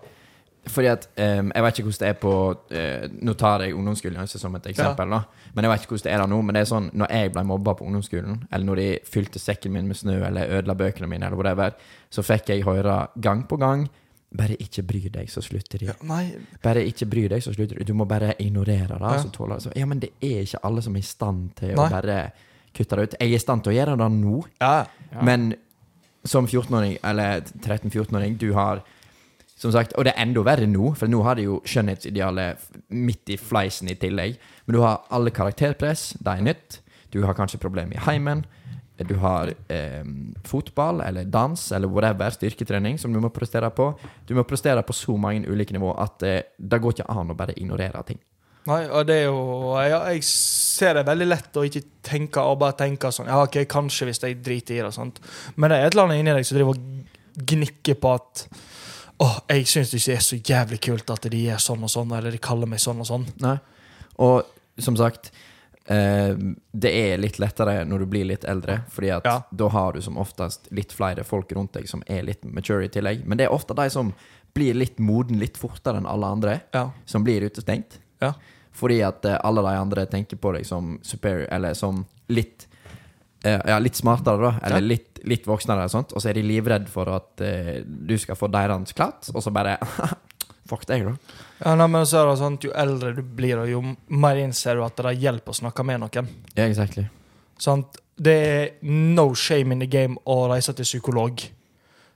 fordi at um, Jeg vet ikke hvordan det er på uh, Nå tar jeg ungdomsskolen altså, som et eksempel. da Men jeg vet ikke hvordan det er der nå. Men det er sånn når jeg ble mobba på ungdomsskolen, eller når de fylte sekken min med snø eller ødela bøkene mine, eller whatever, så fikk jeg høre gang på gang Bare ikke bry deg, så slutter de. Ja, nei, Bare ikke bry deg, så slutter de. Du må bare ignorere det. Ja. Så tåler det. Så, ja, men det er ikke alle som er i stand til Nei. å bare kutte det ut. Jeg er i stand til å gjøre det nå, ja. Ja. men som 14-åring, eller 13-14-åring, du har som sagt, Og det er enda verre nå, for nå har de jo skjønnhetsidealet midt i fleisen i tillegg. Men du har alle karakterpress, det er nytt. Du har kanskje problemer i heimen. Du har eh, fotball eller dans eller whatever, styrketrening, som du må prestere på. Du må prestere på så mange ulike nivå at eh, det går ikke an å bare ignorere ting. Nei, og det er jo ja, Jeg ser det veldig lett å ikke tenke og bare tenke sånn Ja, OK, kanskje hvis jeg driter i det. og sånt. Men det er et eller annet inni deg som driver og gnikker på at Åh, jeg syns det er så jævlig kult at de er sånn og sånn, eller de kaller meg sånn og sånn. Nei. Og som sagt eh, Det er litt lettere når du blir litt eldre, Fordi at Ja. da har du som oftest litt flere folk rundt deg som er litt mature i tillegg. Men det er ofte de som blir litt moden litt fortere enn alle andre, Ja. som blir utestengt. Ja. Fordi at eh, alle de andre tenker på deg som superior, eller som litt eh, ja, litt smartere, da. Eller Ja. litt, litt voksnere, og sånt. Og så er de livredd for at eh, du skal få deres klatt, og så bare Fuck deg, da. Ja, nei, men så er det sånn at Jo eldre du blir, jo mer innser du at det hjelper å snakke med noen. Ja, exactly. Sant? Det er no shame in the game å reise til psykolog.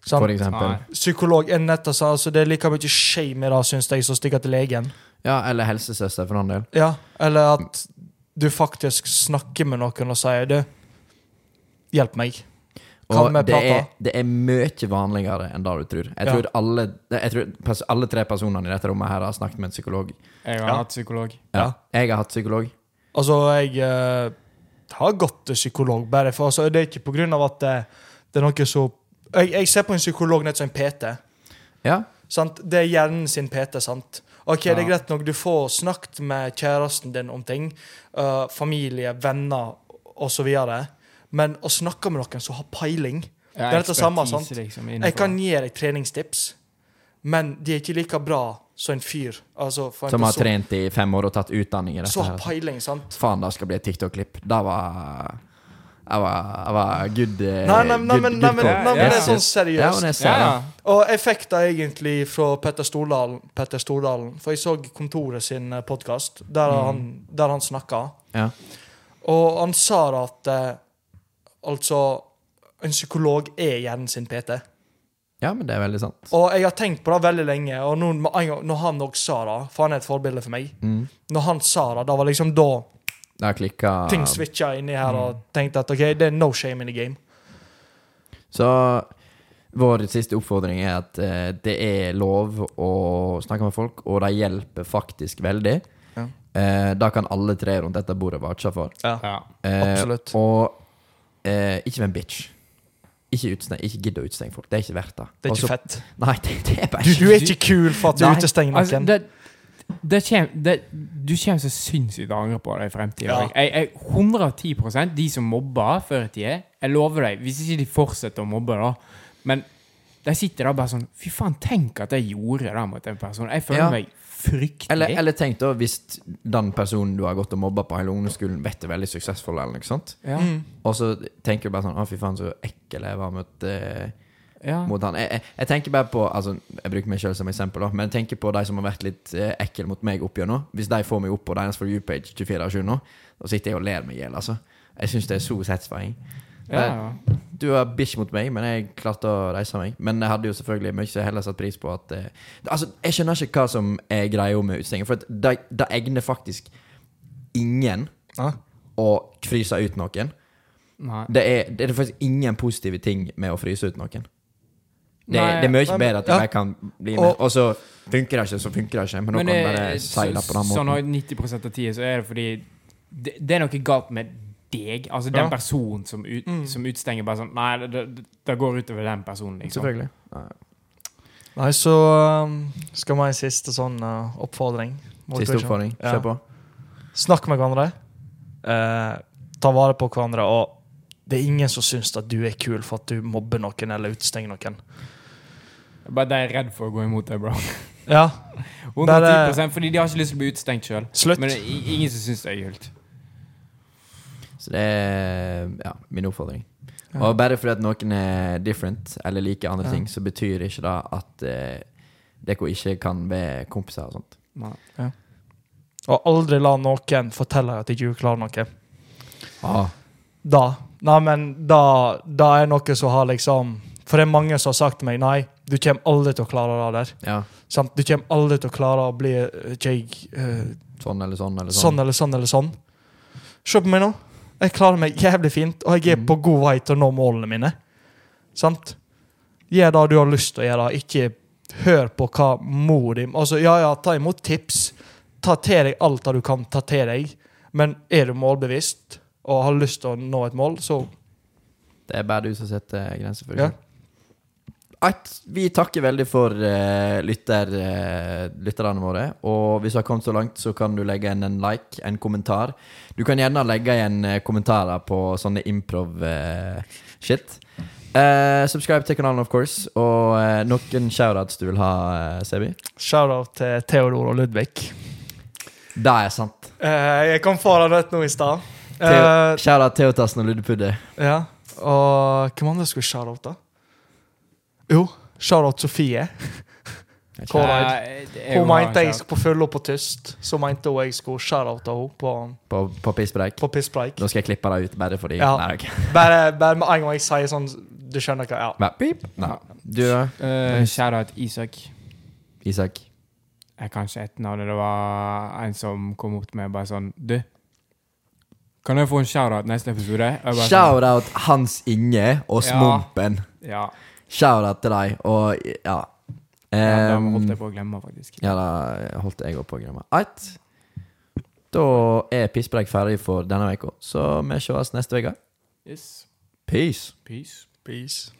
Sant? For eksempel. Psykolog er nettopp sånn, altså Det er like mye shame i det, syns jeg, som å stikke til legen. Ja, eller helsesøster, for den del. Ja, Eller at du faktisk snakker med noen og sier Du, hjelp meg. Kan Og vi det prate? er, det er mye vanligere enn det du tror. Jeg Ja. tror, alle, jeg tror alle tre personene i dette rommet her har snakket med en psykolog. Jeg har Ja. hatt psykolog. Ja. Jeg har hatt psykolog. Altså, jeg uh, har gått til psykolog, bare for altså, Det er ikke på grunn av at det, det er noe så jeg, jeg ser på en psykolog nett som en PT. Ja, Sant? Det er hjernen sin PT, sant? Ok, det er greit nok, du får snakket med kjæresten din om ting. Uh, familie, venner osv. Men å snakke med noen som har peiling Ja, Det er dette samme, sant? Liksom. Jeg kan gi deg treningstips, men de er ikke like bra som en fyr. Altså, en Som har person trent i fem år og tatt utdanning i dette. Så har peiling, sant? Faen, det skal bli et TikTok-klipp. Det var Jeg var, jeg var good, eh, Nei, nei, nei, good, men, good nei, men, nei, men det er sånn. Ja, seriøst. ser Ja, Og jeg fikk det egentlig fra Petter Stordalen, Petter Stordalen for jeg så Kontoret sin podkast, der, Mm. han, der han snakka. Ja. Og han sa at eh, altså En psykolog er hjernen sin PT. ja, men det er veldig sant. Og jeg har tenkt på det veldig lenge, og nå, med en gang- når han òg sa det For han er et forbilde for meg. Mm. Når han sa det, da var liksom da Det har klikka. ting switcha inni her, Mm. og tenkte at OK, det er no shame in the game. Så vår siste oppfordring er at eh, det er lov å snakke med folk, og det hjelper faktisk veldig. Ja. Eh, da kan alle tre rundt dette bordet varsle for. Ja, Ja. Eh, absolutt. Og eh, ikke vær en bitch. Ikke, utsteng, ikke gidd å utstenge folk. Det er ikke verdt det. Det er ikke Også, fett. Nei, det, det er bare Du, du er ikke kul for at du Nei. utestenger Altså, noen. det, det kjem, det, du kommer så sinnssykt til å angre på det i fremtiden. Ja. Jeg, jeg, 110% de som mobba før i tida, jeg lover deg, hvis ikke de fortsetter å mobbe, da Men de sitter der bare sånn Fy faen, tenk at jeg gjorde det mot en person. Jeg føler Ja. meg fryktelig. Eller, eller tenk da, hvis den personen du har gått og mobba på hele ungdomsskolen, vet er veldig suksessfull, eller noe sånt. ja. Mm. Og så tenker du bare sånn Å, fy faen, så ekkel jeg var mot eh, Ja. mot han. Jeg, jeg, jeg tenker bare på Altså, jeg bruker meg selv som eksempel, da, men jeg tenker på de som har vært litt eh, ekle mot meg opp gjennom. Hvis de får meg opp på deres For you-page 24 av 7 nå, da sitter jeg og ler meg i hjel, altså. Jeg syns det er så satisfying. Ja, ja. Du var bitch mot meg, men jeg klarte å reise meg. Men jeg hadde jo selvfølgelig mye heller satt pris på at eh, Altså, jeg skjønner ikke hva som er greia med utestengen, for det, det egner faktisk ingen Ja. å fryse ut noen. Det er, det er faktisk ingen positive ting med å fryse ut noen. Det, Nei, det er mye nei, men- bedre at jeg ja. bare kan bli med. Og- så funker det ikke, så funker det ikke. Men nå kan bare seile på den sånn måten. Sånn 90% av tida så er det fordi det, det er noe galt med deg. Altså den personen som, ut, Mm. som utstenger bare sånn Nei, det, det, går utover den personen, liksom. Selvfølgelig. Ja. Nei, så um, skal vi ha en siste sånn uh, oppfordring. Siste oppfordring. Ja. Kjør på. Snakk med hverandre. Uh, ta vare på hverandre. Og det er ingen som syns at du er kul for at du mobber noen eller utestenger noen. Bare de er redd for å gå imot deg, bro. Ja, 110 Fordi de har ikke lyst til å bli utestengt sjøl. Men det er ingen som syns det er gult. Så det er ja, min oppfordring. Ja. Og bare fordi at noen er different, eller liker andre Ja. ting, så betyr ikke det at eh, dere ikke kan være kompiser og sånt. Nei. Og aldri la noen fortelle deg at ikke du klarer noe. Ah. Da. Nei, men da, da er noe som har liksom For det er mange som har sagt til meg Nei, du kommer aldri til å klare det der. Ja. Sant? Du kommer aldri til å klare å bli eh, jeg, eh, Sånn eller sånn eller sånn sånn. eller sånn eller sånn. Se på meg nå. Jeg klarer meg jævlig fint, og jeg er mm. på god vei til å nå målene mine. Sant? Gjør det du har lyst til å gjøre. Ikke hør på hva mor din Altså, ja, ja, ta imot tips. Ta til deg alt det du kan ta til deg. Men er du målbevisst og har lyst til å nå et mål, så Det er bare du som setter grenser for Ja. At vi takker veldig for uh, lytter, uh, lytterne våre. Og hvis du har kommet så langt, så kan du legge igjen en like, en kommentar. Du kan gjerne legge igjen eh, kommentarer på sånne improv-shit. Uh, subscribe til kanalen, of course. Og uh, noen shoutouts du vil ha, uh, Sebi? shout-out til Theodor og Ludvig. Det er sant. Jeg kom foran rett nå i stad. Shoutout Theotassen og Luddepudde. ja. Og hvem andre skulle shout-out, da? Jo, shout-out Sofie. Det Hun mente jeg skulle på henne på tyst. Så mente hun jeg skulle shout-outa henne på, På, på pisspreik. på pisspreik. Nå skal jeg klippe deg ut bare fordi Ja. Nei, okay. Bare, bare med en gang jeg sier sånn Du skjønner hva Ja. Pip. Nei. Du, da? Uh, Shout-out Isak. Isak? Jeg kan ikke etternavnet. Det var en som kom opp til meg bare sånn Du, kan jeg få en shout-out neste episode? Shoutout jeg sånn, Hans Inge og Ja. Ja, Shout-out til deg, og ja. ja, Um, holdt jeg på å glemme, faktisk. ja, da holdt jeg på å glemme. Eit. Da er Pisspreik ferdig for denne uka, så vi sees neste uke. Yes. Peace. Peace. Peace.